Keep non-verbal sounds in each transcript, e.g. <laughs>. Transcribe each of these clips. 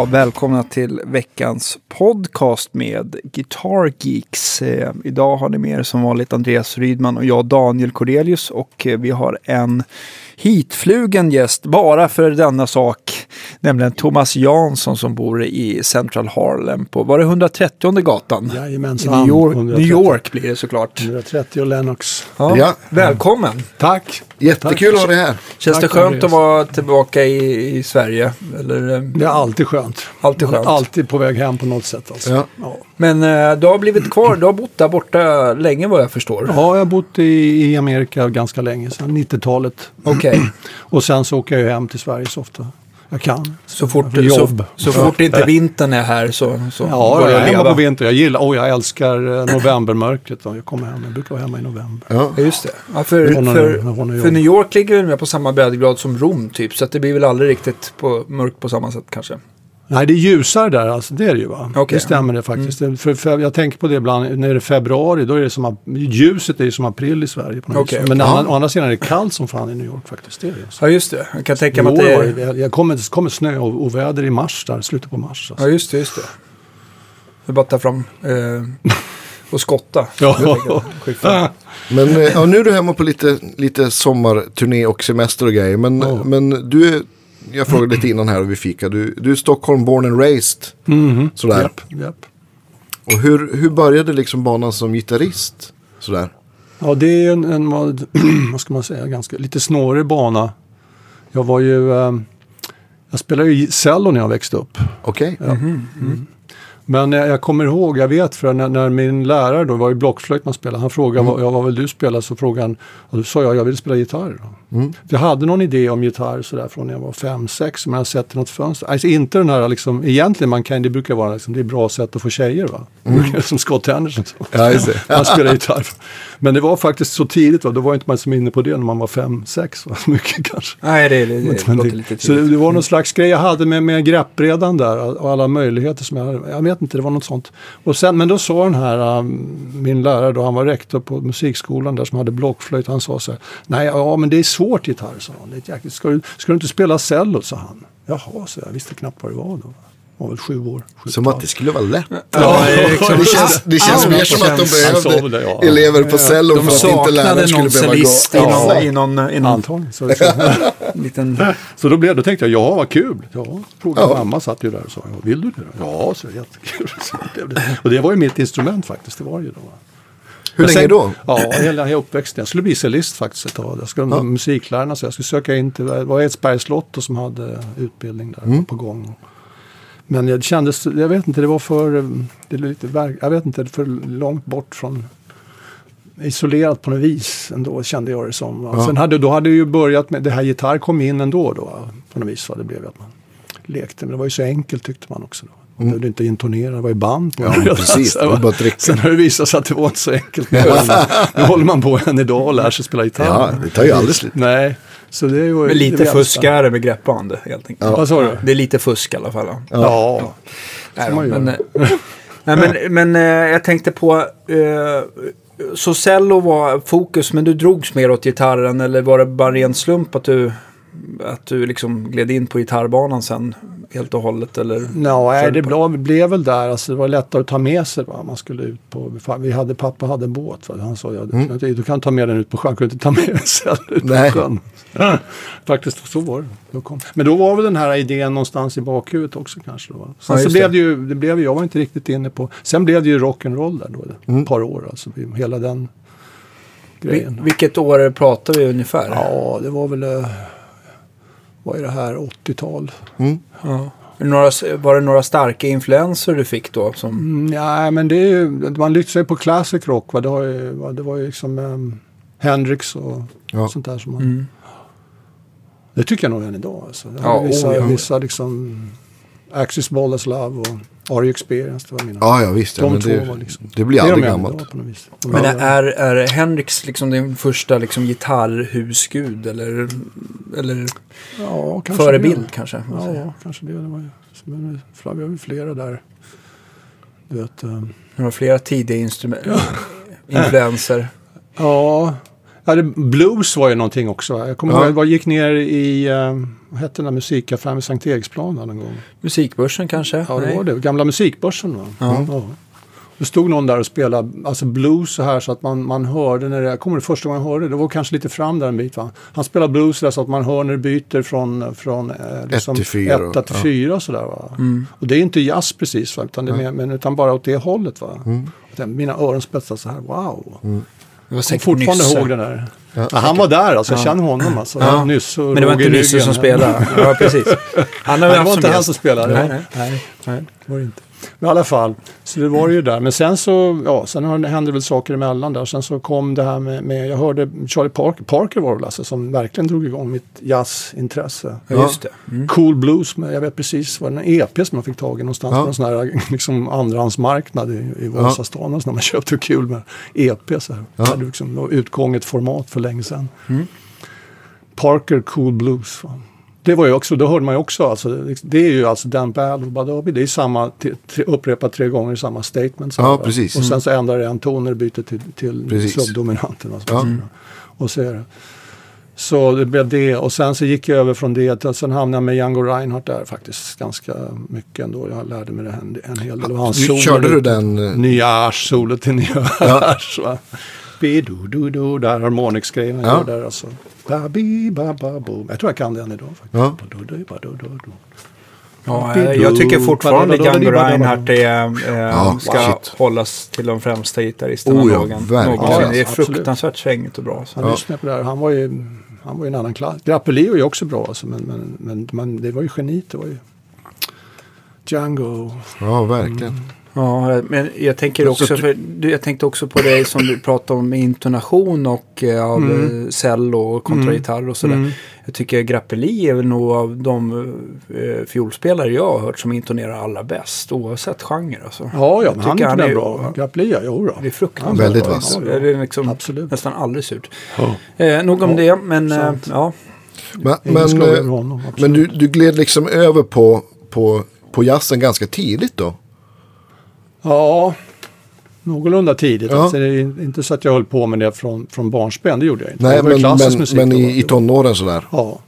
Ja, välkomna till veckans podcast med Guitar Geeks. Eh, idag har ni med er som vanligt Andreas Rydman och jag Daniel Cordelius och eh, vi har en hitflugen gäst bara för denna sak, nämligen Thomas Jansson som bor i Central Harlem på, var det 130 gatan? Jajamensan. I New York, 130. New York blir det såklart. 130 och Lennox. Ja, Ja. Välkommen! Tack. Jättekul att ha dig här. Känns Tack, det skönt Andreas. att vara tillbaka i, i Sverige? Eller, eh, Det är alltid skönt. Alltid skönt. Alltid på väg hem på något sätt. Alltså. Ja. Ja. Men eh, du har blivit kvar, du har bott där borta länge vad jag förstår. Ja, jag har bott i, i Amerika ganska länge, sedan 90-talet. Okej, Och sen så åker jag ju hem till Sverige så ofta jag kan. så fort, jobb. så, så fort inte vintern är här så, så Ja, är hemma leva. på vintern. Jag gillar, oh, jag älskar eh, novembermörkret. då. Jag kommer hem, jag brukar vara hemma i november. Ja. Ja, just det. Ja, för, för, för. New York ligger väl med på samma breddgrad som Rom typ. Så det blir väl aldrig riktigt på, mörkt på samma sätt kanske. Nej, det är ljusare där, alltså, det är det ju va? Okej. Det stämmer det faktiskt. För, för jag tänker på det ibland, när det är februari, då är det som, ap- ljuset är ju som april i Sverige. På något vis. Men okej. å andra- å andra sidan är det kallt som fan i New York faktiskt. Det är det. alltså. Ja, just det. Jag kan tänka mig att det är... det, jag kommer, kommer snö och, och väder i mars där, slutet på mars. Alltså. Ja, just det, just det. Det är bara att ta fram eh, och skotta. Ja. <laughs> Men eh, ja, nu är du hemma på lite, lite sommarturné och semester och grejer. Men, Ja. men du är, jag frågade lite innan här och vi fika. Du, du är Stockholm born and raised. Mhm. Sådär. Japp, japp. Och hur, hur började liksom banan som gitarrist? Sådär. Ja, det är en, en vad, <clears throat> vad ska man säga, ganska lite snårig bana. Jag var ju, eh, jag spelade ju cello när jag växte upp. Okej. Ja. Mm. Men jag, jag kommer ihåg, jag vet för när, när min lärare då, var ju blockflöjt man spelade, han frågade vad, ja, vad vill du spela? Så frågade han, och då sa jag, jag vill spela gitarr. Mm. Jag hade någon idé om gitarr sådär från när jag var fem sex men jag sett i något fönster. Alltså inte den här liksom, egentligen man kan, det brukar vara liksom, det är ett bra sätt att få tjejer va? <laughs> Som Scott Henderson. Ja. Han <laughs> spelar gitarr. Men det var faktiskt så tidigt, va? då var inte man som inne på det när man var fem sex. Va? <laughs> Mycket kanske. Nej, det, det, det, Men låter lite så det, tidigt. det var någon slags grej jag hade med, med greppbrädan där och alla möjligheter som jag hade. Jag vet inte, det var något sånt. Och sen, men då sa den här, um, min lärare då, han var rektor på musikskolan där som hade blockflöjt. Han sa så här, nej, ja men det är svårt gitarr, sa han. Det är jäkligt, ska, du, ska du inte spela cello, sa han. Jaha, så jag visste knappt vad det var då. Var väl sju år. Sju Som att det skulle vara lätt. Ja. Det känns, det känns Ja, mer som att de behövde det, ja. elever på cello De för att inte läraren skulle behöva gå. Ja. någon, i någon, i någon Antagligen. Så, så, <laughs> liten... så då, blev, då tänkte jag, ja vad kul. Ja, frågade Ja. mamma, satt ju där och sa, vill du det? då? Ja, så jättekul. <laughs> Så det. Och det var ju mitt instrument faktiskt, det var ju då. Hur länge då? Ja, hela, hela uppväxten. Jag skulle bli cellist faktiskt ett tag. Jag skulle Ja. musiklärarna så jag skulle söka in till, det var Edsbergs Lotto som hade utbildning där Mm. på gång. Men det kändes, jag vet inte, det var för, det är lite, jag vet inte, för långt bort från isolerat på något vis ändå kände jag det som. Ja. Sen hade, då hade det ju börjat med, det här gitarr kom in ändå då på något vis. Va? Det blev att man lekte, men det var ju så enkelt tyckte man också. Då. Man behövde inte intonera, det var ju band. Mm. Ja, det. <laughs> precis. Det var bara att. Sen har det visat sig att det var inte så enkelt. <laughs> nu håller man på än idag och lär sig spela gitarr. Ja, det tar ju aldrig slut. Nej, så det var. Men lite fusk är det med greppband helt enkelt. Vad sa du? Det är lite fusk i alla fall. Ja. Ja. Nej, man då, men, eh, nej, men, men eh, jag tänkte på... Eh, så cello var fokus, men du drogs mer åt gitarren eller var det bara ren slump att du, att du liksom gled in på gitarrbanan sen helt och hållet? Eller? Nej, Föll det på- blev, väl där. Alltså, det var lättare att ta med sig. Va? Man skulle ut på, vi hade, pappa hade en båt. Va? Han sa, ja, du, kan inte- du kan ta med den ut på sjön. Kan du inte ta med den ut på Nej. sjön? <laughs> Faktiskt, så var det. Då kom. Men då var väl den här idén någonstans i bakhuvudet också kanske. Då, va? Sen Ja, så blev det. ju, det blev, ju- jag var inte riktigt inne på, sen blev det ju rock'n'roll där då. Ett par år alltså. Hela den grejen. vilket år pratar vi ungefär? Ja, det var väl, eh, vad är det här, 80-tal? Ja. Är det Några, var det några starka influenser du fick då? Som, Mm, ja, men det är ju, man lyfter sig på classic rock. Va? Det, var ju, va? det var ju liksom um, Hendrix och Ja. sånt där. Som man, mm. Det tycker jag nog än idag. Alltså. Ja, ja, vissa, oh, ja. vissa liksom Axis Ball as Love och Are You Experienced. Det var mina. Ja, ja visst. Ja, De men två det, var liksom- det blir Det aldrig de än gammalt. idag på något vis. De Men är- är, Hendrix liksom din första liksom gitarrhusgud eller, eller ja, kanske förebild det. kanske? Ja, ja, kanske det. det var, men vi har ju flera där. Du vet, um, Det var flera tidiga instrument, <laughs> influenser. Ja, Ja, det, blues var ju någonting också. Jag kommer Ja. ihåg, jag gick ner i, eh, vad hette den där musikaffären vid Sankt Eriksplan en gång. Musikbörsen kanske? Ja, det var det. Gamla musikbörsen va? Ja. Det stod någon där och spelade alltså blues så här så att man, man hörde när det, jag kommer ihåg första gången jag hörde det, det var kanske lite fram där en bit va. Han spelar blues där så att man hör när det byter från, från eh, liksom till fyra, etta till ja. fyra sådär va. Mm. Och det är inte jazz precis va, utan, det är mer, men, utan bara åt det hållet va. Mm. Mina öron spetsade så här, wow. Det var Jag säkert fortfarande Nysse. ihåg den där. Ja, Ja, han var där alltså, jag Ja. känner honom alltså. Ja. Nysse och Men det var inte Nysse som spelade. <laughs> Ja, precis. Han har Nej, vi det var inte han som spelade. Nej, nej, nej. nej. var det inte. Men i alla fall, så det var det ju där. Men sen så, ja, sen hände väl saker emellan där. Sen så kom det här med, med jag hörde Charlie Parker, Parker var det alltså, som verkligen drog igång mitt jazzintresse. Ja, just det. Mm. Cool Blues, men jag vet precis vad den EP som man fick tag i någonstans Ja. på en sån här liksom andrahandsmarknad i, i Vasastan. så När man köpte kul med EP så här. Ja. Det hade liksom det var utgånget format för länge sedan. Mm. Parker Cool Blues. va. Det var ju också, då hörde man ju också, alltså, det är ju alltså Dan Bad och Badobi, det är samma, tre, upprepat tre gånger samma statement. så Ja. Och sen så ändrar det en ton när det byter till, till subdominanten. Alltså, Ja. Och så det. Så det blev det och sen så gick jag över från det till, sen hamnade jag med Django Reinhardt där faktiskt ganska mycket ändå. Jag lärde mig det en, en hel del. solo. körde du den? eh, Nya Ash-solot till Nya Ash. va. Bi-do-do-do, där harmonics-grejen han Ja. gör där alltså. Ba-bi-ba-ba-bo. Jag tror jag kan den idag faktiskt. Ja. Ja, eh, jag tycker fortfarande Django Reinhardt är, eh, Ja, ska shit. hållas till de främsta gitarristerna Oh ja, någonsin. Ja, det är fruktansvärt svängigt och bra. Så. Han lyssnade på det här. Han var ju, han var ju en annan klass. Grappelli var ju också bra alltså, men, men, men, men det var ju geniet. Det var ju Django. Ja, verkligen. Ja, men jag tänker Så också, för, jag tänkte också på det som du pratade om med intonation och eh, av Mm. eh, cello och kontragitarr och sådär. Mm. Jag tycker Grappelli är väl nog av de eh, fiolspelare jag har hört som intonerar allra bäst oavsett genre. Alltså. Ja, ja, Jag men han han är- bra. Grappelli, ja, jo då. Det är fruktansvärt Väldigt bra. vass. Ja, Det är liksom Absolut. nästan aldrig surt. Ja. Eh, nog om Ja, det, men eh, ja. Men, men, eh, honom. men du, du gled liksom över på, på, på jazzen ganska tidigt då? Ja, någorlunda tidigt. Ja. Alltså, det är inte så att jag höll på med det från, från barnsben, det gjorde jag inte. Nej, ju men, men, musik men i, i tonåren sådär. Ja,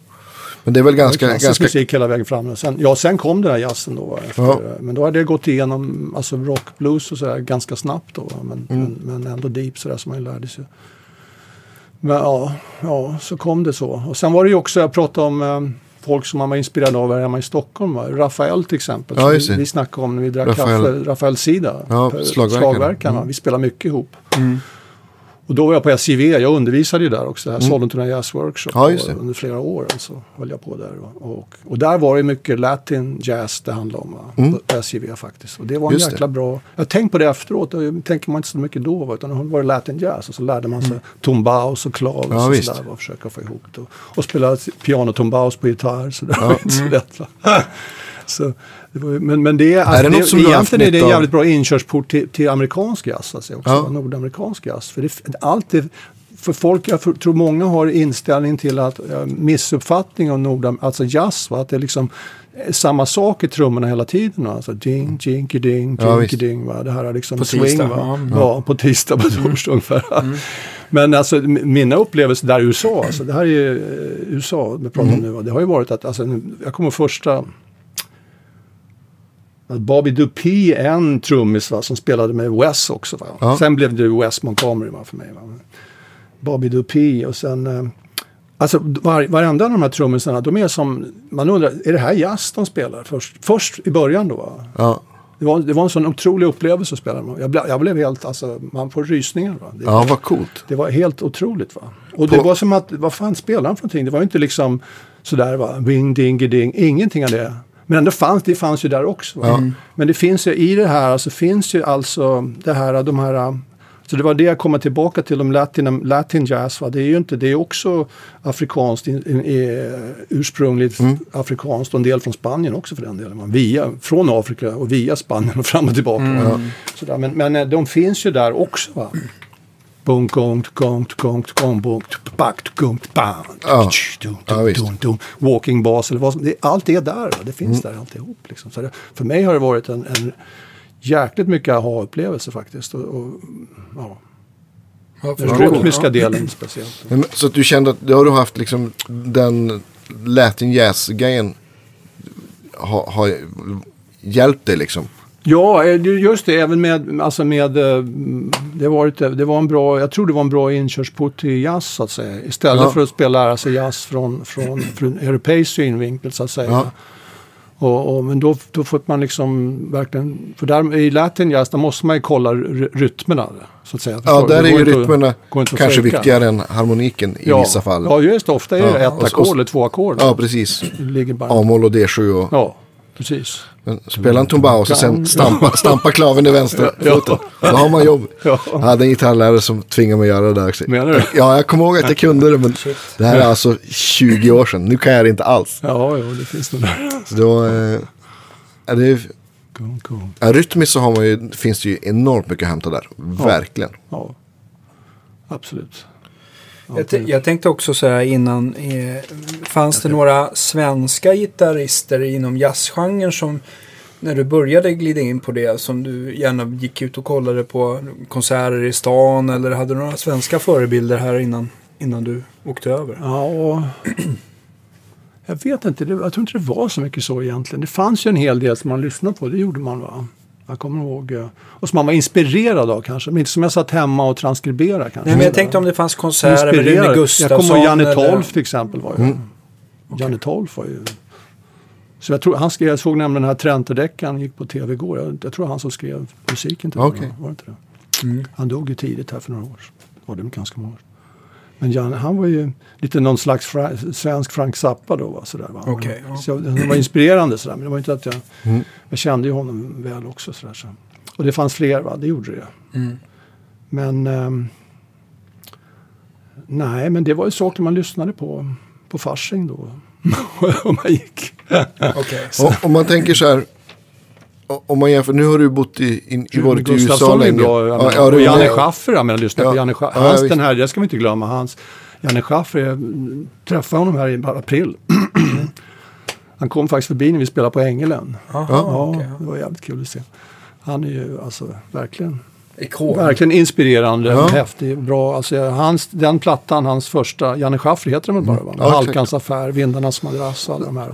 Men det är väl ganska... klassisk ganska musik hela vägen fram. Sen, ja, sen kom den här jazzen då. Efter, Ja. Men då hade jag gått igenom alltså rock, blues och sådär ganska snabbt då. Men, Mm. men, men ändå deep sådär som man lärde sig. Men ja, ja, så kom det så. Och sen var det ju också, jag pratade om eh, folk som man var inspirerad av här hemma i Stockholm. Va? Rafael till exempel. Ja, vi, vi snackade om när vi drack Rafael. kaffe. Rafael Sida. Ja, slagverkarna. slagverkarna. Mm. Vi spelar mycket ihop. Mm. Och då var jag på SJV, jag undervisade ju där också, det här Sollentuna Jazz Workshop. Mm. Ja, det. Och under flera år alltså, höll jag på där. Och, och, och där var det mycket latin jazz det handlade om. Mm. På SJV faktiskt. Och det var en Just det. jäkla bra, jag tänkte på det efteråt, och jag tänker man inte så mycket då, va? utan då var det latin jazz. Och så lärde man sig tombaus och klav Mm. Ja, och sådär. Och försöka få ihop det. Och spela pianotombaus på gitarr. Så det Ja. var inte så lätt. Va? <laughs> Så, det ju- men, men det är, Är det som haft egentligen är det en jävligt bra inkörsport till, till amerikansk jazz. Alltså också, Ja. Nordamerikansk jazz. För det, allt det, för folk, jag tror många har inställning till att uh, missuppfattning av Nordam, alltså jazz, va? att det är liksom eh, samma sak i trummorna hela tiden. Alltså ding, jinky ding, jinky ding. Va? Det här är liksom På swing. tisdag, va? ja. Ja. på tisdag, på torsdag ungefär. Men alltså mina upplevelser där i USA, alltså det här är ju eh, USA vi pratar om nu. va? Det har ju varit att, alltså, nu- jag kommer första Bobby Dupree är en trummis va, som spelade med Wes också. Va? Ja. Sen blev det Wes Montgomery va, för mig. Va? Bobby Dupree och sen... Eh, alltså var, varenda av de här trummisarna, de är som... Man undrar, är det här jazz de spelar först? Först i början då va? ja, Det var, det var en sån otrolig upplevelse att spela med. Jag, ble, jag blev helt, alltså man får rysningar va. Det, ja, vad coolt. det var helt otroligt va. Och På- det var som att, vad fan spelar han för någonting? Det var ju inte liksom sådär va, bing, ding, ding, ingenting av det. Men ändå fanns det fanns ju där också. Ja. Men det finns ju i det här, alltså finns ju alltså det här, de här så det var det jag kommer tillbaka till om latin, latin jazz. Va? Det är ju inte, det är också afrikanskt, in, in, eh, ursprungligt afrikanskt och en del från Spanien också för den delen. va. Via, från Afrika och via Spanien och fram och tillbaka. Va? Sådär. Men, men eh, de finns ju där också. Va? Bum, gong, gong, gong, gong, bum, back, gong, bam, Ja. dum, visst. dum, dum, walking bass eller vad som, det, allt är där. Det finns Mm. där alltihop. Liksom. Så det, för mig har det varit en, en jäkligt mycket aha-upplevelse faktiskt. Och, och, ja. Ja, Den rytmiska Ja. delen speciellt. Men, så att du kände att då har du haft liksom den Latin Jazz-grejen har ha hjälpt dig liksom? Ja, eh, just det. Även med, alltså med eh, det, var ett, det var en bra, jag tror det var en bra inkörsport till jazz så att säga. Istället Ja. för att spela lära sig jazz från, från, från europeisk synvinkel så att säga. Ja. Och, och, men då, då får man liksom verkligen, för där, i latin jazz där måste man ju kolla ry- rytmerna. Så att säga. Ja, Förstår där är ju rytmerna att kanske viktigare än harmoniken i ja. vissa fall. Ja, just det. Ofta är det Ja, ett ackord eller två ackord. Ja, precis. A-moll och D7 och Ja, precis. Men spela en tombaus och sen stampa, stampa klaven i vänster foten. Då har man jobb. Ja. Jag hade en gitarrlärare som tvingade mig att göra det där också. Menar du? Ja, jag kommer ihåg att jag kunde det men det här är alltså 20 år sedan. Nu kan jag det inte alls. Ja, ja, det finns nog där. Så det var, eh, ja, det är, Cool, cool. ja, rytmiskt så har man ju, finns det ju enormt mycket att hämta där. Verkligen. Ja, absolut. Ja, Jag, t- jag tänkte också så här innan. Eh, fanns det några svenska gitarrister inom jazzgenren som när du började glida in på det som du gärna gick ut och kollade på konserter i stan eller hade du några svenska förebilder här innan, innan du åkte över? Ja, och jag vet inte. Det, jag tror inte det var så mycket så egentligen. Det fanns ju en hel del som man lyssnade på. Det gjorde man va? Jag kommer ihåg. eh, Och som man var inspirerad av kanske. Men inte som jag satt hemma och transkriberade kanske. Nej, men jag tänkte om det fanns konserter med Rune Inspirerad. Jag Gustafsson. kommer ihåg Janne eller- Tolf till exempel. Var ju. Janne Tolf var ju... Så jag, tror, han skrev, jag såg nämligen den här Trenterdeckan gick på tv igår. Jag, jag tror han som skrev musiken till Okej. den. Var det inte det? Mm. Han dog ju tidigt här för några år sedan. Var det ganska många år sedan. Men Janne, han var ju lite någon slags fra, svensk Frank Zappa då. Va, sådär, va? Ja. Så jag, det var inspirerande sådär. Men det var inte att jag... Mm. Jag kände ju honom väl också. Sådär, så. Och det fanns fler, va? det gjorde det. Mm. Men... ehm, nej, men det var ju saker man lyssnade på på Fasching då. <laughs> Om man gick. Och, om man tänker så här. Om man jämför, nu har du bott i, i, i varit i USA länge. bra. jag Ja, ja, och Janne ja. Schaffer, jag menar, lyssna Ja. på Janne Schaffer. Ja, Hans, visst. den här, det ska vi inte glömma. Hans, Janne Schaffer, jag mm, träffade honom här i april. <clears throat> Han kom faktiskt förbi när vi spelade på Ängelen. Aha, Ja, okej. det var jävligt kul att se. Han är ju alltså verkligen, Ikon. verkligen inspirerande, Ja. häftig, bra. Alltså, hans, den plattan, hans första, Janne Schaffer heter den väl bara? Va? Ja, exakt. Halkans affär, Vindarnas madrass och alla de här.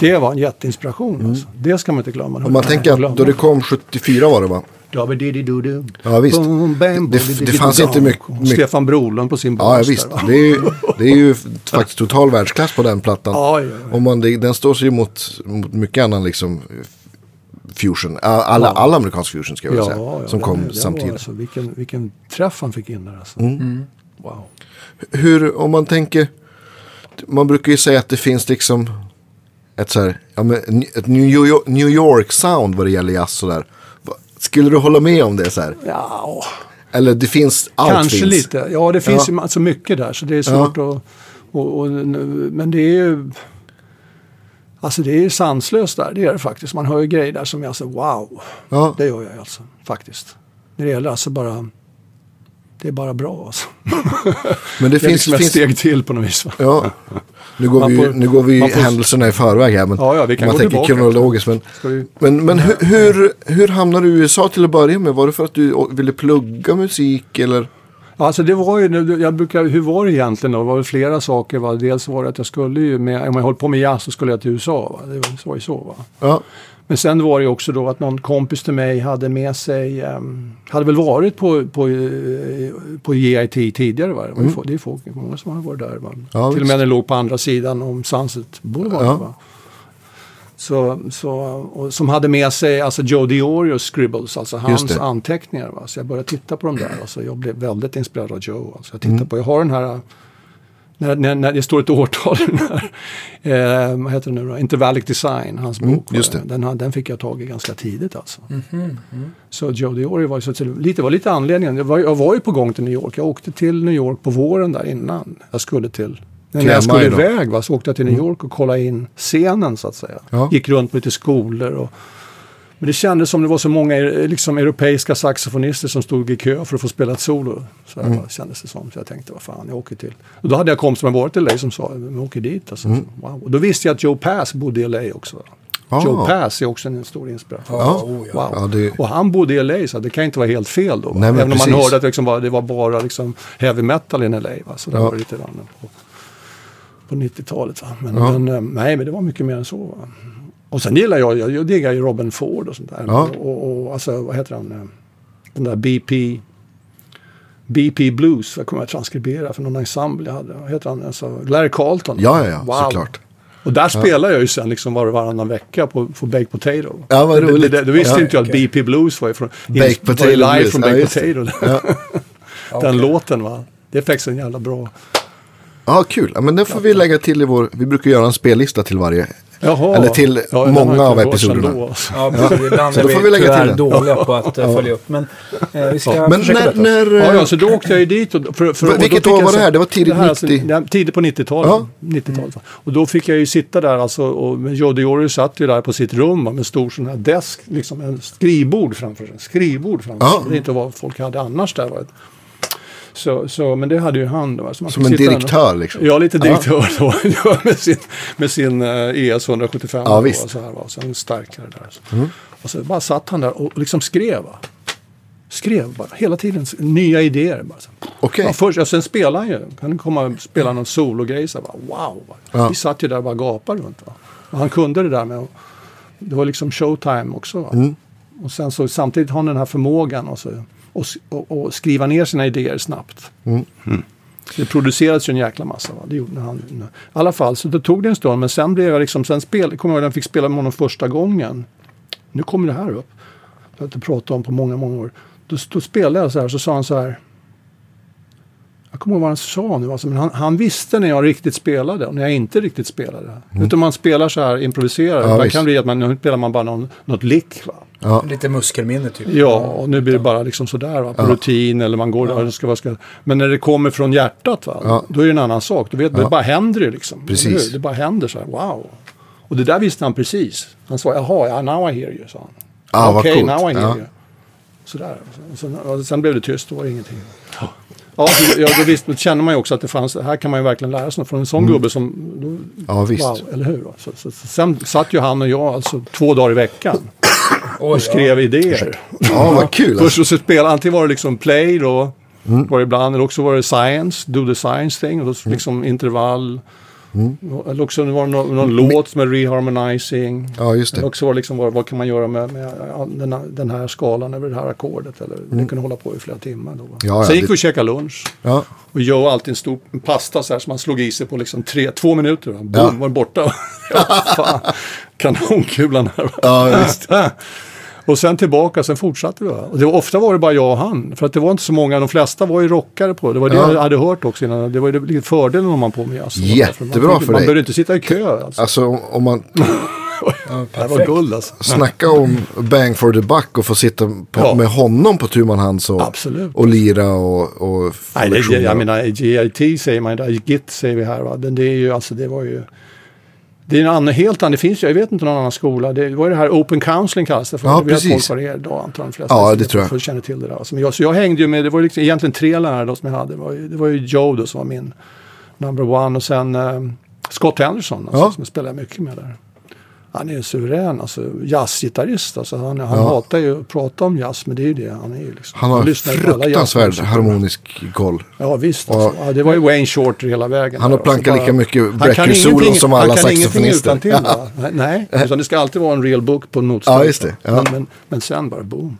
Det var en jätteinspiration. Alltså. Det ska man inte glömma. Om man tänker att då det kom 74 var det va? Ja visst. Boom, bam, Det- det fanns inte mycket- Stefan Brolund på sin bas Ja, ja där, visst. Det är, ju, det är ju <laughs> faktiskt total världsklass på den plattan. Ja, ja, ja. Om man, det, den står sig mot, mot mycket annan liksom fusion. All, all amerikansk fusion ska jag vilja Ja, säga. ja, som kom den samtidigt. Alltså, vilken, vilken träff han fick in där alltså. Mm. Wow. Hur, om man tänker, man brukar ju säga att det finns liksom ett, så här, ja, men, ett New York, New York sound vad det gäller jazz sådär. Va- Skulle du hålla med om det så här? Ja, Eller det finns, allt kanske finns. lite. Ja, det finns Ja. alltså mycket där så det är svårt att... Och, och, men det är ju... Alltså det är ju sanslöst där, det är det faktiskt. Man hör ju grejer där som är alltså wow. Ja, Det gör jag alltså, faktiskt. När det gäller alltså bara... Det är bara bra alltså. men det, Det finns, liksom ett finns steg till på något vis. Va? Ja, nu går Man vi, får- nu går vi får- händelserna i förväg här. Men Ja, ja, vi kan man gå tänker tillbaka. kronologiskt. Men, vi... men, men hur, hur, hur hamnade du i USA till att börja med? Var det för att du ville plugga musik eller? Alltså det var ju, jag brukar, hur var det egentligen då? Det var väl flera saker. Va? Dels var det att jag skulle ju, med, om jag höll på med jazz så skulle jag till USA. Va? Det var, så var ju så. Va? Ja, Men sen var det också då att någon kompis till mig hade med sig, ehm, hade väl varit på, på, eh, på GIT tidigare. Va? Det, var få- det är folk, många som har varit där. Va? Mm. Ja, till och med det låg på andra sidan om Sunset Boulevard. Ja. Va? Så, så, och som hade med sig alltså Joe Diorios scribbles, alltså hans anteckningar. Va? Så jag började titta på dem där. Alltså jag blev väldigt inspirerad av Joe. Alltså jag tittar Mm. på, jag har den här, när, när, när det står ett årtal <laughs> eh, vad heter det nu då, Intervallic Design, hans Mm, bok. det. Den, den fick jag tag i ganska tidigt alltså. Mm. Så Joe Diorio var så lite, var lite anledningen. Jag var, jag var ju på gång till New York. Jag åkte till New York på våren där innan jag skulle till. När jag skulle iväg va, så åkte jag till New York och kollade in scenen så att säga. Ja. Gick runt på lite skolor och men det kändes som det var så många eh, liksom, europeiska saxofonister som stod i kö för att få spela ett solo. Så Mm. här, va, kändes det som. Så jag tänkte, vad fan, jag åker till. Och då hade jag kompisar som varit i LA som sa, vi åker dit. Alltså. Mm. Wow. Och då visste jag att Joe Pass bodde i LA också. Ah. Joe Pass är också en stor inspiration. Ja. Wow. Ja, det- Och han bodde i LA så det kan inte vara helt fel då. Va? Nej, men Även om man hörde att det, liksom var, det var bara liksom heavy metal i LA. Va? Så det Ja. var lite grann på, på 90-talet. Va? Men, Ja. men, eh, nej, men det var mycket mer än så. Va? Och sen gillar jag, jag, jag diggar ju Robin Ford och sånt där. Ja. Och, och alltså, vad heter han? eh, Den där BP... BP Blues, jag kommer att transkribera för någon ensemble jag hade. Vad heter han? Alltså, Larry Carlton. Ja, ja, ja, Wow. såklart. Och där spelar jag ju sen liksom var och varannan vecka på, på Baked Potato. Ja, vad Det- det, roligt. det, det visste Ja, inte jag att okej. BP Blues var ifrån. Baked var Potato live Blues, från ja, Baked. Potato. <laughs> Den låten va. Det är faktiskt en jävla bra. Ja, kul. Ja, men den får vi lägga till i vår... Vi brukar göra en spellista till varje. Jaha. Eller till har många av episoderna. då, alltså. Ja, precis. Ibland Så är då vi, får vi lägga till den. dåliga på att eh, följa upp. Men eh, vi ska Men försöka när... när Ja, ja, så då åkte jag ju dit. Och, för, för, Vilket år jag var det så- här? Det var tidigt här, alltså, 90? ja, tidigt på 90-talet. Ja. 90-talet. va. Och då fick jag ju sitta där alltså. Och men Joe Diorio satt ju där på sitt rum med en stor sån här desk. Liksom en skrivbord framför sig. Skrivbord framför Ja. sig. Det är inte vad folk hade annars där. Va. Så, så, men det hade ju han då. va. Så man Som en direktör liksom? Ja, lite direktör då. <laughs> Ja, med sin, med sin eh, ES 175. Ja, då, visst. Mm. Och så här, va. Så en starkare där. Så. Och så bara satt han där och liksom skrev. Va. Skrev bara hela tiden nya idéer. Bara. Okej. Ja, först, ja, sen spelade han ju. Han komma och spela någon sologrej. Så bara, wow! Va. Ja. Vi satt ju där och bara gapade runt. Va. Och han kunde det där med Det var liksom showtime också. Va. Mm. Och sen så samtidigt har han den här förmågan och, så, och, och, och skriva ner sina idéer snabbt. Mm. Det producerades ju en jäkla massa. Va? Det gjorde han. I alla fall, så det tog det en stund. Men sen blev jag liksom, sen spel, kommer jag ihåg när jag fick spela med honom första gången. Nu kommer det här upp. Jag har inte pratat om på många, många år. Då, då spelade jag så här, så sa han så här. Jag kommer ihåg vad han sa nu, alltså, men han, han visste när jag riktigt spelade och när jag inte riktigt spelade. Utan man spelar så här, improviserar. Ja, det kan bli att man, nu spelar man bara någon, något lick. Va? Ja. Lite muskelminne typ. Ja, och nu blir det bara liksom sådär va, på Ja. rutin eller man går där det ska ska. Men när det kommer från hjärtat va, Ja. då är det en annan sak. Du vet, Ja. det bara händer det liksom. Precis. Det bara händer så här, wow. Och det där visste han precis. Han sa, jaha, ja, now I hear you, sa han. Ah, Okej, coolt. now I hear Ja. you. Sådär. Sen, sen blev det tyst, då var det ingenting. Ja, ja då, visste, då känner man ju också att det fanns, här kan man ju verkligen lära sig något från en sån gubbe som, då, Mm. Ja, visst. wow, eller hur? Så, så, så, sen satt ju han och jag alltså två dagar i veckan Oj, och skrev idéer. Ja, vad kul. Först Alltså. så spelade, antingen var det liksom play då, Mm. var det ibland, eller också var det science, do the science thing, och då liksom intervall. Mm. Eller också var det någon, någon låt med reharmonizing. Ja, just Eller det. också var det liksom, vad, vad kan man göra med, med den, här, den här skalan över det här ackordet. Eller det kunde hålla på i flera timmar. Då. Mm. Ja, ja, Sen gick det- vi och käkade lunch. Ja. Och Joe alltid en stor pasta så här som man slog i sig på liksom tre, två minuter. Boom, Ja. var det borta. <laughs> ja, fan. Kanonkulan här. Ja, visst. <laughs> Och sen tillbaka, sen fortsatte vi. Och det var, ofta var det bara jag och han. För att det var inte så många, de flesta var ju rockare på det. Det var det Ja. jag hade hört också innan. Det var ju lite fördelen om man på med jazz. Jättebra man, för Man dig. behöver inte sitta i kö alltså. Alltså om- man <laughs> det här var guld alltså. snackar om bang for the buck och få sitta på, Ja. med honom på tu man hand så. Absolut. Och lira och, och Nej, det, jag menar, GIT säger man GIT säger vi här. Va? Men det är ju alltså, det var ju... Det är en annan, helt annan, det finns ju, jag vet inte någon annan skola. Det var ju det här Open Counseling kallas det för. Ja, det precis. folk det idag antar de flesta. Ja, det tror jag. känner till det där. Alltså, men jag, så jag hängde ju med, det var ju liksom, egentligen tre lärare då som jag hade. Det var ju, det var ju Joe då som var min number one och sen eh, Scott Henderson alltså, Ja. som jag spelade mycket med där. Han är suverän, alltså jazzgitarrist. Alltså, han han Ja. hatar ju att prata om jazz, men det är ju det han är. Liksom. Han har alla fruktansvärd harmonisk koll. Ja visst, alltså. ja, det var ju Wayne Shorter hela vägen. Han har plankat Och så lika mycket han ingenting- som alla Han kan saxofonister. ingenting utantill. <laughs> Nej, utan det ska alltid vara en real book på notstället. Ja, just det. Ja. Men, men, men sen bara boom.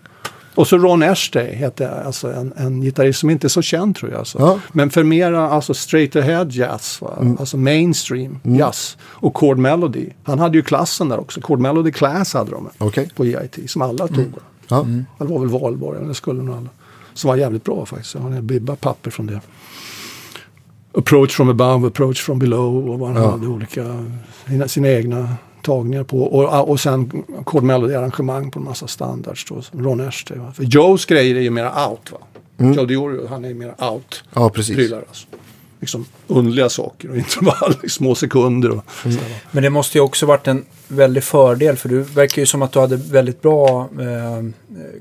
Och så Ron Ashtay hette alltså en, en gitarrist som inte är så känd tror jag. Alltså. Ja. Mm. Men för mera alltså straight ahead jazz, va? alltså mainstream jazz och chord melody. Han hade ju klassen där också, chord melody class hade de Okej. på EIT som alla tog. va? Ja. Det var väl valborg, eller skulle nog alla. Som var jävligt bra faktiskt. Jag har en bibba papper från det. Approach from above, approach from below och vad han Ja. hade olika, sina, sina egna tagningar på. Och, och sen arrangemang på en massa standards då. Ron Ashtay. Va? För Joes grejer är ju mera out va. Joe Diorio han är ju mera out. ja, precis. Prylar alltså. Liksom underliga saker och intervall <laughs> i små sekunder. Och, Mm. Men det måste ju också varit en väldig fördel för du verkar ju som att du hade väldigt bra eh,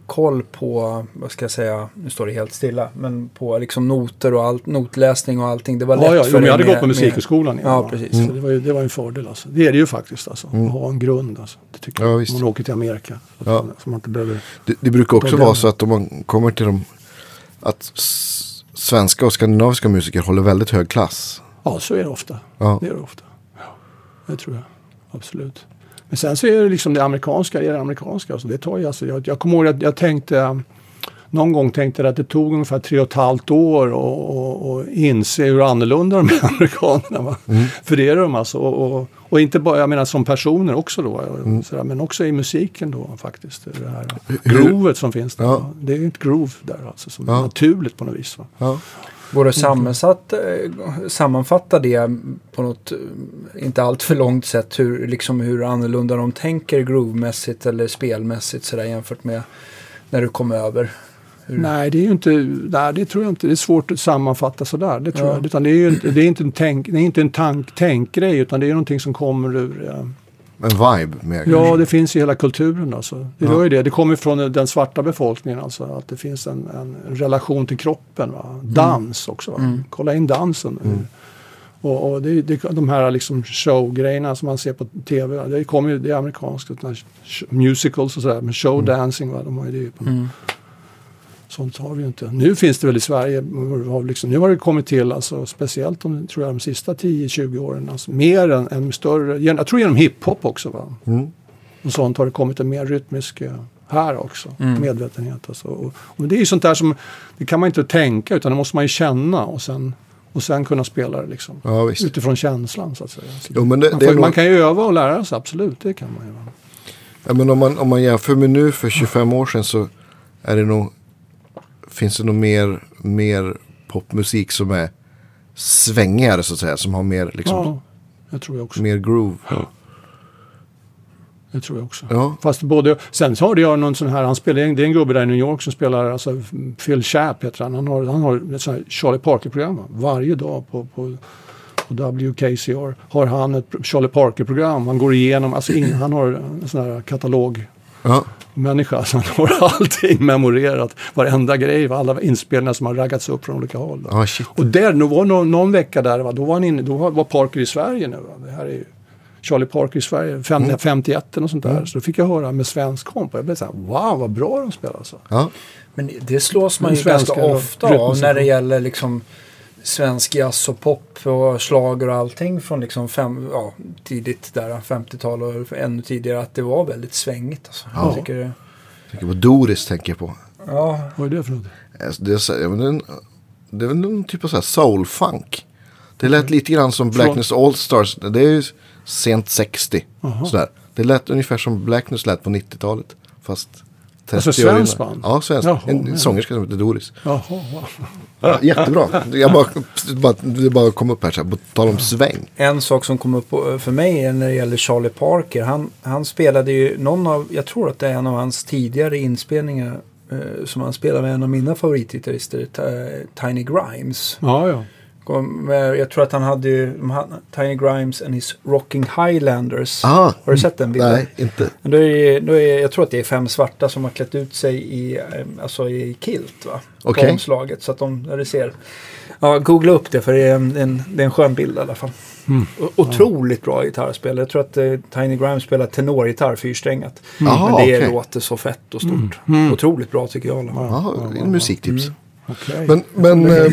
koll på, vad ska jag säga, nu står det helt stilla, men på liksom noter och allt, notläsning och allting. Det var lätt Ja, ja, för jo, dig jag hade med- gått på musikhögskolan. med- Ja, precis. Så det, var ju, det var en fördel alltså. Det är det ju faktiskt alltså. Att ha en grund alltså. Det tycker Ja, jag. visst. Om man åker till Amerika. Så, Ja. så man inte behöver... Det, det brukar också vara så att om man kommer till de, att svenska och skandinaviska musiker håller väldigt hög klass. Ja, så är det ofta. Ja. Det är det ofta. Ja, det tror jag. Absolut. Men sen så är det liksom det amerikanska, det är det amerikanska. Alltså det tar ju, alltså, jag, jag kommer ihåg att jag tänkte, någon gång tänkte jag att det tog ungefär tre och ett halvt år och, och, och inse hur annorlunda de är <laughs> amerikanerna. Va? För det är de alltså. Och, och, och inte bara, jag menar som personer också då. Sådär, men också i musiken då faktiskt. Det här groovet som finns där. Ja. Det är ett groove där alltså. Som är Ja. naturligt på något vis. Va? Ja. Går det att sammansatt, eh, sammanfatta det på något inte allt för långt sätt hur, liksom hur annorlunda de tänker groovemässigt eller spelmässigt sådär jämfört med när du kom över? Nej, det är ju inte, nej, det tror jag inte. Det är svårt att sammanfatta sådär. Det tror Ja. jag. Utan det är ju inte, det är inte en, tänk, det är inte en tank, tänkgrej utan det är någonting som kommer ur... eh, En vibe mer. Ja, det finns i hela kulturen alltså. Det Ja. gör det. Det kommer från den svarta befolkningen alltså. Att det finns en, en relation till kroppen. Va? Dans också. Va? Mm. Kolla in dansen. Och, och det, det, de här liksom showgrejerna som man ser på tv. Det kommer ju, det är amerikanskt. Musicals och sådär. Men showdancing, va? de har ju det på Mm. Sånt har vi ju inte. Nu finns det väl i Sverige, liksom, nu har det kommit till, alltså, speciellt de, tror jag, de sista 10-20 åren, alltså, mer än, än större, jag tror genom hiphop också. Va? Mm. Och sånt har det kommit en mer rytmisk eh, här också, Mm. medvetenhet. Alltså. Och, och det är ju sånt där som, det kan man inte tänka utan det måste man ju känna och sen, och sen kunna spela det liksom. Ja, visst. Utifrån känslan så att säga. Så Jo, men det, man, det får, man kan ju öva och lära sig, absolut, det kan man ju. ja, men om, man, om man jämför med nu för 25 år sedan så är det nog, finns det nog mer, mer popmusik som är svängigare så att säga. Som har mer, liksom, Ja, det tror jag också. mer groove. Det tror jag också. Ja, Fast både, sen så har det jag någon sån här, han spelar, det är en gubbe där i New York som spelar, alltså Phil Chapp heter han. Han har, han har ett sånt här Charlie Parker-program va? varje dag på, på, på WKCR. Har han ett Charlie Parker-program. Han går igenom, alltså in, han har en sån här katalog ja, människa. <laughs> Han har allting memorerat. Varenda grej, va? alla inspelningar som har raggats upp från olika håll. shit. Och där, det var någon, någon vecka där, va? då var han inne, då var Parker i Sverige nu. Va? Det här är ju Charlie Parker i Sverige, fem, Mm. 51 och sånt där. Så då fick jag höra med svensk komp. Jag blev så här, wow vad bra de spelar alltså. Ja, Men det slås man ju ganska ofta av när det gäller liksom svensk jazz och pop och schlager och allting från liksom fem, ja, tidigt där 50-tal och ännu tidigare att det var väldigt svängigt. Alltså. Ja. Jag tycker det, jag tänker på Doris tänker jag på. ja, Vad är det för något? Alltså, Det är, det det väl någon typ av så här soul-funk. Det lät lite grann som Blackness All-Stars. Det är ju sent 60. Jaha. Sådär. Det lät ungefär som Blackness lät på 90-talet. Fast 30 Alltså år svenskt band? Ja, svensk. Jaha, en men. sångerska som heter Doris. Jaha. Ja, jättebra. Jag bara, bara, det bara kom upp här så här, på tal om sväng. En sak som kom upp på- för mig är när det gäller Charlie Parker. Han, han spelade ju någon av, jag tror att det är en av hans tidigare inspelningar eh, som han spelade med en av mina favoritgitarrister, Ti- Tiny Grimes. Ja, ja. Jag tror att han hade ju Tiny Grimes and his Rocking Highlanders. Aha. Har du sett den bilden? Nej, inte. Men Då är, då är, jag tror att det är fem svarta som har klätt ut sig i, alltså i kilt va? På Okej. omslaget. Så att de, du ser. Ja, googla upp det för det är en, en, det är en skön bild i alla fall. Mm. Otroligt bra gitarrspel. Jag tror att eh, Tiny Grimes spelar tenorgitarr fyrsträngat. Jaha, Men det okej. låter så fett och stort. Mm. Otroligt bra tycker jag. alla. Jaha, en musiktips. Okej. Men, men eh,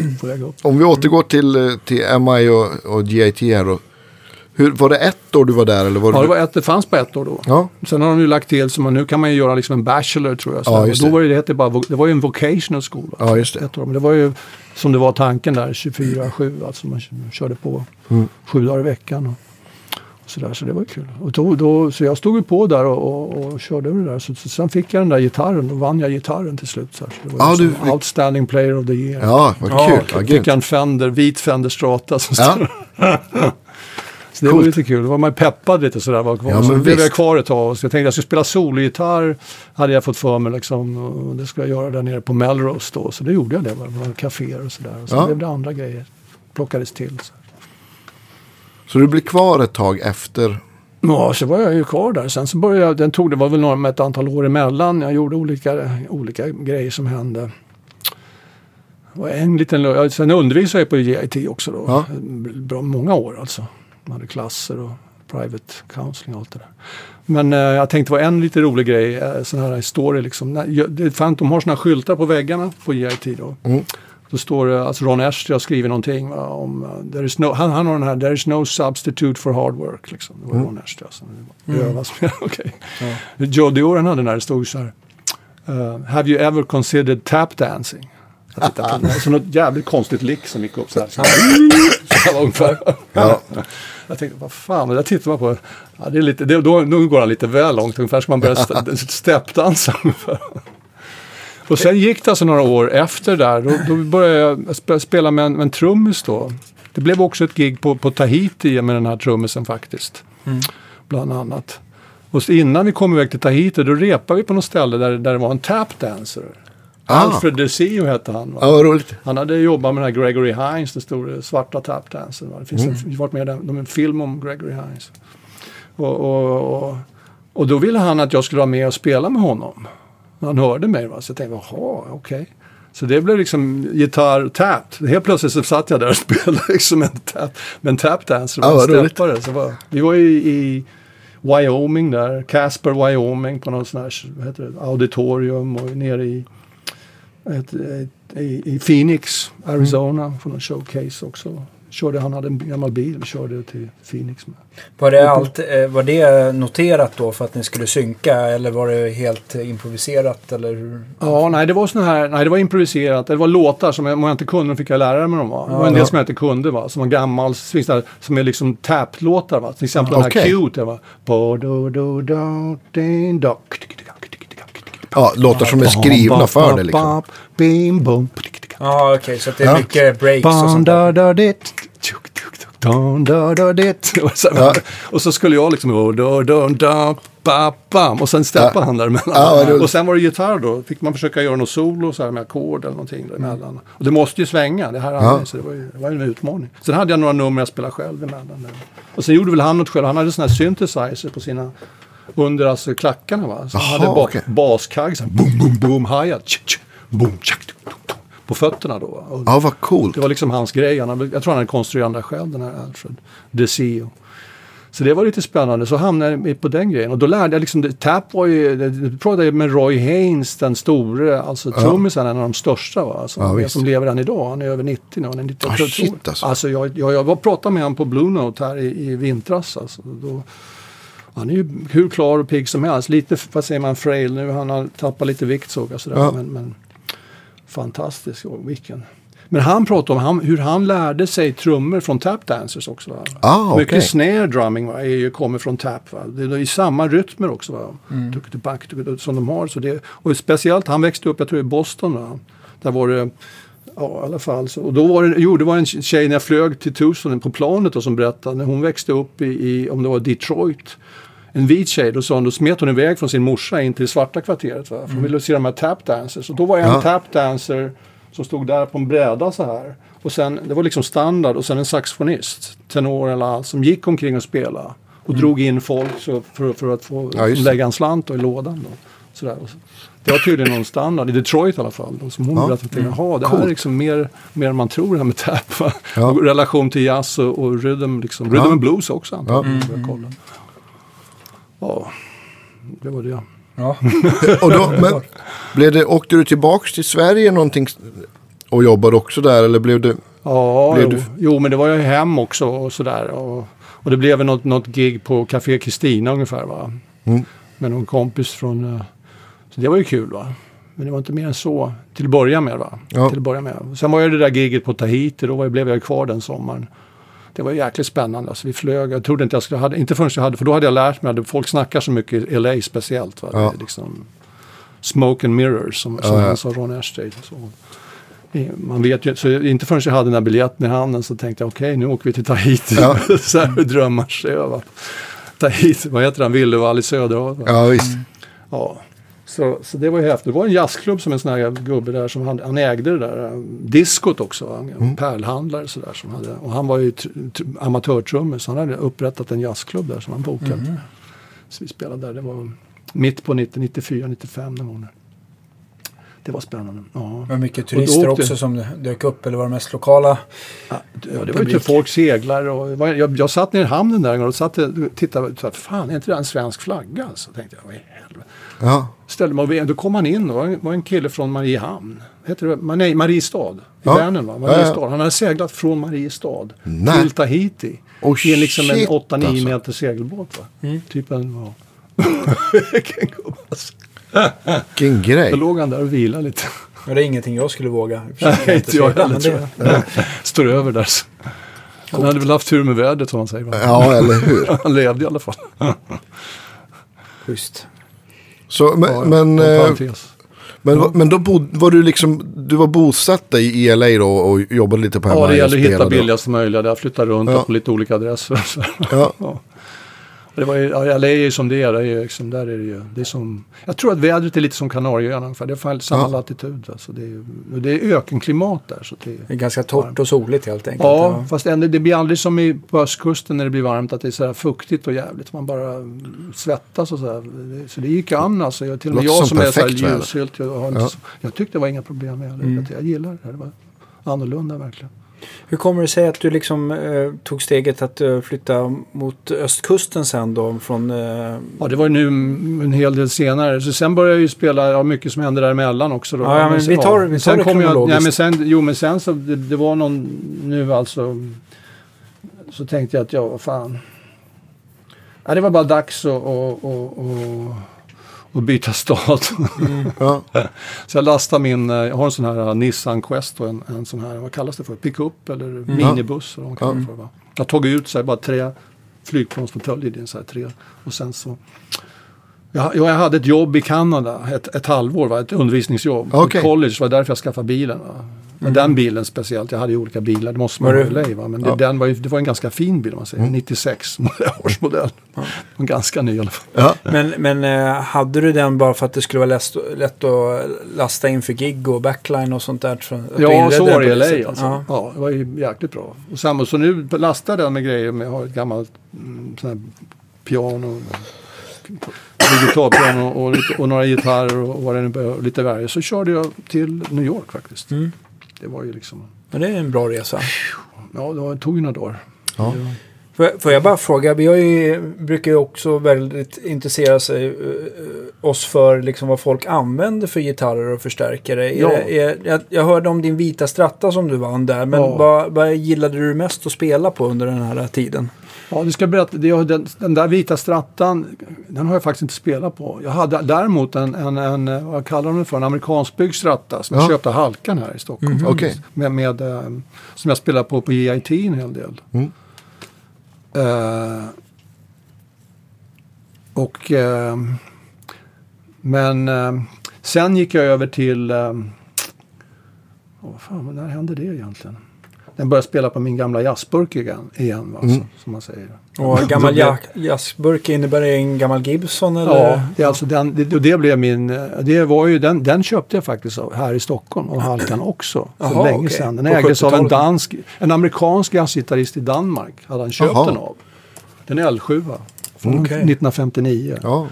om vi återgår till, eh, till MI och, och GIT här då. Hur, var det ett år du var där eller var Ja, det? var ett, det fanns på ett år då. Ja, Sen har de ju lagt till, så man, nu kan man ju göra liksom en bachelor tror jag. Så Ja, då var det, det, bara, det var ju en vocational school. alltså. Ja, just det. Ett år. Men det var ju som det var tanken där, 24-7, alltså man körde på Mm. sju dagar i veckan. Och så, där, så det var kul. Och då, då, så jag stod ju på där och, och, och körde över det där. Så, så sen fick jag den där gitarren, då vann jag gitarren till slut. Så, här. så det var Ja, ju du fick- Outstanding Player of the Year. ja vad Ja, kul. okej. Ja, Fick jag en Fender, vit Fender Strata. Som Ja. <laughs> Så det var Coolt. lite kul. Då var man peppad lite sådär. Var kvar. Ja, så blev jag kvar ett tag. Så jag tänkte jag skulle spela sologitarr. Hade jag fått för mig liksom. Och det skulle jag göra där nere på Melrose då. Så det gjorde jag det. Det var kaféer och sådär. Och så Ja. blev det andra grejer. plockades till. Så. Så du blir kvar ett tag efter? Ja, så var jag ju kvar där. Sen så började jag, den tog, det var väl några ett antal år emellan. Jag gjorde olika, olika grejer som hände. Var en liten, sen undervisade jag på JIT också då. Ja. Bra många år alltså. Man hade klasser och private counseling och allt det där. Men eh, jag tänkte det var en lite rolig grej, eh, sån här story liksom. När, jag- det, fan, de har såna här skyltar på väggarna på JIT då. Mm. Då står det, alltså Ron Ashley har skrivit någonting va, om, uh, there is no, han, han har den här, there is no substitute for hard work. Liksom. Det var Ron Ashley alltså. Det var övas med, <laughs> okej. Joe Dior han hade den här, det stod så här. uh, have you ever considered tap dancing? Jag tittade på den, så något jävligt konstigt lick som gick upp så här. <laughs> Så här var ungefär. Ja. Jag tänkte, vad fan, men där tittar man på. Ja, det är lite, det, då, då går han lite väl långt, ungefär ska man börja st- <laughs> steppdansa. Och sen gick det alltså några år efter där, då, då började jag sp- spela med en, en trummis då. Det blev också ett gig på, på Tahiti med den här trummisen faktiskt. Bland annat. Och innan vi kom iväg till Tahiti, då repade vi på något ställe där, där det var en tapdancer. Ah. Alfred DeSio hette han. Va? Vad roligt. Han hade jobbat med den här Gregory Hines, den stora svarta tapdancern. Det finns Mm. en, varit med i en film om Gregory Hines. Och, och, och, och då ville han att jag skulle vara med och spela med honom. Han hörde mig, va? så jag tänkte, jaha, okej. Så det blev liksom gitarr, tap. Helt plötsligt så satt jag där och <laughs> spelade liksom en tap, med en tapdancer. Ja, och vad steppare. Så var, vi var i, i Wyoming där, Casper, Wyoming på någon sån här vad heter det, auditorium och nere i, ett, ett, i, i Phoenix, Arizona, på någon showcase också. Körde, han hade en gammal bil och körde till Phoenix med. Var det, allt, eh, var det noterat då för att ni skulle synka eller var det helt improviserat? Eller hur? Ja, nej det var såna här, nej det var improviserat. Det var låtar som jag, om jag inte kunde, då fick jag lära mig dem. Va? Det var en del som jag inte kunde, va? som var gammal, som är liksom tap-låtar. Va? Till exempel den här Okej. Cute. Va? Ja, låtar som är skrivna för det liksom. Ja, okej. så att det är Ja. mycket breaks och sånt da, där. da, dit. Dun, da, da, dit. Och så- Ja. Och så skulle jag liksom... oh, da, da, da, ba, bam. Och sen steppade Ja. han däremellan. Ja, och sen var det gitarr då. Fick man försöka göra något solo så här med ackord eller någonting däremellan. Och det måste ju svänga. Det här Ja. så det var ju det var en utmaning. Sen hade jag några nummer jag spelade själv emellan. Där. Och sen gjorde väl han något själv. Han hade sån här synthesizer på sina... Under alltså klackarna va. Så han Jaha, hade ba- okej. baskagg. så här, Boom, boom, boom, hi-hat. Boom, tjack, tuk, tuk, tuk, På fötterna då. Och Ja, vad coolt. det var liksom hans grej. Han jag tror han hade konstruerat den själv, den här Alfred DeSio. Så det var lite spännande. Så hamnade jag på den grejen. Och då lärde jag liksom, Tap var ju, jag pratade med Roy Haynes, den store, alltså trummisen, en av de största va. Alltså, Ja, visst. som lever än idag. Han är över 90 nu. Han är 90, Ah, jag tror- shit, alltså. alltså jag, jag, jag var pratade med honom på Blue Note här i, i vintras. Alltså, då, han är ju hur klar och pigg som helst. Lite, vad säger man, frail nu. Han har tappat lite vikt såg jag sådär. Ja. Men, men fantastisk. Och vilken. Men han pratade om han, hur han lärde sig trummor från tapdancers också. Va? Ah, Mycket okej. snare drumming va, är ju, kommer från tap. Va? Det är i samma rytmer också. Va? Mm. Tuk, tuk, back, tuk, tuk, som de har. Så det, och speciellt, han växte upp, jag tror i Boston. Va? Där var det, ja i alla fall. Så, och då var det, jo, det var en tjej när jag flög till Tucson på planet då, som berättade. När hon växte upp i, i, om det var Detroit. En vit tjej, då, sa hon, då smet hon iväg från sin morsa in till det svarta kvarteret. Va? För hon ville se de här tapdancers. Och då var jag en Ja. tapdancer som stod där på en bräda så här. Och sen, det var liksom standard och sen en saxofonist, tenor eller allt, som gick omkring och spelade. Och drog in folk så för, för att få Ja, lägga en slant i lådan. Då. Sådär. Det var tydligen någon standard, i Detroit i alla fall. Då, som hon Ja. berättade, jaha det här är liksom mer, mer än man tror det här med tap. Ja. Relation till jazz och, och rhythm, liksom. rhythm Ja. and blues också antagligen. Ja. Ja. Jag ja, det var det. Ja. <laughs> Och då, men, blev det, åkte du tillbaks till Sverige någonting och jobbade också där eller blev det? Ja, Blev jo, du- jo, men det var ju hem också och sådär. Och, och det blev något, något gig på Café Kristina ungefär va. Mm. Med någon kompis från... eh, Så det var ju kul va. Men det var inte mer än så till att börja med va. Ja. Till att börja med. Sen var ju det där giget på Tahiti, då var, blev jag kvar den sommaren. Det var jäkligt spännande. Alltså, vi flög, jag trodde inte jag skulle, hade, inte förrän jag hade, för då hade jag lärt mig, att folk snackar så mycket i LA speciellt. Va? Det Ja. liksom smoke and mirrors som, som Ja, ja. han sa, Ron. Så. Eh, Man vet ju, så inte förrän jag hade den här biljetten i handen så tänkte jag okej nu åker vi till Tahiti. Ja. <laughs> så här drömmar sig över. Tahiti, vad heter den, Villevall i Söderhavet. Ja visst. Ja. Så, så det var ju häftigt. Det var en jazzklubb som en sån här gubbe där som han, han ägde det där uh, diskot också. En Mm. pärlhandlare sådär som hade. Och han var ju tr- tr- amatörtrummis så han hade upprättat en jazzklubb där som han bokat. Mm. Så vi spelade där. Det var mitt på 90, 94, 95 någon gång. Det var spännande. Ja. Det var mycket Och turister åkte- också som dök upp, eller var det mest lokala? Ja, det var ju till folk seglar och det var- jag, jag satt nere i hamnen där en gång och satt och tittade och sa fan är inte det en svensk flagga? Så tänkte jag, vad i helvete. Ja. Ställde mig och då kom han in, det var en, var en kille från Mariehamn. Heter det, nej, Mariestad. I Ja. Vänern va? Ja, Mariestad. ja. Han hade seglat från Mariestad Nej. till Tahiti. Oh, I en liksom en shit, 8-9 alltså. meter segelbåt va? Typ en, ja. <laughs> Vilken gubbe alltså. Vilken grej. Då låg han där och vilade lite. Ja, det är ingenting jag skulle våga. <laughs> Nej, inte jag heller tror det- jag. Står över där. så. Han hade väl haft tur med vädret som man säger. Ja, eller hur. <laughs> Han levde i alla fall. Schysst. Så, men, Ja, men, eh, men, men då bod, var du liksom, du var bosatt i i LA då och jobbade lite på Ja, hemma det och gäller att hitta spelade. billigast möjliga. Där flytta runt Ja. på lite olika adresser. Så. Ja. <laughs> Ja. Det var ju, ja, LA är ju som det är. Det är ju liksom, där är det ju, det är som, jag tror att vädret är lite som Kanarieöarna ungefär. Det är samma Ja. latitud. Alltså det, är, det är ökenklimat där. Så det är, Det är ganska torrt och soligt helt enkelt. Ja, fast ändå, det blir aldrig som i, på östkusten när det blir varmt att det är så här fuktigt och jävligt. Man bara svettas och så här. Det- Så det gick an alltså. Jag, till och med jag som som är så här ljushylt. Jag, Ja. jag tyckte det var inga problem med det. Mm. Jag, gillar det. Det var annorlunda verkligen. Hur kommer det sig att du liksom eh, tog steget att eh, flytta mot östkusten sen då? Från, eh, Ja, det var ju nu en hel del senare. Så sen började jag ju spela, ja, mycket som hände däremellan också. Då. Ja, ja, men vi tar- vi tar sen det kom jag, kronologiskt. nej, men sen, Jo, men sen så, det, det var någon, nu alltså, så tänkte jag att, ja, vad fan. Ja, det var bara dags att, att byta stad. <laughs> Ja. så jag lastade min, eh, jag har en sån här uh, Nissan Quest och en, en sån här, vad kallas det för, pickup eller minibuss. Eller vad man kallar det för, va? Jag tog ut så här, bara tre flygplansfåtöljer i den så här tre. Och sen så jag, jag hade ett jobb i Kanada, ett, ett halvår, va? ett undervisningsjobb. på Okej. college var därför jag skaffade bilen. Va? Men den bilen speciellt, jag hade ju olika bilar, det måste man Var det- i. Va? Men Ja. det, den var ju, det var en ganska fin bil om man säger, 96 årsmodell. En ganska ny i alla fall. Ja. men men eh, hade du den bara för att det skulle vara lätt, lätt att lasta in för gig och backline och sånt där? Så Ja, så var det i LA alltså. Ja. Ja. det var ju jäkligt bra. Och, samma, så nu lastar den med grejer. Med, jag har ett gammalt mm, sån här piano, gitarrpiano och, lite, och några gitarrer och, och vad det nu behöver, lite värre. Så körde jag till New York faktiskt. Mm. Det var ju liksom, Men det är en bra resa. ja det tog ju några dagar. Ja. Får, jag bara fråga, vi har ju, brukar ju också väldigt intressera sig, eh, oss för liksom vad folk använder för gitarrer och förstärkare. Är Ja. det- är, jag, jag hörde om din vita stratta som du vann där, men Ja. vad, vad gillade du mest att spela på under den här tiden? Ja, du ska berätta. Den, den där vita strattan, den har jag faktiskt inte spelat på. Jag hade däremot en, en, en vad kallar de det för, en amerikanskbyggd stratta som Ja. jag köpte Halkan här i Stockholm. Faktiskt. Okej. Med, med, eh, som jag spelar på på EIT en hel del. Mm. Eh, och eh, men eh, sen gick jag över till, åh, fan, när hände det egentligen? Jag började spela på min gamla jazzburk igen, igen va, Mm. så, som man säger. Och Så gammal blev- ja, jazzburk, innebär det en gammal Gibson eller? Ja, det, är alltså den, det, och det blev min, det var ju den, den köpte jag faktiskt här i Stockholm och Halkan också för Jaha, länge okej. sedan. Den ägdes av en 70-talet. dansk, en amerikansk jazzgitarrist i Danmark hade han köpt Jaha. den av. Den är L7 från Okej. 1959. Ja.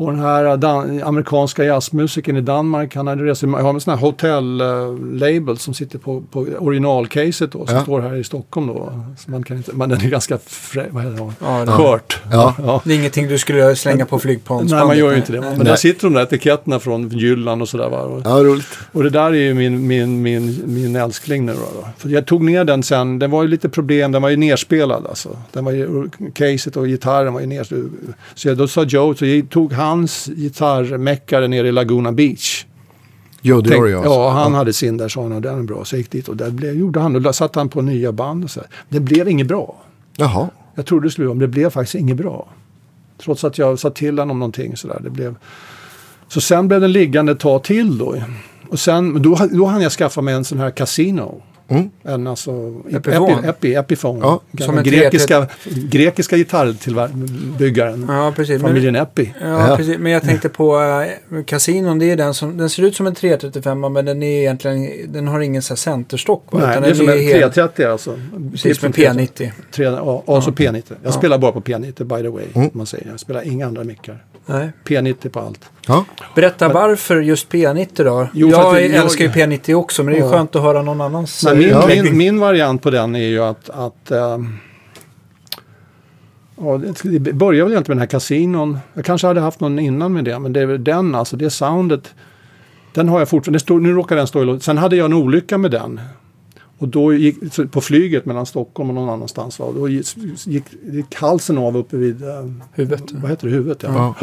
Och den här dan- amerikanska jazzmusikern i Danmark, han hade rest, jag har en sån här hotell-label som sitter på, på originalcaset då, som Ja. står här i Stockholm då. Så man kan inte, men den är ganska frä, vad heter det? Ja, det- skört. Ja. ja. Det är ingenting du skulle slänga på flygplansbandet? Nej, man gör ju inte det. Nej. Men där sitter de där etiketterna från Jylland och sådär. Va? Och, ja, roligt. och det där är ju min, min, min, min älskling nu då, då. För jag tog ner den sen, det var ju lite problem, den var ju nerspelad alltså. Den var ju, caset och gitarren var ju ner. Så jag, då sa Joe, så jag tog hans gitarrmäckare ner i Laguna Beach. Joe Tänk, Diorio. alltså. ja, han hade sin där, sa han, och den är bra. Så gick dit och där blev, gjorde han, och då satte han på nya band och så. här. Det blev inget bra. Jaha. Jag trodde det skulle men det blev faktiskt inget bra. Trots att jag sa till honom om någonting sådär. Det blev... Så sen blev den liggande ett tag till då. Och sen, då, då hann jag skaffa mig en sån här Casino. Mm. En alltså Epifon. Epi, epi, Epiphone. Ja, som en grekiska, grekiska gitarrbyggaren. Ja, precis. Men, Familjen Epi. ja, Ja. precis. men jag tänkte på äh, kasinon. Det är den som, den ser ut som en 335 men den är egentligen, den har ingen så här centerstock. va? Nej, Utan det är den som en helt- 330 alltså. Precis, med Gibson P90. Tre, ja, alltså P90. Jag Ja. spelar bara på P90 by the way. Mm. Man säger. Jag spelar inga andra mickar. Nej. P90 på allt. Ja. Berätta varför just P90 då? Jo, jag, att jag- älskar ju P90 också men det är Ja. skönt att höra någon annans. Men min, Ja. min, min variant på den är ju att, att ja, det, börjar väl egentligen med den här kasinon. Jag kanske hade haft någon innan med det, men det är väl den, alltså det soundet. Den har jag fortfarande. Det står, nu råkar den stå i. Sen hade jag en olycka med den. Och då gick, på flyget mellan Stockholm och någon annanstans. Va? Då gick, gick, gick halsen av uppe vid, eh, Huvudet. vad heter det, huvudet? Ja.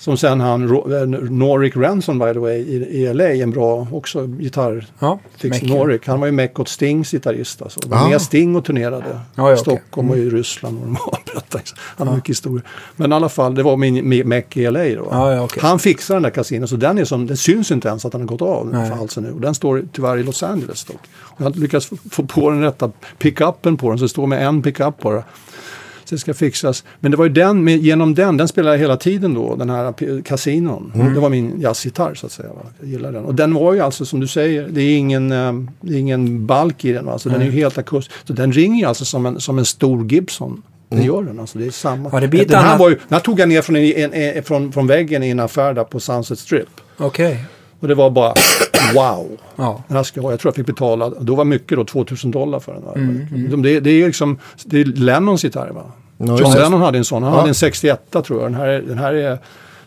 Som sen han, eh, Norik Ranson by the way, i, i LA, en bra också gitarr Ja. Norik, han var ju Mac åt Stings gitarrist. Alltså. Var Ah. med Sting och turnerade. Ja, ja. Stockholm och i Ryssland och de har berättat. Han har mycket historia. Men i alla fall, det var min Mac i LA då. Ja, ja, okej. Han fixade den där kasinon så den är som, det syns inte ens att den har gått av Nej. för halsen nu. Och den står tyvärr i Los Angeles dock. Och jag har lyckats få- få på den rätta pickuppen på den så det står med en pickup bara. Det ska fixas. Men det var ju den, med, genom den, den spelade jag hela tiden då, den här kasinon. Mm. Det var min jazzgitarr så att säga. Va? Jag gillar den. Och den var ju alltså som du säger, det är ingen, eh, det är ingen balk i den. va. Alltså, Den är ju helt akustisk. Så den ringer ju alltså som en, som en stor Gibson. Det gör den alltså, det är samma. Mm. Ja, det blir den här annat- var ju, den här tog jag ner från, en, en, från, från väggen i en affär där på Sunset Strip. Okej. Och det var bara wow. Ja. Den här ska jag ha. Jag tror jag fick betala, då var mycket då, 2000 dollar för den. Här. Mm, De- Det, det är liksom, det är Lennons gitarr va? Ja, John. Lennon hade en sån, han Ja. hade en 61 tror jag. Den här, är- den här är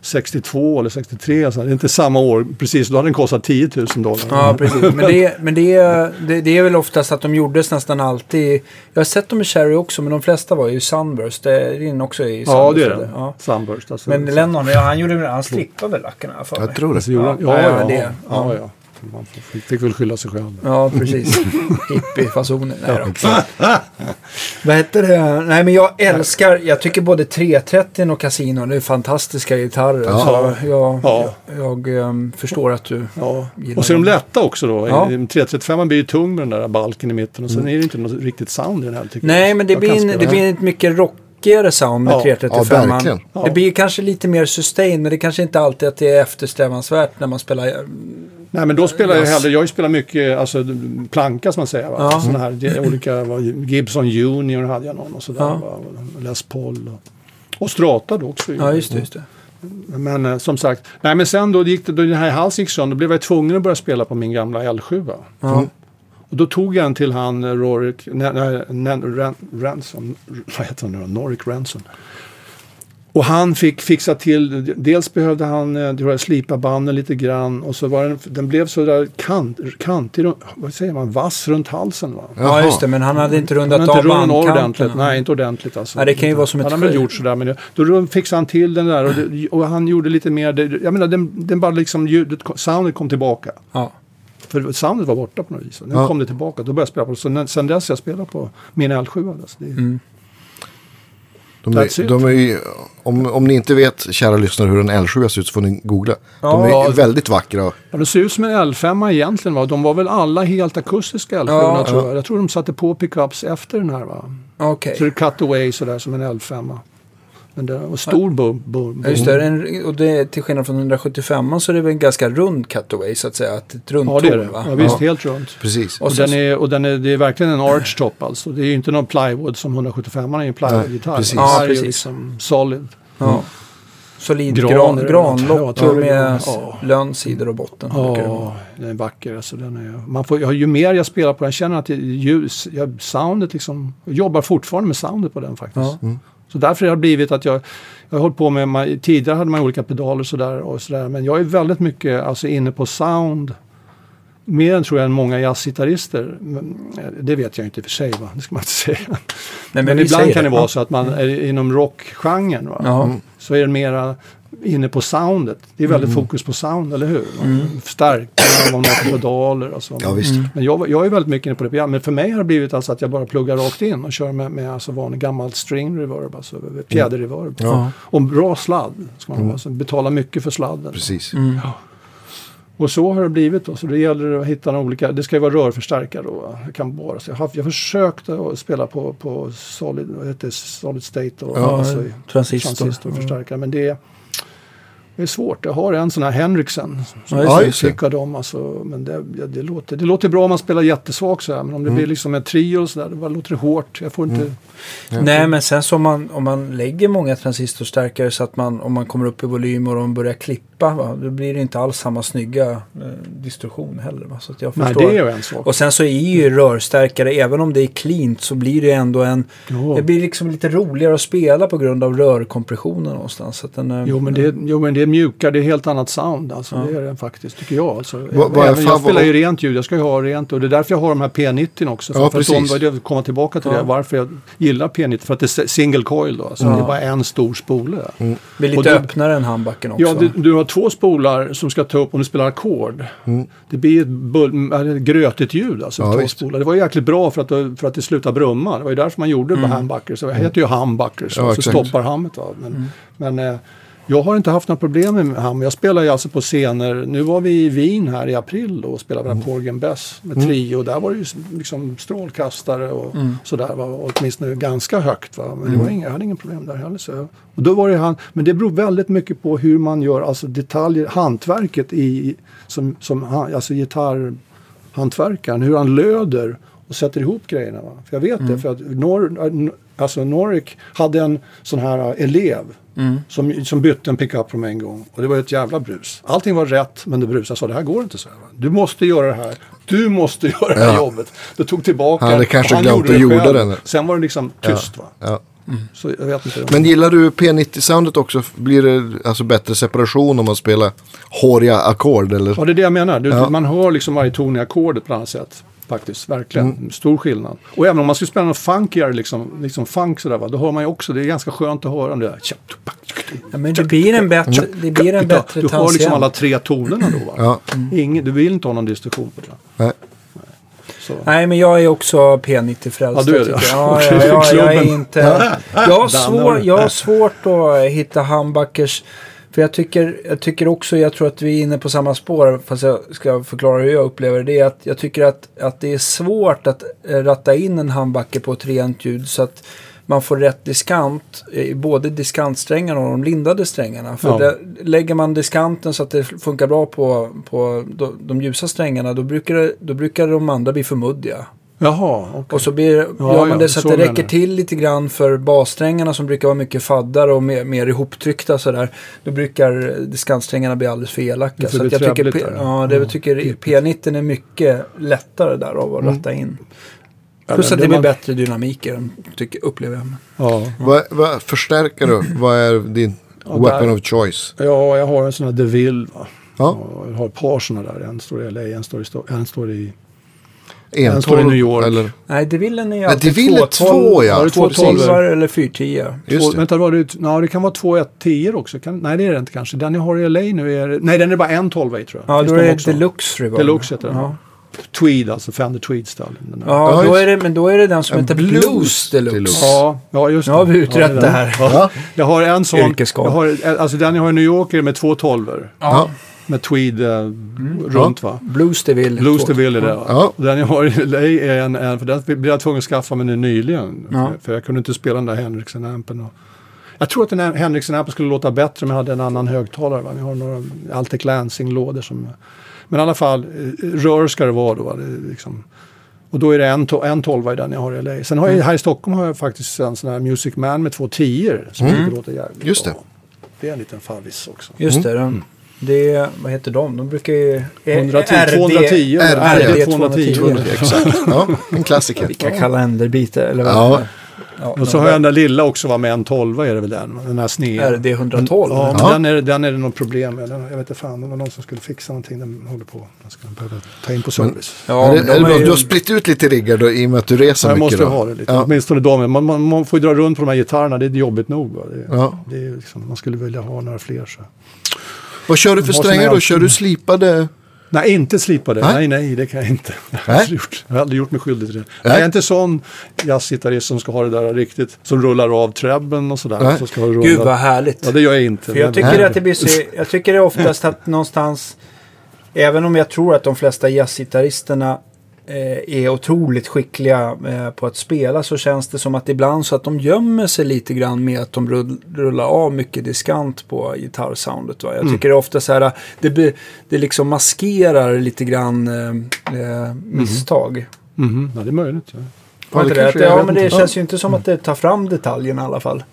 62 eller 63, så det är inte samma år precis. Då hade den kostat 10 000 dollar. Ja, precis. Men, det, men det, är- det, det är väl oftast att de gjordes nästan alltid. Jag har sett dem i Cherry också, men de flesta var ju Sunburst. Det är in också i Sunburst. Ja, det är den. Ja. Sunburst. Alltså. Men Lennon, ja, han, gjorde, han strippade lackarna för mig. Jag tror det. Alltså, Ja, ja, ja, ja, det- ja, ja. ja. Man fick, fick väl skylla sig själv. Ja, precis. <laughs> Hippie-fasonen. Nej då. <laughs> Vad heter det? Nej, men jag älskar, jag tycker både 330 och Casino, det är fantastiska gitarrer. Ja. Så jag, Ja. jag, jag ehm, förstår att du Ja. gillar Och så är de lätta också då. Ja. 335 blir ju tung med den där balken i mitten och sen är det inte något riktigt sound i den här. Tycker jag. Nej, men det Jag blir, en, det blir ett mycket rockigare sound med Ja, 335. ja. Det blir kanske lite mer sustain, men det kanske inte alltid att det är eftersträvansvärt när man spelar. Nej men då spelar jag hellre, jag spelat mycket alltså, planka som man säger. Va? Ja. Såna här det olika, Gibson Junior hade jag någon och sådär. Ja. Va? Les Paul och, och Strata då också. Ja, just det. Just det. Men eh, som sagt, nej men sen då gick det, då den här hals gick sönder, då blev jag tvungen att börja spela på min gamla L7. Va? Ja. Och då tog jag en till han eh, Rorik, nej, nej, nej, Ran, Ranson, vad heter han nu då? Norik Ranson. Och han fick fixa till, dels behövde han eh, tror jag, slipa banden lite grann och så var den, den blev så där kant, kantig, vad säger man, vass runt halsen. Va? ja, just det. Men han hade inte Han rundat hade av inte rundat ordentligt, bandkanterna. nej inte ordentligt alltså. Ja, det kan ju vara som ett Han hade gjort sådär men då fixade han till den där och, det, och han gjorde lite mer, det, jag menar den, den bara liksom, ljudet, kom- soundet kom tillbaka. Ja. För soundet var borta på något vis. Nu Ja. kom det tillbaka. Då började jag spela på det. Så när- sen dess jag spelat på min L7. Alltså. Det är, Mm. De är, de är, ju- om, om ni inte vet, kära lyssnare, hur en L7 ser ut så får ni googla. De är Ja. väldigt vackra. ja, de ser ut som en L5 egentligen. Va? De var väl alla helt akustiska L7 Ja. tror jag. Jag tror de satte på pickups efter den här. Va? Okej. Så det är cut away sådär som en L5. Men det var stor bum, Ja, just det, en, och det, till skillnad från 175 så är det väl en ganska rund cutaway så att säga. Ett, ett runt Ja det är det. torn, va? Ja, visst, Ja. helt runt. Precis. Och Och, den är, och den är, det är verkligen en arch top alltså. Det är ju inte någon plywood som 175 är en plywood-gitarr. Nej, precis. Det Ja, är ju precis. liksom solid. Ja. Solid Gran gran, är det. granlock Ja, med gran, ja. lönn, sidor och botten. det. Ja, den är vacker. Alltså, den är, man får, ja, ju mer jag spelar på den, jag känner att det, ljus, jag, soundet liksom, jag jobbar fortfarande med soundet på den faktiskt. Ja. Så därför har det blivit att jag, jag har hållit på med, tidigare hade man olika pedaler sådär och sådär, men jag är väldigt mycket alltså, inne på sound. Mer än tror jag än många jazzgitarrister. Eh, Det vet jag inte i och för sig, va? det ska man inte <laughs> säga. Nej, Men, men ibland kan det vara så att man är inom rockgenren. Va? Ja. Så är det mera inne på soundet. Det är väldigt Mm. fokus på sound, eller hur? Förstärkningar av några pedaler och så. Ja, visst. Men jag, jag är väldigt mycket inne på det. Men för mig har det blivit alltså att jag bara pluggar rakt in och kör med, med alltså vanlig gammal string reverb, alltså fjäderreverb. Ja. Och bra sladd. Ska man ha. alltså, betala mycket för sladden. Precis. Mm. Och så har det blivit då. Så det gäller att hitta några olika, det ska ju vara rörförstärkare då. Jag kan bara, så jag, har, jag försökte att spela på, på solid, vad heter det, solid state och Ja, alltså, transistor. transistorförstärkare. Men det, det är svårt. Jag har en sån här Henriksen. Som Ja, jag det. Det. Alltså, men det, ja, det, låter, det låter bra om man spelar jättesvagt så här. Men om det Mm. blir liksom en trio och sådär, bara låter det hårt. Jag får inte... Nej, men sen så om man, om man lägger många transistorstärkare så att man, om man kommer upp i volym och de börjar klippa, va, då blir det inte alls samma snygga eh, distorsion heller. Va? Så att jag Nej, förstår. det är ju en sak. Och sen så är ju rörstärkare, även om det är cleant, så blir det ändå en... Ja. Det blir liksom lite roligare att spela på grund av rörkompressionen någonstans. Så att den, eh, Jo men, det, jo men det är mjukare, det är helt annat sound. Alltså, Ja. Det är det faktiskt, tycker jag. Alltså, vad är Även, jag spelar ju rent ljud, jag ska ju ha rent. Och det är därför jag har de här P90 också. För Ja, att precis. de, jag komma tillbaka till Ja. det, varför jag gillar P90. För att det är single coil då, alltså Ja. det är bara en stor spole. blir lite och det- öppnare än handbacken också. Ja, du, du har två spolar som ska ta upp om du spelar ackord. Mm. Det blir ett bull, äh, grötigt ljud alltså. Två visst. spolar. Det var jäkligt bra för att, det- för att det slutade brumma. Det var ju därför man gjorde mm. humbuckers. Så det heter ju humbuckers. Ja, så exakt. stoppar hammet. Va? Men, men eh, jag har inte haft några problem med hum. Jag spelar ju alltså på scener. Nu var vi i Wien här i april då och spelade med Porgen Bess med trio. Där var det ju liksom strålkastare och sådär. Va? Och åtminstone ganska högt. Va? Men det var inga, jag hade ingen problem där heller. Så och då var det han, men det beror väldigt mycket på hur man gör alltså detaljer, hantverket i, som, som alltså gitarrhantverkaren, hur han löder och sätter ihop grejerna. Va? För jag vet det, för att Nor, alltså Norik hade en sån här äh, elev som, som bytte en pickup från en gång. Och det var ett jävla brus. Allting var rätt, men det brusade. Sa, det här går inte så här. Du måste göra det här. Du måste <laughs> göra det här Ja. jobbet. Det tog tillbaka. Han hade kanske och glömt gjorde att det gjorde den. Sen var det liksom tyst. Va? Ja. Så jag vet inte. Men gillar du P90-soundet också? Blir det alltså bättre separation om man spelar håriga ackord? Eller? Ja, det är det jag menar. Du, Ja. Man hör liksom varje ton i ackordet på ett annat sätt. Faktiskt, verkligen. Mm. Stor skillnad. Och även om man skulle spela något funkigare, liksom, liksom funk sådär, va, då hör man ju också, det är ganska skönt att höra det där. Ja, men det blir en bättre, det blir en bättre Du hör liksom alla tre tonerna då va? Ja. Ingen, du vill inte ha någon diskussion på det. Nej. Så. Nej, men jag är också P90-frälst. Ja, du är det. jag. <laughs> Ja, ja, ja, jag är inte... Jag har, svår, jag har svårt att hitta humbuckers. För jag tycker, jag tycker också, jag tror att vi är inne på samma spår, fast jag ska förklara hur jag upplever det. det att jag tycker att, att det är svårt att eh, ratta in en humbucker på ett rent ljud så att man får rätt diskant i både diskantsträngarna och de lindade strängarna. För Ja. där, lägger man diskanten så att det funkar bra på, på de, de ljusa strängarna, då brukar, det, då brukar de andra bli för muddiga. Jaha, okej. Och så blir, gör man ja, det så att det räcker till lite grann för bassträngarna som brukar vara mycket faddare och mer, mer ihoptryckta sådär. Då brukar diskantsträngarna bli alldeles för elaka. Så att jag tycker, P- där. ja, det Ja, tycker P90 är mycket lättare där av att ratta in. Ja, Plus att det blir man- bättre dynamik i den, tycker, upplever jag. Ja. Vad, vad förstärker du? vad är din Ja, weapon där- of choice? ja, jag har en sån här DeVille. Va? Ja. Jag har ett par såna där. En står i LA, en står i, en står i Den står i New York. Eller? Nej, DeVillen är alltid DeVille är två, ja. Ja, det är två Två tolvor. tolvar eller fyrtia. Just Två, det. vänta, var det, ja, det kan vara två ett tior också. Kan, nej, det är det inte kanske. Den jag har i LA nu är... Nej, den är bara en 12 i tror jag. Ja, Finns då de är det också? Deluxe Revolver. Deluxe heter den. Ja, Tweed, alltså Fender Tweed style. Ja Ja, då är det, men då är det den som heter Blues Blues Deluxe. Deluxe. Ja, ja, just Nu har vi utrett ja, det här. Ja. Jag har en sån. Jag har, alltså den jag har i New York är med två tolvor. Ja. Med tweed eh, Mm. runt va. Blues DeVille. Blues DeVille är det. Ja. Den jag har i LA är en, en för den blev jag tvungen att skaffa mig nu nyligen. Ja. För, för jag kunde inte spela den där Henriksen-ampen. Jag tror att den här Henriksen-ampen skulle låta bättre om jag hade en annan högtalare. Va? Jag har några Altec Lansing-lådor som... Men i alla fall, eh, rör ska det vara då. va? Det liksom, och då är det en, to- en 12 i den jag har i LA. Sen har Mm. jag, här i Stockholm har jag faktiskt en sån här Music Man med två tior som tycker låter jävligt Mm. Just det. bra. Det är en liten favvis också. Just Mm. det. De, det är, vad heter de? De brukar ju... eh, 110, RD 210. RD, RD 210. 210. Exakt. Ja, en klassiker. Vilka kalenderbitar eller vad Ja. ja, Och så har jag den där lilla också va, med en 12 är det väl den, den här sneda. RD 112. Ja, men Ja. Den, är, den är det något problem med. Den, jag vet inte fan, det var någon som skulle fixa någonting. Den håller på. Den ska behöva ta in på service. Ja, är det, men är det de bra? är ju- Du har splitt ut lite riggar då, i och med att du reser jag mycket. måste då. ha det lite. Ja. Åtminstone de. Man, man, man får ju dra runt på de här gitarrerna. Det är jobbigt nog. Va? Det, Ja. det är liksom, man skulle vilja ha några fler. Så. Vad kör du för strängar då? Kör du slipade? Nej, inte slipade. Nej. Nej, nej, det kan jag inte. Jag har, aldrig gjort, jag har aldrig gjort mig skyldig till det. Nej. Jag är inte sån jazzgitarrist som ska ha det där riktigt. Som rullar av trebben och sådär. Nej. Så ska rulla. Gud vad härligt. Ja, det gör jag inte. För jag Men- tycker att det blir så, jag tycker det oftast att någonstans Även om jag tror att de flesta jazzgitarristerna är otroligt skickliga eh, på att spela så känns det som att ibland så att de gömmer sig lite grann med att de rull, rullar av mycket diskant på gitarrsoundet. Va? Jag Mm. tycker det är ofta så här, det, be, det liksom maskerar lite grann eh, eh, misstag. Mhm, Ja, det är möjligt. Ja. Det det? ja, men det känns ju inte som att det tar fram detaljerna i alla fall.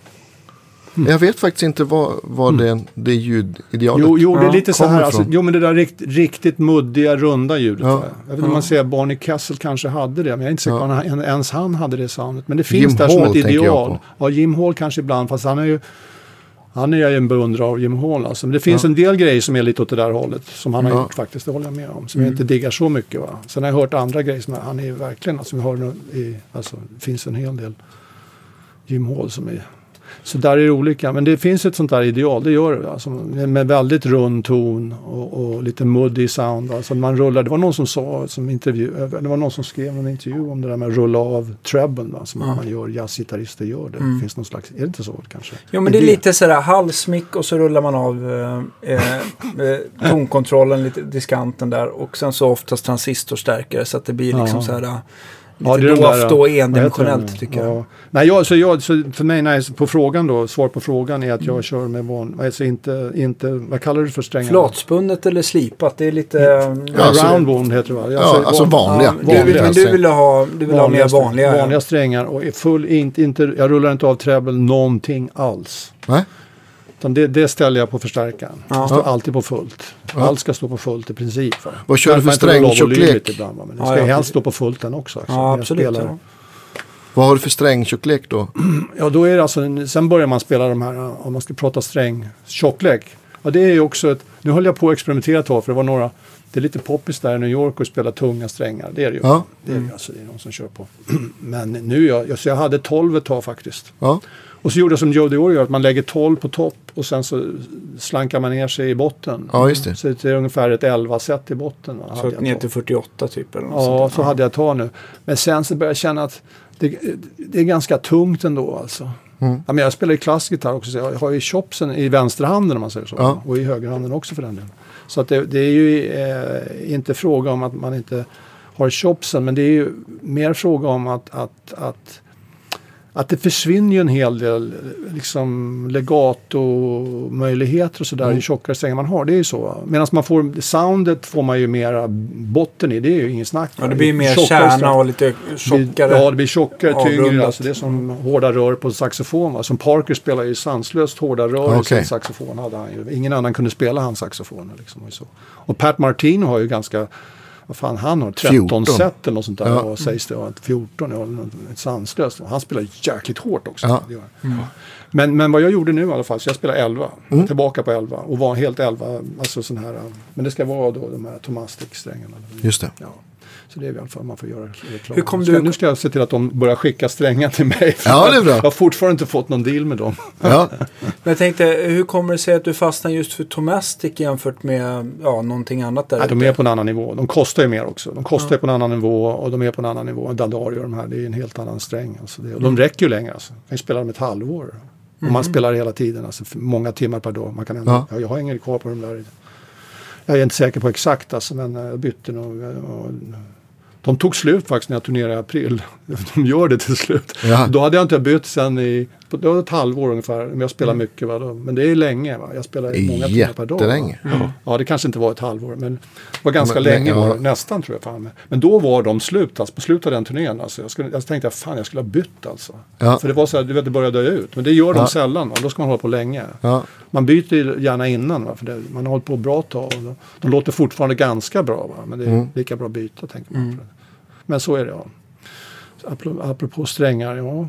Jag vet faktiskt inte vad, vad det, det ljudidealet Jo, jo, det är lite så kommer här. Alltså, jo, men det där rikt, riktigt muddiga, runda ljudet. Ja. Jag vet inte om man säger Barney Castle kanske hade det, men jag är inte säker på Ja. att ens han hade det soundet. Men det finns Jim där som Hall ett tänker jag ideal. Ja, Jim Hall kanske ibland, fast han är ju han är jag ju en beundrare av Jim Hall. Alltså. Men det finns Ja. en del grejer som är lite åt det där hållet. Som han har Ja. gjort faktiskt, det håller jag med om. Som jag inte diggar så mycket. Va? Sen har jag hört andra grejer som han är ju verkligen, alltså, vi har nu i, alltså, det finns en hel del Jim Hall som är så där är det olika, men det finns ett sånt där ideal, det gör det. Alltså, med väldigt rund ton och, och lite muddy sound. Alltså man rullar, det var någon som sa, som intervju, det var någon som skrev en intervju om det där med att rulla av trebben. Va, som Ja. man gör, jazzgitarrister gör det. Mm. Det finns någon slags, är det inte så kanske? Jo men det är lite sådär halvsmick och så rullar man av eh, eh, eh, tonkontrollen, lite diskanten där och sen så oftast transistorstärkare så att det blir liksom Ja. såhär lite Ja, det är de doft där, och endimensionellt tycker jag. Ja. Nej, jag, så jag, så för mig, jag, på frågan då, svar på frågan är att jag kör med van, alltså inte, inte, vad kallar du det för strängar? Flatspunnet eller slipat, det är lite... Ja, alltså- roundwound heter det va? Ja, alltså vanliga. Ja, du, vill, men du vill ha, du vill ha mer vanliga. vanliga strängar och är full, inte, inte, jag rullar inte av treble någonting alls. Nej? Utan det, det ställer jag på förstärkaren. Ja. Det står alltid på fullt. Ja. Allt ska stå på fullt i princip. Va? Vad kör du för strängtjocklek? Ibland, men det Ja, ska ja, helst stå på fullt den också. när Ja, absolut. spelar. Ja. Vad har du för strängtjocklek då? <clears throat> Ja, då är det alltså, en- sen börjar man spela de här, om man ska prata sträng, tjocklek. Ja, det är ju också ett, nu höll jag på att experimentera ett tag för det var några, det är lite poppis där i New York att spela tunga strängar. Det är det ju. Ja. Det är, det, alltså, det är någon som kör på. <clears throat> Men nu, jag, jag, så jag hade 12 ett tag faktiskt. Ja, Och så gjorde jag som Joe Dior gör, att man lägger 12 på topp och sen så slankar man ner sig i botten. ja just det. Så det är ungefär ett 11-set i botten. va, Så hade jag ner till 48 typ eller något Ja, sånt så hade jag tag nu. Men sen så började jag känna att det, det är ganska tungt ändå alltså. Mm. Ja, men jag spelar ju klassgitarr också, så jag har ju chopsen i vänsterhanden om man säger så. Ja. Och i högerhanden också för den delen. Så att det, det är ju eh, inte fråga om att man inte har chopsen, men det är ju mer fråga om att, att, att att det försvinner ju en hel del liksom, legato-möjligheter och sådär Mm. ju tjockare strängar man har. Det är ju så. Medan man får, soundet får man ju mera botten i. Det är ju ingen snack. Ja, det blir mer Tjockare kärna och lite tjockare. Ja, det blir tjockare, tyngre. Alltså det är som hårda rör på saxofon. Va? Som Parker spelar ju sanslöst hårda rör i sin saxofon. Hade han ju. Ingen annan kunde spela hans saxofon. Liksom, och, så. och Pat Martino har ju ganska, vad fan han har, 13 14. set eller något sånt där. Ja. Och sägs det, ja, 14, ja, sanslöst. Han spelar jäkligt hårt också. Ja. Det gör han. Men, men vad jag gjorde nu i alla fall, så jag spelar 11. Mm. Tillbaka på 11 och var helt 11. Alltså sån här, men det ska vara då de här Tomastic-strängarna. Just det. Ja. Så det är i alla fall man får göra reklam. Hur kom Nu ska, du- nu ska jag se till att de börjar skicka strängar till mig. Ja, det är bra. Jag har fortfarande inte fått någon deal med dem. Ja. <laughs> Men jag tänkte, hur kommer det sig att du fastnar just för Tomastic jämfört med ja, någonting annat där Nej, de är på en annan nivå. De kostar ju mer också. De kostar ju på en annan nivå och de är på en annan nivå. Dandario de här, det är en helt annan sträng. Alltså det, och de räcker ju längre. Alltså. Man kan spela dem ett halvår. Och man spelar hela tiden, alltså många timmar per dag. Man kan ändå, Ja. ja. Jag har ingen kvar på de där. Jag är inte säker på exakt alltså, men jag bytte nog. och- De tog slut faktiskt när jag turnerade i april. <laughs> De gör det till slut. Ja. Då hade jag inte bytt sen i, på- det var ett halvår ungefär. Men jag spelar mycket. Va? Då. Men det är länge. Va? Jag spelar i många timmar per dag. Jättelänge. Ja, det kanske inte var ett halvår, men det var ganska Men- länge. ja. Var nästan tror jag. Fan. Men då var de slut, alltså, på slutet av den turnén. Alltså, jag, skulle, jag tänkte fan jag skulle ha bytt alltså. Ja. För det var så här, du vet, det började dö ut. Men det gör de Ja. sällan, va? då ska man hålla på länge. Ja. Man byter ju gärna innan, va? för det, man har hållit på bra tag. Och de, de låter fortfarande ganska bra, va? men det är Mm. lika bra att byta tänker man. Men så är det ja. Apropå strängar, ja.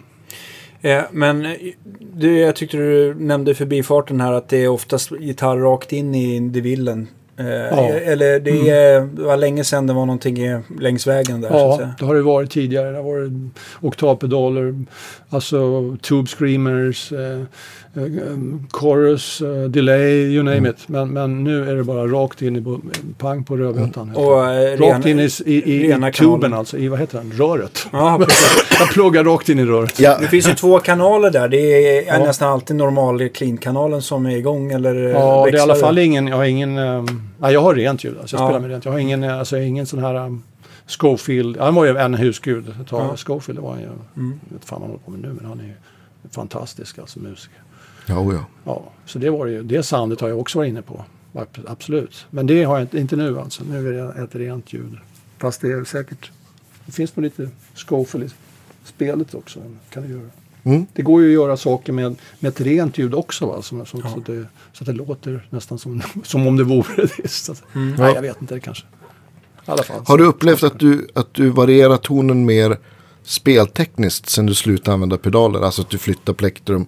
Eh, men eh, du, jag tyckte du nämnde förbifarten här att det är oftast gitarr rakt in i indivillen. Eh, Eller det är, det var länge sedan det var någonting längs vägen där. Ja, det har det varit tidigare. Det har varit oktavpedaler, alltså tube screamers, eh, chorus, eh, delay, you name it. Men, men nu är det bara rakt in i pang på rödbetan. helt Och eh, Rakt in i, i, i, rena i tuben alltså, i vad heter den? Röret. Ja. <laughs> Jag pluggar rakt in i röret. Ja. Det finns ju två kanaler där. Det är Ja. nästan alltid normal clean-kanalen som är igång eller Ja, det är i alla växlar fall ingen, jag har ingen, ehm, nej, jag har rent ljud. Alltså jag Ja. spelar med rent. Jag har ingen, eh, alltså, ingen sån här um, Schofield. Han var ju en husgud ett tag. Schofield det var han ju. Mm. Jag vet inte fan vad han håller på med nu men han är ju fantastisk alltså musiker. Ja, oh ja. Ja, så det var det ju. Det soundet har jag också varit inne på. Ab- Absolut. Men det har jag inte, inte nu alltså. Nu är det ett rent ljud. Fast det är säkert. Det finns nog lite Schofield i spelet också. Kan det göra. Mm. Det går ju att göra saker med, med ett rent ljud också. Va? Som, som, så, att det, så att det låter nästan som, <laughs> som om det vore det. Mm. Nej, jag vet inte. Det kanske. Fall. Har du upplevt att du, att du varierar tonen mer speltekniskt sen du slutade använda pedaler? Alltså att du flyttar plektrum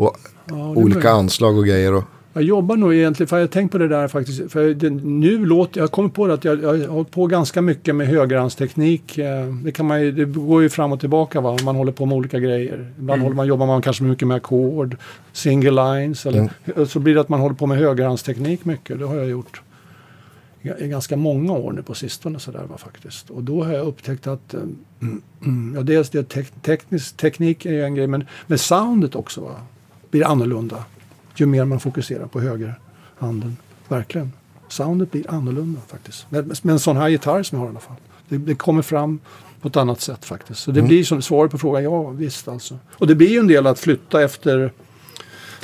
och Ja, olika möjligt. anslag och grejer. Och, Jag jobbar nog egentligen, för jag har tänkt på det där faktiskt. För det, nu låter, jag har kommit på det att jag, jag har hållit på ganska mycket med högerhandsteknik. Eh, Det, kan man det går ju fram och tillbaka va? man håller på med olika grejer. Ibland håller man, jobbar man kanske mycket med ackord, single lines. Eller, Så blir det att man håller på med högerhandsteknik mycket. Det har jag gjort i ganska många år nu på sistone. Så där, va, faktiskt. Och då har jag upptäckt att eh, mm, ja, dels det tek, teknisk, teknik är ju en grej men, men soundet också va, blir annorlunda ju mer man fokuserar på högerhanden. Verkligen. Soundet blir annorlunda faktiskt. Med, med en sån här gitarr som jag har i alla fall. Det, det kommer fram på ett annat sätt faktiskt. Så det blir som svaret på frågan, ja visst alltså. Och det blir ju en del att flytta efter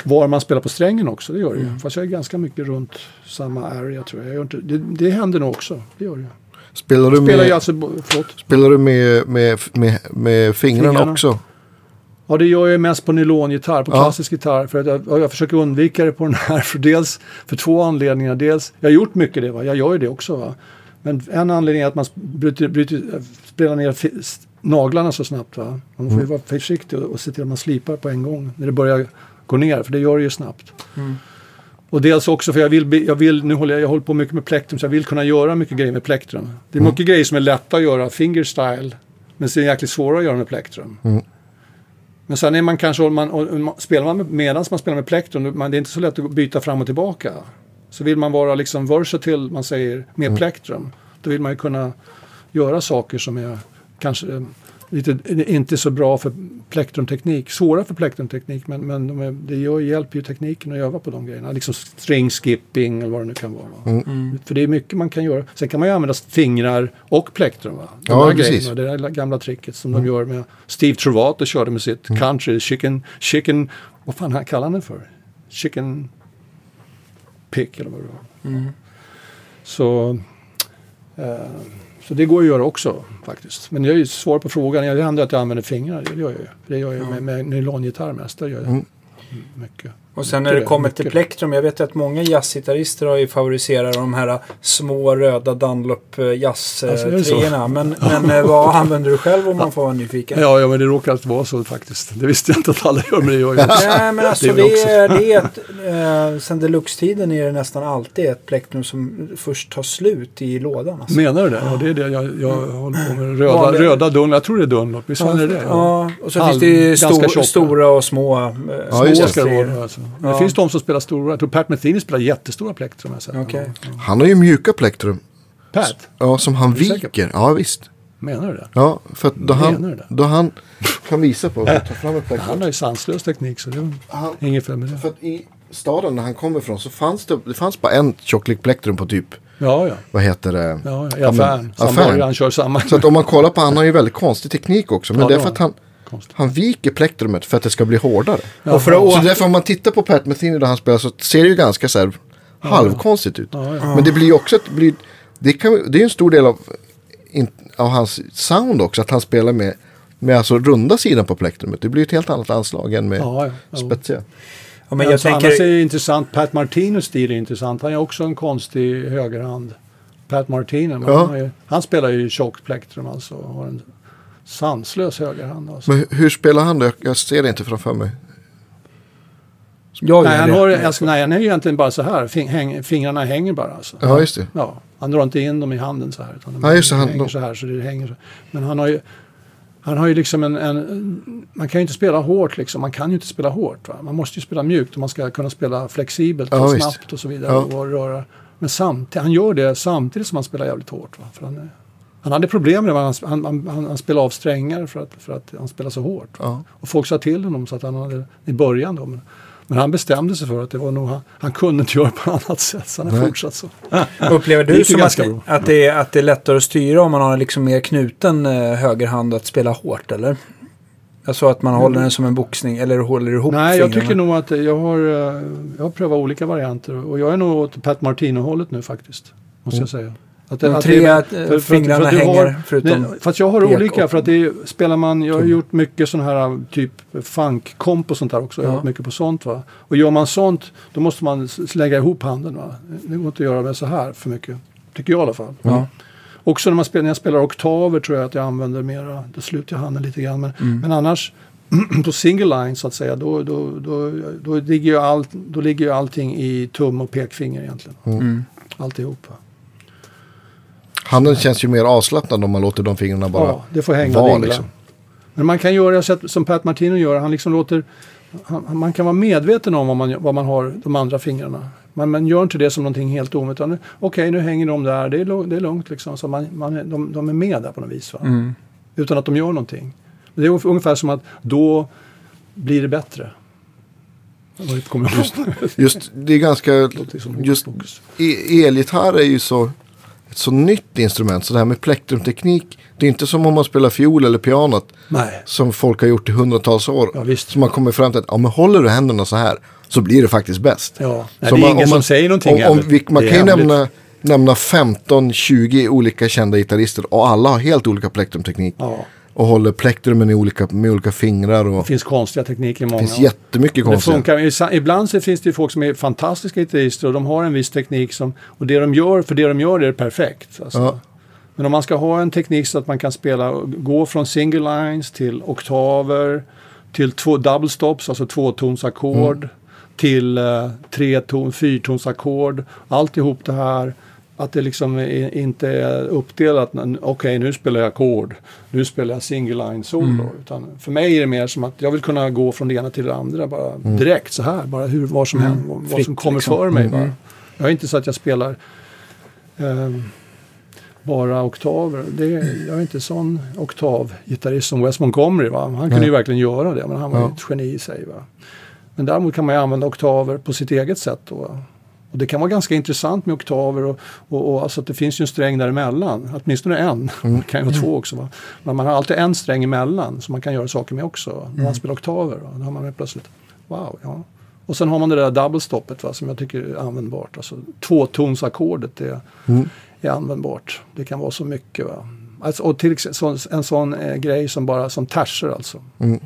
var man spelar på strängen också, det gör det ju. Fast jag är ganska mycket runt samma area tror jag. jag inte, det, det händer nog också, det gör det ju. spelar du Spelar med, alltså, spelar du med, med, med, med fingrarna, Fingrarna. också? Ja, det gör jag mest på nylongitarr, på Ja. klassisk gitarr. För att jag, jag försöker undvika det på den här. För dels för två anledningar. Dels, jag har gjort mycket det, va? jag gör ju det också. Va? Men en anledning är att man bryter, bryter, spelar ner naglarna så snabbt. Va? Man får ju vara försiktig och, och se till att man slipar på en gång när det börjar gå ner. För det gör det ju snabbt. Mm. Och dels också för jag vill, jag vill nu håller jag, jag håller på mycket med plektrum så jag vill kunna göra mycket grejer med plektrum. Det är mycket grejer som är lätta att göra fingerstyle. Men så är jäkligt svåra att göra med plektrum. Mm. Men sen är man kanske, man, man, spelar man med, medan man spelar med plektrum, man, det är inte så lätt att byta fram och tillbaka. Så vill man vara liksom versatile, man säger, med plektrum, då vill man ju kunna göra saker som är kanske eh, lite, inte så bra för plektrumteknik, svåra för plektrumteknik, men, men de är, det gör, hjälper ju tekniken att öva på de grejerna. Liksom string skipping eller vad det nu kan vara. va. Mm. För det är mycket man kan göra. Sen kan man ju använda fingrar och plektrum. Va? De Ja, här precis. grejerna, det där gamla tricket som de gör med Steve Trovato körde med sitt country, chicken, chicken, vad fan han kallar han den för? Chicken pick eller vad det var. Mm. Så, eh, så det går att göra också faktiskt. Men jag är ju svar på frågan. Det händer att jag använder fingrar. Det gör jag ju. Det gör jag Ja. med, med nylongitarr mest. Det gör jag Mm. mycket. Och sen när det kommer till plektrum, jag vet att många jazzgitarrister har ju favoriserat de här små röda Dunlop eh, Alltså, är jazz-treorna. men, <laughs> men eh, vad använder du själv om man får vara nyfiken? Ja, ja, men det råkar alltid vara så faktiskt. Det visste jag inte att alla gör, men det gör jag. Nej men <laughs> alltså Det det, är också- är, det är <laughs> ett, eh, sen deluxe-tiden är det nästan alltid ett plektrum som först tar slut i lådan. Alltså. Menar du det? Ja, det är det jag, jag håller på med. Röda, Vanliga- röda Dunlop. Jag tror det är Dunlop. Visst var det det? Ja, och så Halv- finns det ju stor, stora och små. eh, Ja, Små ska det vara. Alltså. Ja. Det finns de som spelar stora. Jag tror Pat Metheny spelar jättestora plektrum. Ja. Han har ju mjuka plektrum. Pat? Ja, som han viker. Ja, visst. Menar du det? Ja, för att då han, du det? då han kan visa på, ta fram ett plektrum. Han har ju sanslös teknik så det är Han, inget fel med det. för att i staden där han kommer ifrån så fanns det, det fanns bara en tjocklek plektrum på typ, Ja, ja. vad heter det? ja, ja. I Ja, men- affären. Samma affären. han kör samma. Så att om man kollar på han har ju väldigt konstig teknik också. Men Ja, det är för att han, Konstigt. han viker plektrumet för att det ska bli hårdare. Och för att Så därför om man tittar på Pat Metheny där han spelar så ser det ju ganska så här halvkonstigt ut. Ja, ja. Men det blir ju också ett, blir, det, kan, det är en stor del av, in, av hans sound också. Att han spelar med, med alltså runda sidan på plektrumet. Det blir ett helt annat anslag än med Ja, ja. Spetsiga. Ja, men jag alltså, tänker, Annars är det intressant. Pat Martinos stil är intressant. Han är också en konstig högerhand. Pat Martino. Ja. Han, han spelar ju tjockt plektrum alltså. Har en sanslös högerhand. Alltså. Men hur, spelar han då? Jag, ser det inte framför mig. jag nej, han, har, alltså, nej, han är ju egentligen bara så här. Fing, häng, fingrarna hänger bara. Alltså. Ja, just det. Ja, han drar inte in dem i handen så här. Utan de Ja, just det, han- hänger så här. Så det hänger så. Men han har ju, han har ju liksom en, en... Man kan ju inte spela hårt liksom. Man kan ju inte spela hårt. Va? Man måste ju spela mjukt om man ska kunna spela flexibelt Ja, och visst. snabbt och så vidare. Ja. Och röra. Men samtidigt, han gör det samtidigt som han spelar jävligt hårt. Va? För han, är- han hade problem med det. Han, han, han, han, spelade av strängar för att, för att han spelade så hårt. Ja. Och folk sa till honom så att han hade i början då. Men, Men han bestämde sig för att det var nog han, han kunde inte göra på annat sätt. Så han har fortsatt så. <laughs> Upplever du som att, bra. att, det är, att det är lättare att styra om man har liksom mer knuten eh, högerhand att spela hårt eller? Alltså att man håller den som en boxning eller håller ihop Mm. Nej, jag fingrarna. tycker nog att jag har, eh, jag har prövat olika varianter. Och jag är nog åt Pat Martino-hållet nu faktiskt. Måste jag säga. Att De att tre är- eh, för- för att- fingrarna för att du hänger har- förutom... Nej, fast jag har olika och- för att det är, spelar man, jag har gjort mycket sån här typ funk-komp och sånt där också. Jag har Ja. gjort mycket på sånt va. Och gör man sånt då måste man lägga ihop handen va. Det går inte att göra med så här för mycket. Tycker jag i alla fall. Ja. Också när, man spelar, när jag spelar oktaver tror jag att jag använder mera, då slutar jag handen lite grann. Men, Mm. men annars <clears throat> på single line så att säga då, då, då, då, ligger, ju allt, då ligger ju allting i tum och pekfinger egentligen. Mm. Alltihop. Va? Handen känns ju mer avslappnad om man låter de fingrarna bara Ja, det får hänga vara. Liksom. Men man kan göra har sett som Pat Martino gör. Han liksom låter, han, man kan vara medveten om vad man, vad man har de andra fingrarna. Man, man gör inte det som någonting helt nu- Okej, nu hänger de där. Det är, det är lugnt liksom. Så man, man, de, de är med där på något vis. Va? Mm. Utan att de gör någonting. Det är ungef- ungefär som att då blir det bättre. Ihåg? Just, det är ganska, just e- elgitarr är ju så, ett så nytt instrument. Så det här med plektrumteknik, det är inte som om man spelar fiol eller pianot. Nej, Som folk har gjort i hundratals år. ja visst. Så man kommer fram till att, ja men håller du händerna så här så blir det faktiskt bäst. Ja. Nej, det är man- ingen om som man- säger någonting Om, om vi, man kan ju nämna, nämna 15-20 olika kända gitarrister och alla har helt olika plektrumteknik. Ja, Och håller plektrumen i olika, med olika fingrar och det finns konstiga tekniker i det många. finns jättemycket Det konstiga. funkar. Ibland så finns det ju folk som är fantastiska gitarrister och de har en viss teknik som, och det de gör, för det de gör är det perfekt. Alltså. Ja. Men om man ska ha en teknik så att man kan spela, gå från single lines till oktaver, till två double stops, alltså tvåtonsackord, Mm. till uh, treton, fyrtonsackord, alltihop det här. Att det liksom inte är uppdelat, okej nu spelar jag ackord, nu spelar jag single line solo. Mm. Utan för mig är det mer som att jag vill kunna gå från det ena till det andra bara Mm. direkt så här, bara hur, vad som, händer, vad Fritt, som kommer liksom. för mig. Mm. Bara. Jag är inte så att jag spelar ehm, bara oktaver. Det, jag är inte sån oktavgitarrist som Wes Montgomery. Va? Han kunde ju verkligen göra det, men han var ju Ja. ett geni i sig. Va? Men däremot kan man ju använda oktaver på sitt eget sätt. Då? Och det kan vara ganska intressant med oktaver och, och, och alltså att det finns ju en sträng däremellan. Åtminstone en. <laughs> Mm. Det kan ju vara två också. Va? Men man har alltid en sträng emellan som man kan göra saker med också. Va? När Mm. man spelar oktaver. Va? Då har man plötsligt, wow, ja. Och sen har man det där double stoppet va, som jag tycker är användbart. Alltså tvåtonsackordet det Mm. är användbart. Det kan vara så mycket. Va? Alltså, och till exempel så- en sån eh, grej som bara som terser alltså. Mm.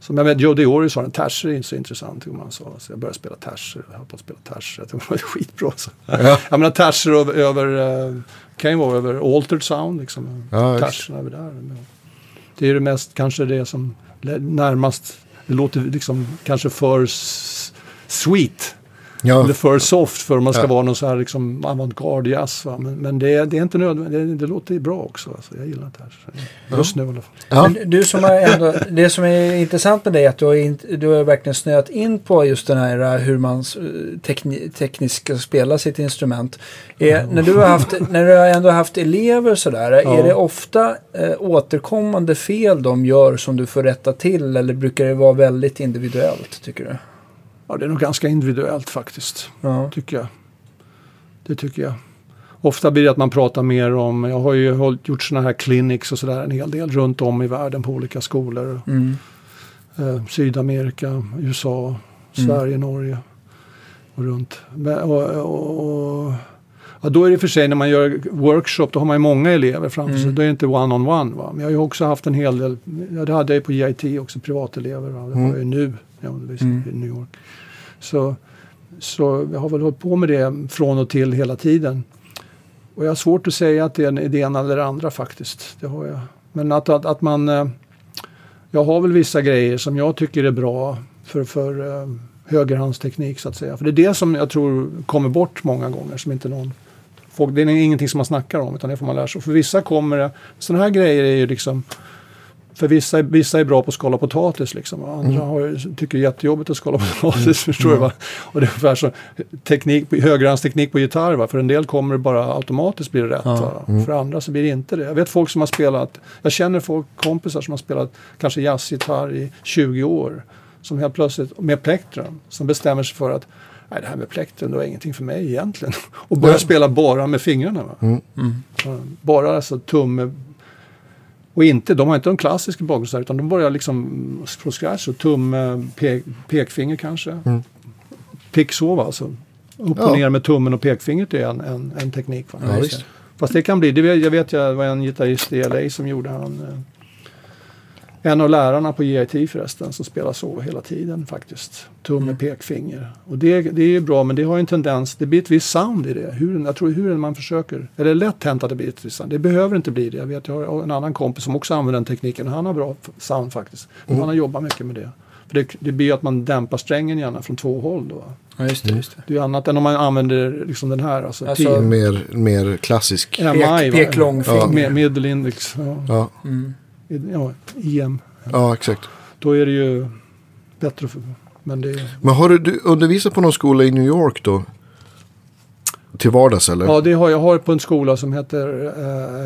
Som jag vet, Joe Diori sa, en terser är inte så intressant. Man sa. Så jag började spela terser, jag höll på att spela terser. Jag tyckte det var <laughs> skitbra. Så. Ja. Jag menar terser över, över eh, kan ju vara över altered sound. Liksom. Ja. Terserna över där. Det är det mest, kanske det som närmast, det låter liksom kanske för sweet. Ja. Eller för soft för om man ska Ja. vara någon så här liksom avantgarde jazz. Va? Men, men det, är- det är inte nödvändigt, det, det låter bra också. Alltså. Jag gillar det här. Just nu i alla fall. Ja. Men du som ändå, det som är intressant med dig är att du har, in, du har verkligen snöat in på just den här uh, hur man uh, tekni, tekniskt ska spela sitt instrument. Är, när, du har haft, när du har ändå haft elever sådär, Ja. är det ofta uh, återkommande fel de gör som du får rätta till eller brukar det vara väldigt individuellt tycker du? Ja, det är nog ganska individuellt faktiskt. Ja. Tycker jag. Det tycker jag. Ofta blir det att man pratar mer om, jag har ju hållit, gjort sådana här clinics och sådär en hel del runt om i världen på olika skolor. Mm. Eh, Sydamerika, USA, Sverige, Norge och runt. Och, och, och, ja, då är det för sig när man gör workshop, då har man ju många elever framför sig. Mm. Då är det inte one-on-one. va. Men jag har ju också haft en hel del, ja, det hade jag ju på GIT också, privatelever. Va? Det har Mm. jag ju nu, jag undervisar Mm. i New York. Så, så jag har väl hållit på med det från och till hela tiden. Och jag har svårt att säga att det är det ena eller det andra faktiskt. Det har jag. Men att, att, att man... eh, Jag har väl vissa grejer som jag tycker är bra för, för eh, högerhandsteknik så att säga. För det är det som jag tror kommer bort många gånger som inte någon... Folk, det är ingenting som man snackar om utan det får man lära sig. Och för vissa kommer det... Sådana här grejer är ju liksom... För vissa, vissa är bra på att skala potatis liksom. Andra har, ju- tycker det är jättejobbigt att skala potatis. <laughs> Förstår du va? Och det är ungefär teknik, på- högerhandsteknik på gitarr. Va? För en del kommer det bara automatiskt bli det rätt. Ja. Va? För andra så blir det inte det. Jag vet folk som har spelat, jag känner folk, kompisar som har spelat kanske jazzgitarr i 20 år. som helt plötsligt, med plektrum, som bestämmer sig för att nej, det här med plektrum, det var ingenting för mig egentligen. <laughs> Och börjar Nej. spela bara med fingrarna. Va? Mm. Bara alltså tumme och inte, de har inte de klassiska bakgrundsgitarrer utan de börjar liksom från scratch och tumme, pek, pekfinger kanske. Mm. Picksova alltså. Upp och Ja. ner med tummen och pekfingret är en, en, en teknik. Va? Ja. Fast det kan bli, det jag vet jag var en gitarrist i LA som gjorde han eh, en av lärarna på JIT förresten som spelar så hela tiden faktiskt. Tumme, Mm. pekfinger. Och det, det är ju bra men det har ju en tendens, det blir ett visst sound i det. Hur, jag tror hur man försöker, eller det är lätt hänt att det blir ett visst sound. Det behöver inte bli det. Jag vet, jag har en annan kompis som också använder den tekniken och han har bra sound faktiskt. Mm. Han har jobbat mycket med det. För det, det blir ju att man dämpar strängen gärna från två håll då. Ja, just det. Just det. Det är ju annat än om man använder liksom den här. Alltså, Alltså, Mer, mer klassisk. MI, Pek. Ja. Med, medelindex. Ja. Ja, Mm. Ja, IM. ja, exakt. Då är det ju bättre. För, men det, Men har du, du undervisat på någon skola i New York då? Till vardags eller? ja, det har jag har på en skola som heter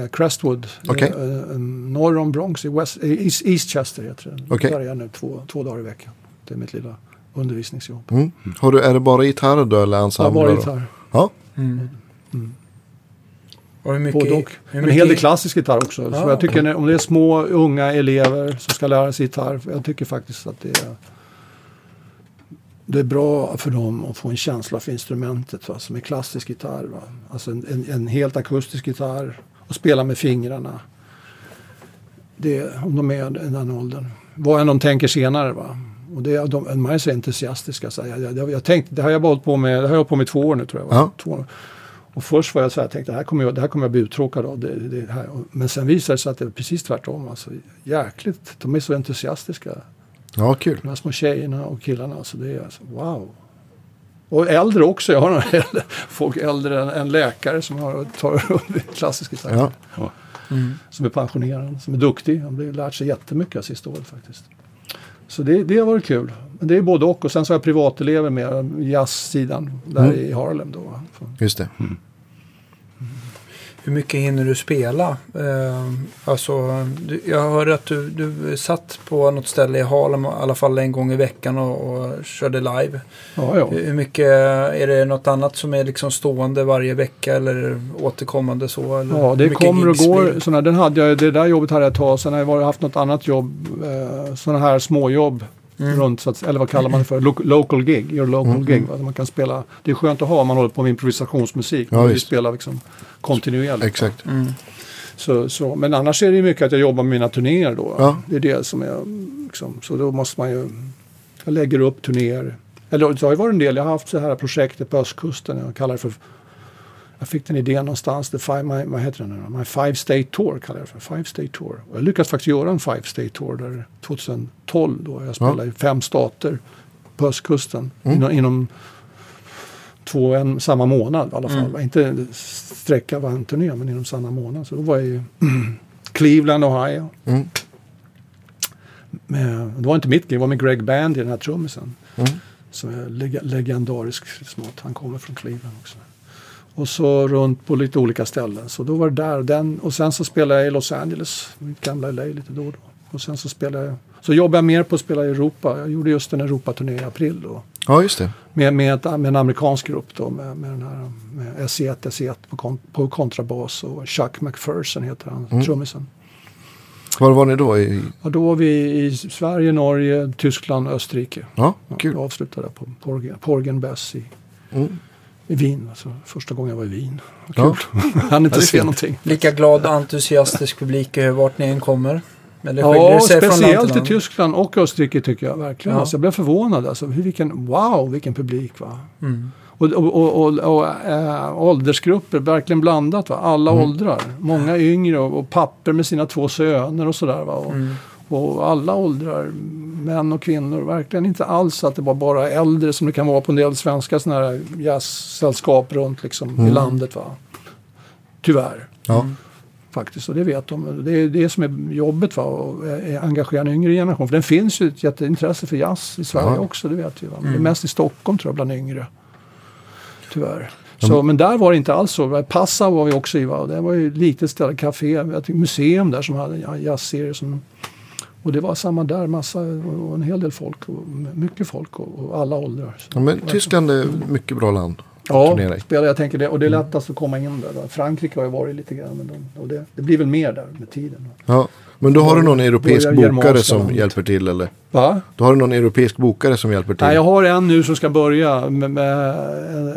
eh, Crestwood. Okej. Eh, eh, norr om Bronx, i West, eh, East, Eastchester heter det. Okej. Där är jag nu två, två dagar i veckan. Det är mitt lilla undervisningsjobb. Mm. Har du, är det bara gitarr då eller Jag har ensembler? bara då? gitarr. Ja, Mm. Mm. Och hur mycket, Både och. hur En mycket, hel del klassisk gitarr också. Så Ja. jag tycker när, om det är små unga elever som ska lära sig gitarr. Jag tycker faktiskt att det är, det är bra för dem att få en känsla för instrumentet. Va, som är klassisk gitarr. Va. Alltså en, en, en helt akustisk gitarr. Och spela med fingrarna. Det, om de är i den åldern. Vad än de tänker senare. Va. Och det, de, de är så entusiastiska. Så jag, jag, jag, tänkte, det har jag hållit på med, det har jag hållit på med i två år nu tror jag. Va? Ja. Två år. Och först var jag så här, tänkte det här kommer jag, det här kommer jag bli uttråkad av. Det, det här. Men sen visade det sig att det är precis tvärtom. Alltså, jäkligt, de är så entusiastiska. ja kul. De här små tjejerna och killarna. Alltså, det är alltså, wow. Och äldre också. Jag har några äldre, folk äldre än, än läkare som har, tar upp klassisk gitarr. Ja. Mm. Som är pensionerad, som är duktig. Han har lärt sig jättemycket sista året faktiskt. Så det, det har varit kul. Men det är både och. Och sen så har jag privatelever med jazzsidan där Mm. i Harlem. Då. Just det. Hur mycket hinner du spela? Eh, alltså, du, jag hörde att du, du satt på något ställe i Harlem i alla fall en gång i veckan och, och körde live. Ja, ja. Hur mycket, är det något annat som är liksom stående varje vecka eller återkommande så? Eller Ja, det kommer och går. det? Såna, den hade jag, det där jobbet hade jag ett tag. Sen har jag haft något annat jobb. Eh, sådana här småjobb. Mm. Runt, så att, eller vad kallar man det för? Lo local gig. Your local Mm, gig. Va? Man kan spela, det är skönt att ha om man håller på med improvisationsmusik. Ja, vi spelar liksom kontinuerligt. Exakt. Mm. Så, så, men annars är det ju mycket att jag jobbar med mina turnéer då. Ja. Det är det som är, liksom, så då måste man ju, jag lägger upp turnéer. Eller det har ju varit en del, jag har haft så här projektet på östkusten, jag kallar det för, jag fick den idén någonstans, the five, my, vad heter den nu? My Five State Tour kallar jag det för, Five State Tour. Och jag lyckades faktiskt göra en Five State Tour där 2012 då, jag spelade i fem stater på östkusten Mm. inom, inom två, en, samma månad i alla fall. Mm. Inte sträcka var en turné, men inom samma månad. Så då var jag i <clears throat> Cleveland, Ohio. Mm. Med, det var inte mitt gig, det var med Greg Bandy, den här trummisen. Mm. Som är leg legendarisk smått. Han kommer från Cleveland också. Och så runt på lite olika ställen. Så då var det där. Den, och sen så spelade jag i Los Angeles, mitt gamla LA lite då och då. Och sen så spelade jag, så jobbade jag mer på att spela i Europa. Jag gjorde just en Europaturné i april då. Ja, just det. Med, med, ett, med en amerikansk grupp då, med, med den här med SE1, SE1 på, kon, på kontrabas och Chuck McPherson heter han, Mm. trummisen. Var var ni då? I... Och då var vi i Sverige, Norge, Tyskland, Österrike. Ja, Ja, kul. Jag avslutade på Porgen, Porgen Bess i, Mm. I Wien. Alltså, första gången jag var i Wien. Vad Ja. Kul. <laughs> Han inte se någonting. Lika glad och entusiastisk publik vart ni än kommer? Eller Ja, speciellt i land? Tyskland och Österrike tycker jag verkligen. Ja. Alltså, jag blev förvånad. Alltså, vilken, wow, vilken publik va. Mm. Och, och, och, och, och äh, åldersgrupper, verkligen blandat va. Alla Mm. åldrar. Många yngre och, och papper med sina två söner och sådär va. Och, Mm. och alla åldrar, män och kvinnor. Verkligen inte alls att det var bara äldre som det kan vara på en del svenska sådana här jazzsällskap runt liksom i Mm. landet va. Tyvärr. Ja. Faktiskt, och det vet de. Det är det som är jobbet va, och engagera en yngre generation. För det finns ju ett jätteintresse för jazz i Sverige Ja. också, det vet vi. Va? Men Mm. Det är mest i Stockholm tror jag, bland yngre. Tyvärr. Så, men där var det inte alls så. Passau var vi också i. Va? Det var ju ett litet ställe, café, ett museum där som hade en jazzserie som Och det var samma där, massa, och en hel del folk, och mycket folk och, och alla åldrar. Ja, men Tyskland är mycket bra land. Ja, spelar, jag tänker det. Och det är lättast att komma in där. Då. Frankrike har ju varit lite grann, men de, och det, det blir väl mer där med tiden. Ja. Men då har du någon europeisk bokare som land. hjälper till eller? Va? Då har du någon europeisk bokare som hjälper till? Nej, jag har en nu som ska börja med, med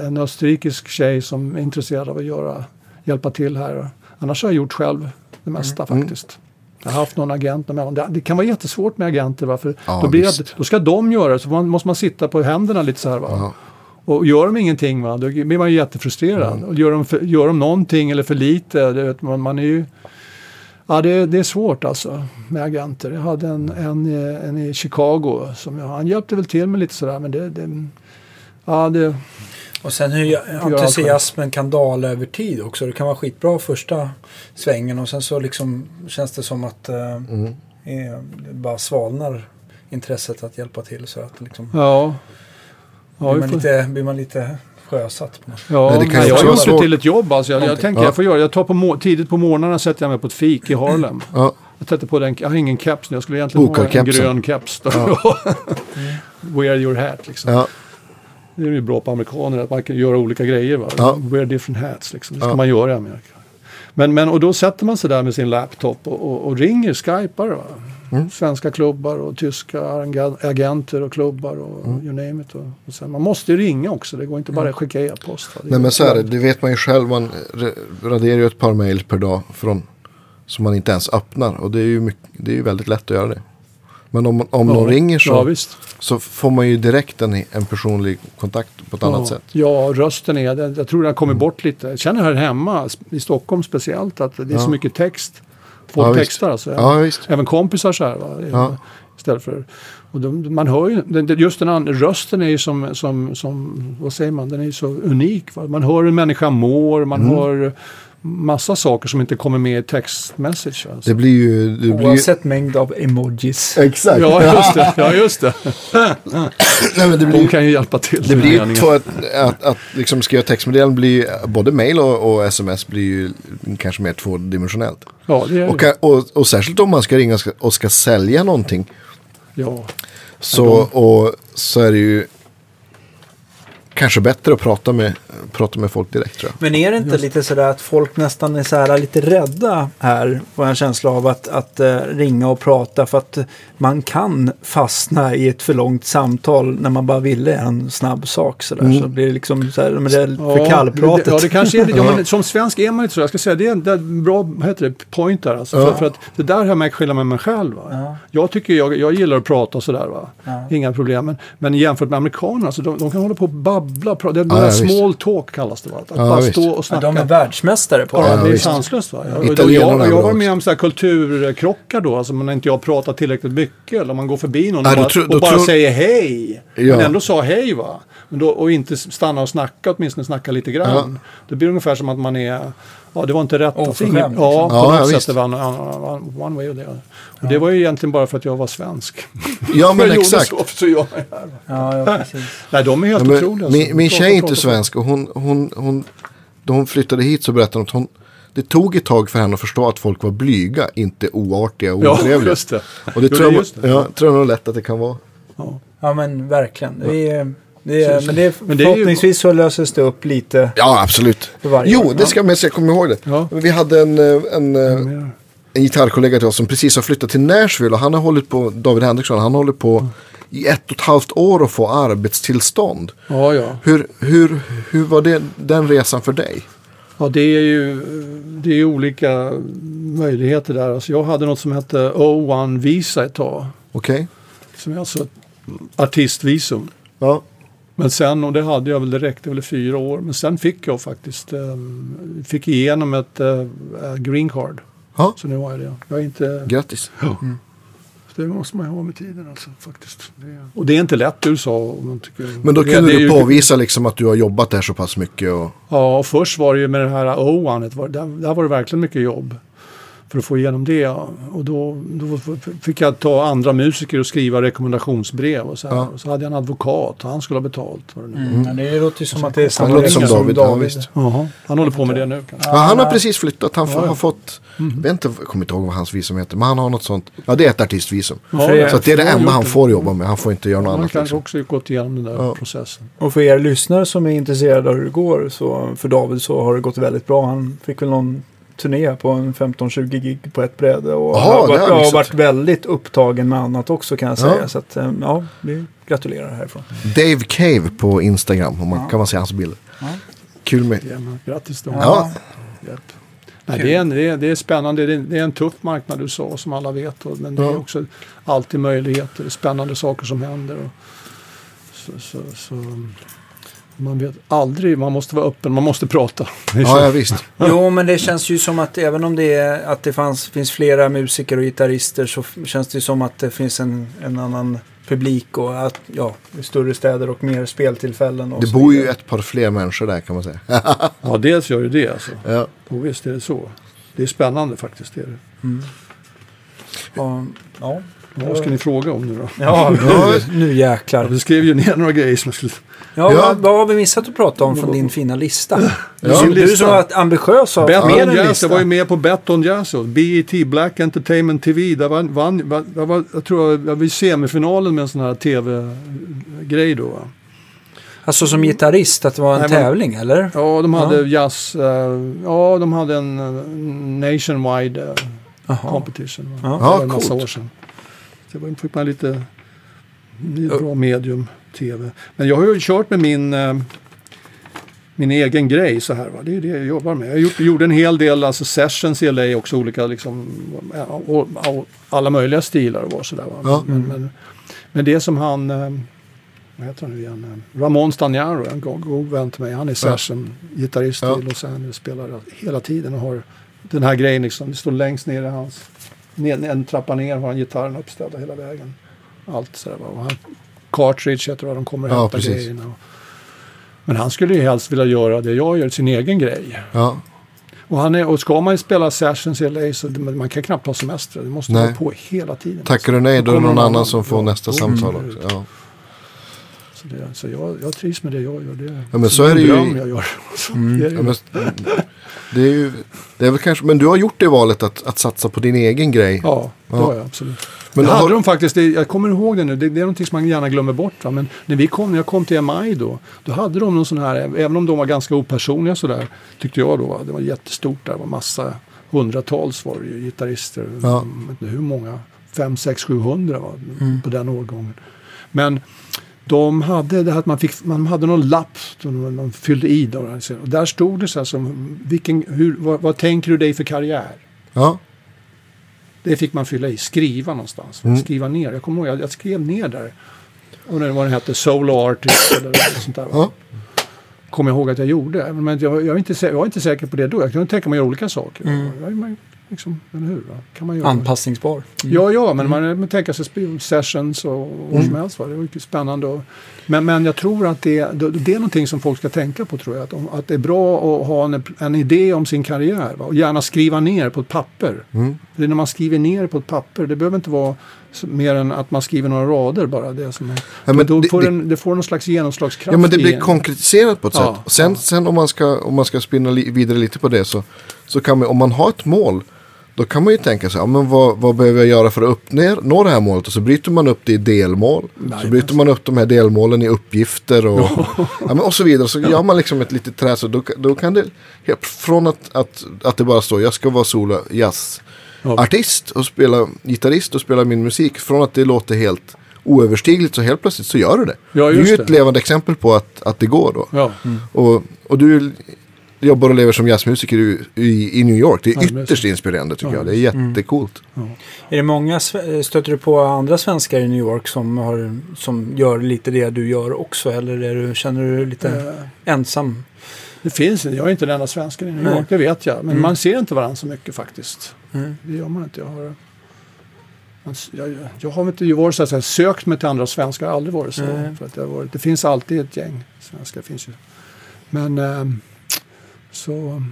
en, österrikisk tjej som är intresserad av att göra, hjälpa till här. Annars har jag gjort själv det mesta Mm. faktiskt. Jag har haft någon agent. Det, det kan vara jättesvårt med agenter. Va? För Ja, då, blir det, då ska de göra det, så man, måste man sitta på händerna lite så här. Va? Ja. Och gör de ingenting, va, då blir man ju jättefrustrerad. Mm. Och gör, de för, gör de någonting eller för lite, vet man, man är ju... Ja, det, det är svårt alltså med agenter. Jag hade en, en, i- en i Chicago, som jag, han hjälpte väl till med lite sådär, men det... det ja, det, Och sen hur entusiasmen kan dala över tid också. Det kan vara skitbra första svängen och sen så liksom känns det som att eh, Mm. eh, det bara svalnar intresset att hjälpa till. Så att liksom, ja. Ja, blir, man lite, blir man lite sjösatt. På något. sätt. Ja, Nej, det kan ju jag gjort det svårt. till ett jobb. Alltså. Jag, jag tänker Ja. jag får göra. Jag tar på må- tidigt på morgnarna sätter jag mig på ett fik i Harlem. Ja. Jag sätter på den, jag har ingen keps nu. Jag skulle egentligen ha en grön keps. Då. <laughs> Wear your hat liksom. Det är ju bra på amerikaner att man kan göra olika grejer. Va? Ja. Wear different hats liksom. Det ska Ja. man göra i Amerika. Men, men och då sätter man sig där med sin laptop och, och, och ringer, skypar. Va? Mm. Svenska klubbar och tyska agenter och klubbar och Mm. you name it. Och, och sen, man måste ju ringa också. Det går inte bara att skicka e-post. Nej men så är det, det vet man ju själv. Man ra- raderar ju ett par mail per dag från, som man inte ens öppnar. Och det är ju, mycket, det är ju väldigt lätt att göra det. Men om, om någon Ja. ringer så, Ja, så får man ju direkt en, en personlig kontakt på ett annat ja. sätt. Ja, rösten är, jag, jag tror den har kommit bort lite. Jag känner här hemma, i Stockholm speciellt, att det är så mycket text. Folk textar alltså. Visst. Även kompisar så här. Va? Istället för, och de, man hör ju, just den andra, rösten är ju som, som, som, vad säger man, den är ju så unik. Va? Man hör hur en människa mår, man Mm. hör massa saker som inte kommer med i textmessage. Alltså. Det blir ju... Det blir ju Oavsett mängd av emojis. exakt. Ja, just det. Ja, just det. <laughs> Nej, men det blir De kan ju hjälpa till. det blir ju två, att, att, att liksom skriva textmeddelanden blir både mail och, och sms blir ju kanske mer tvådimensionellt. Ja, det är Och, och, och särskilt om man ska ringa och ska, och ska sälja någonting. ja. Så, och, så är det ju kanske bättre att prata med, prata med folk direkt tror jag. Men är det inte lite sådär att folk nästan är så här lite rädda här? Får jag en känsla av att, att eh, ringa och prata för att man kan fastna i ett för långt samtal när man bara ville en snabb sak sådär. Mm. Så blir det liksom så här, men det är för Ja, kallpratet. det- Ja, det kanske är det. Ja, <laughs> men som svensk är man inte så. Jag ska säga det är en det är en bra vad heter det, point där. Alltså, Ja. för, för att det där har jag märkt skillnad med mig själv. Va? Ja. Jag tycker jag, jag gillar att prata och sådär. Va? Ja. Inga problem. Men, men jämfört med amerikanerna, alltså, de, de kan hålla på och babbla. Och Prata. Det är Ja, ja, small talk kallas det. Va? Att Ja, bara visst. stå och Ja, snacka. de är världsmästare på Ja, det. det är visst. sanslöst. Va? Jag, jag, jag varit med om så här kulturkrockar då, alltså när inte jag pratar tillräckligt mycket. Eller man går förbi någon Ja, och bara, då och bara tror- säger hej. Ja. Men ändå sa hej va. Men då, och inte stanna och snacka, åtminstone snacka lite grann. Det blir ungefär som att man är, ja det var inte rätt. Alltså, ingen- liksom. Ja, på Ja, ja, något visst. sätt. Det var en, one way or the other. Och det var ju egentligen bara för att jag var svensk. Ja men <laughs> jag exakt. Gjorde så, så jag är här. Ja, ja, precis. <laughs> Nej, de är helt Ja, men otroliga. min min tjej är inte svensk och hon, hon, hon, då hon flyttade hit så berättade hon att hon, det tog ett tag för henne att förstå att folk var blyga, inte oartiga och Ja, otrevliga. just det. Och det Jo, tror det är jag, just det. ja, tror jag nog lätt att det kan vara. Ja. Ja, men verkligen. Det är, det är, Så- men det är, men det är ju- förhoppningsvis så löses det upp lite. Ja, absolut. Jo, år, det ska sig, jag kommer ihåg det. Ja. Vi hade en, eh, en, eh, Mer. En gitarrkollega till oss som precis har flyttat till Nashville och han har hållit på, David Henriksson, han hållit på i ett och ett halvt år att få arbetstillstånd. Ja, ja. Hur, hur, hur var det, den resan för dig? Ja, det är ju det är olika möjligheter där. Alltså jag hade något som hette O1 Visa ett tag. Okej? Som är alltså ett artistvisum. Ja. Men sen, och det hade jag väl, det räckte väl fyra år. Men sen fick jag faktiskt, eh, fick igenom ett eh, green card. Ja. Så nu har jag det. Jag är inte, Grattis. det måste man ju ha med tiden alltså faktiskt. Det är, och det är inte lätt i USA. Om man tycker, Men då det- kunde det du ju- påvisa liksom att du har jobbat där så pass mycket. Och, Ja, och först var det ju med det här O1, var, där, där var det verkligen mycket jobb. För att få igenom det. Och då, då fick jag ta andra musiker och skriva rekommendationsbrev. Och så. Ja. och så hade jag en advokat och han skulle ha betalt. Mm. men Det låter ju som att det är Han samma låter som David. Ja, visst. Jaha, han håller på med det nu kanske. Ja, han har precis flyttat. Han Ja, ja. har fått, jag vet inte, jag kommer inte ihåg vad hans visum heter. Men han har något sånt. Ja, det är ett artistvisum. Ja, Så att det är det han enda han får jobba med. Han får inte göra något Han annat. kanske Liksom. också gått igenom den där Ja. processen. Och för er lyssnare som är intresserade av hur det går, så för David så har det gått väldigt bra. Han fick väl någon turné på en 15-20 gig på ett bräde och Jaha, har, varit, har har varit väldigt upptagen med annat också kan jag Ja. säga. Så att, eh, ja, vi gratulerar härifrån. Dave Cave på Instagram. Om man, kan man se hans bilder. Ja. Kul med. Ja, men grattis då. Ja. Nej, det, är en, det, är, det är spännande. Det är, det är en tuff marknad USA som alla vet. Och, men det är Ja. också alltid möjligheter. Spännande saker som händer. Och, så, så, så, man vet aldrig. Man måste vara öppen. Man måste prata. Ja, ja visst. Jo, men det känns ju som att även om det, är, att det fanns, finns flera musiker och gitarrister så känns det ju som att det finns en, en annan publik och att, ja, större städer och mer speltillfällen. Och Det bor ju ett par fler människor där kan man säga. Ja, dels gör det det. Alltså. Ja. Och visst är det så. Det är spännande faktiskt. Det är det. Mm. Ja, ja. Vad ska ni fråga om nu då? Ja, <laughs> nu, nu Ja, jäklar. vi skrev ju ner några grejer som jag skulle... Ja, Ja. Vad, vad har vi missat att prata om från din fina lista? Du, Ja. som- du som varit ambitiös och mer Betton än Jazz, lista. jag var ju med på Betton Jazz och BET, Black Entertainment TV. Där vann, vann, jag, var, jag tror jag var i semifinalen med en sån här tv-grej då. Alltså som gitarrist, att det var en Nej, men- tävling eller? Ja, de hade Ja. jazz, eh, ja de hade en eh, nationwide uh, Jaha. competition. Ja. Var Ja, en massa coolt. år sedan. Det var, fick man lite, bra medium tv. Men jag har ju kört med min, eh, min egen grej så här. Va? Det är det jag jobbar med. Jag gjort, gjorde en hel del alltså sessions i LA också. Olika liksom, ja, och, och alla möjliga stilar och sådär. Ja. Men, men, men det som han, eh, vad heter han nu igen? Ramon Stagnaro, en god vän till mig. Han är session-gitarrist Ja. i Los Angeles. Spelar hela tiden och har den här grejen liksom. Det står längst ner i hans, ner, en trappa ner har han gitarren uppställda hela vägen. Allt sådär. Och han, cartridge, jag tror de kommer Ja, hämta precis. grejerna. Och, men han skulle ju helst vilja göra det jag gör, sin egen grej. Ja. Och, han är, och ska man spela sessions i LA så man kan knappt ta semester. Det måste Nej. vara på hela tiden. Tackar du nej då är det någon annan som får Ja. nästa samtal också. Ja. Så, det, så jag, jag trivs med det jag gör. Det, Ja, men så är det ju jag gör. <laughs> Mm. det är det. Ja, men, det är ju, det är väl kanske, men du har gjort det valet att, att satsa på din egen grej. Ja, det Ja. har jag absolut. Men har- hade de faktiskt, det, jag kommer ihåg det nu, det, det är någonting som man gärna glömmer bort. Va? Men när, vi kom, när jag kom till MI då, då hade de någon sån här, även om de var ganska opersonliga sådär, tyckte jag då, va? det var jättestort där, det var massa, hundratals var det ju gitarrister. Ja. Hur många, fem, sex, sjuhundra va? Mm. på den årgången. Men de hade det här att man, fick, man hade någon lapp som man, man fyllde i. Då, och där stod det så här som, vilken, hur, vad, vad tänker du dig för karriär? Ja, Det fick man fylla i, skriva någonstans. Mm. Skriva ner. Jag kommer ihåg, jag, jag skrev ner där. Och det, vad den hette, solo artist eller sånt där. ja. Kommer jag ihåg att jag gjorde. Men jag, jag, är inte, jag var inte säker på det då. Jag kunde tänka mig att göra olika saker. Mm. Jag, liksom, eller hur? Va? Kan man göra? Anpassningsbar. Ja, ja, men man, man tänker sig sessions och vad som helst. Va? Det var mycket spännande. Och, men, men jag tror att det, det, är någonting som folk ska tänka på. tror jag. Att, att det är bra att ha en, en idé om sin karriär. Va? Och gärna skriva ner på ett papper. Mm. Det är när man skriver ner på ett papper. Det behöver inte vara mer än att man skriver några rader bara. Det, som är, Ja, men då det- får det- en, det får någon slags genomslagskraft. Ja men det blir konkretiserat på ett Ja, sätt. Sen, ja. sen om man ska, om man ska spinna li, vidare lite på det så, så kan man, om man har ett mål. Då kan man ju tänka sig, ja, men vad, vad behöver jag göra för att uppnå nå det här målet? Och så bryter man upp det i delmål. Nej, så bryter man upp de här delmålen i uppgifter och, ja, <laughs> men och så vidare. Så gör man liksom ett litet träd. Så då, då kan det, från att, att, att det bara står, jag ska vara solo jazzartist Ja. och spela gitarrist och spela min musik. Från att det låter helt oöverstigligt så helt plötsligt så gör du det. Ja, du är ju det. ett levande exempel på att, att det går då. Ja. Och, och du jobbar och lever som jazzmusiker i, i, i New York. Det är Ja, ytterst inspirerande tycker Ja, jag. Det är jättecoolt. Är det många, stöter du på andra svenskar i New York som, har, som gör lite det du gör också? Eller är du, känner du dig lite Eh, ensam? Det finns Jag är inte den enda svensken i New Nej. York, det vet jag. Men Mm. man ser inte varandra så mycket faktiskt. Mm. Det gör man inte. Jag har, jag, jag har inte varit så att säga, sökt mig till andra svenskar. Jag har aldrig varit så. Nej. För att det, har varit, det finns alltid ett gäng svenskar. Finns ju. Men ehm, så...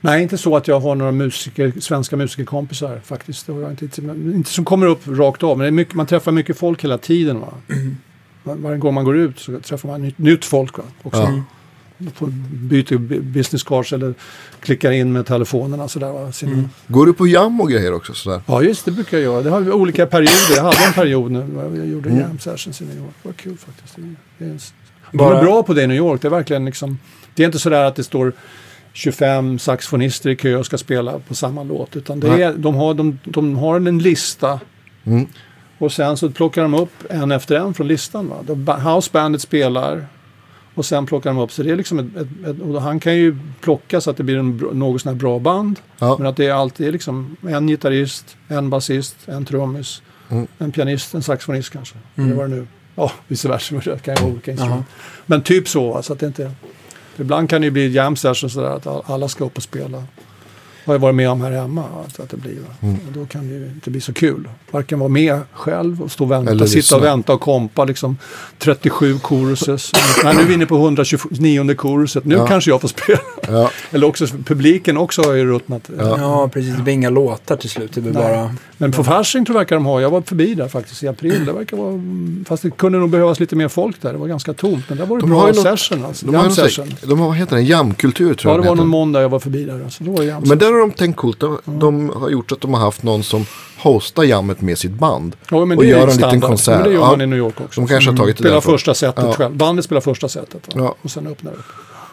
Nej, inte så att jag har några musiker, svenska musikerkompisar faktiskt. Det har jag inte, inte, som kommer upp rakt av. Men är mycket, man träffar mycket folk hela tiden. Va? Var, varje gång man går ut så träffar man nytt, nytt folk. Va? Också. Ja. Byter bu- business cards eller klickar in med telefonerna. Sådär? Sina, Går du på jam och grejer också sådär? Ja, just det brukar jag göra. Det har olika perioder. Jag hade en period nu. Jag gjorde jam sessions i New York. Det var kul faktiskt. Det, det är de är bra på det i New York. Det är verkligen liksom. Det är inte sådär att det står 25 saxofonister i kö och ska spela på samma låt. Utan det Nej. är, de, har, de, de har en lista. Mm. Och sen så plockar de upp en efter en från listan. Va? De, ba- Housebandet spelar. Och sen plockar de upp. Så det är liksom ett, ett, ett, och han kan ju plocka så att det blir en något sån här bra band. Ja. Men att det är alltid liksom en gitarrist, en basist, en trummis, Mm. en pianist, en saxofonist kanske. Mm. Eller vad det nu Ja, vice versa. Det kan ju vara olika instrument. Men typ så. Alltså att det inte, ibland kan det ju bli jam sessions sådär att all- alla ska upp och spela. har jag varit med om här hemma. Att det blir? Mm. Och då kan det ju inte bli så kul. Varken vara med själv och stå och vänta, Eller sitta och vänta och kompa liksom 37 choruses. Nej, nu är vi inne på 129 choruset. Nu Ja. kanske jag får spela. Ja, Eller också publiken också har ju ruttnat. Ja. Ja, precis. Det blir inga låtar till slut. Det blir bara... Men på Fasching tror jag verkar de ha. Jag var förbi där faktiskt i april. Det verkar vara, fast det kunde nog behövas lite mer folk där. Det var ganska tomt. Men där var det De bra har ju något- session. Alltså. de har, ju något, session. de har, vad heter det, jamkultur tror Ja, jag det var någon måndag jag var förbi där. Alltså. Då var det Men där har de tänkt coolt. De, de har gjort att de har haft någon som hostar jammet med sitt band. Ja, men och det är gör ju en liten standard. konsert. Men det gör Ja. man i New York också. De kanske har tagit det Spelar första setet Ja. själv. Bandet spelar första setet. Ja. Och sen öppnar det upp.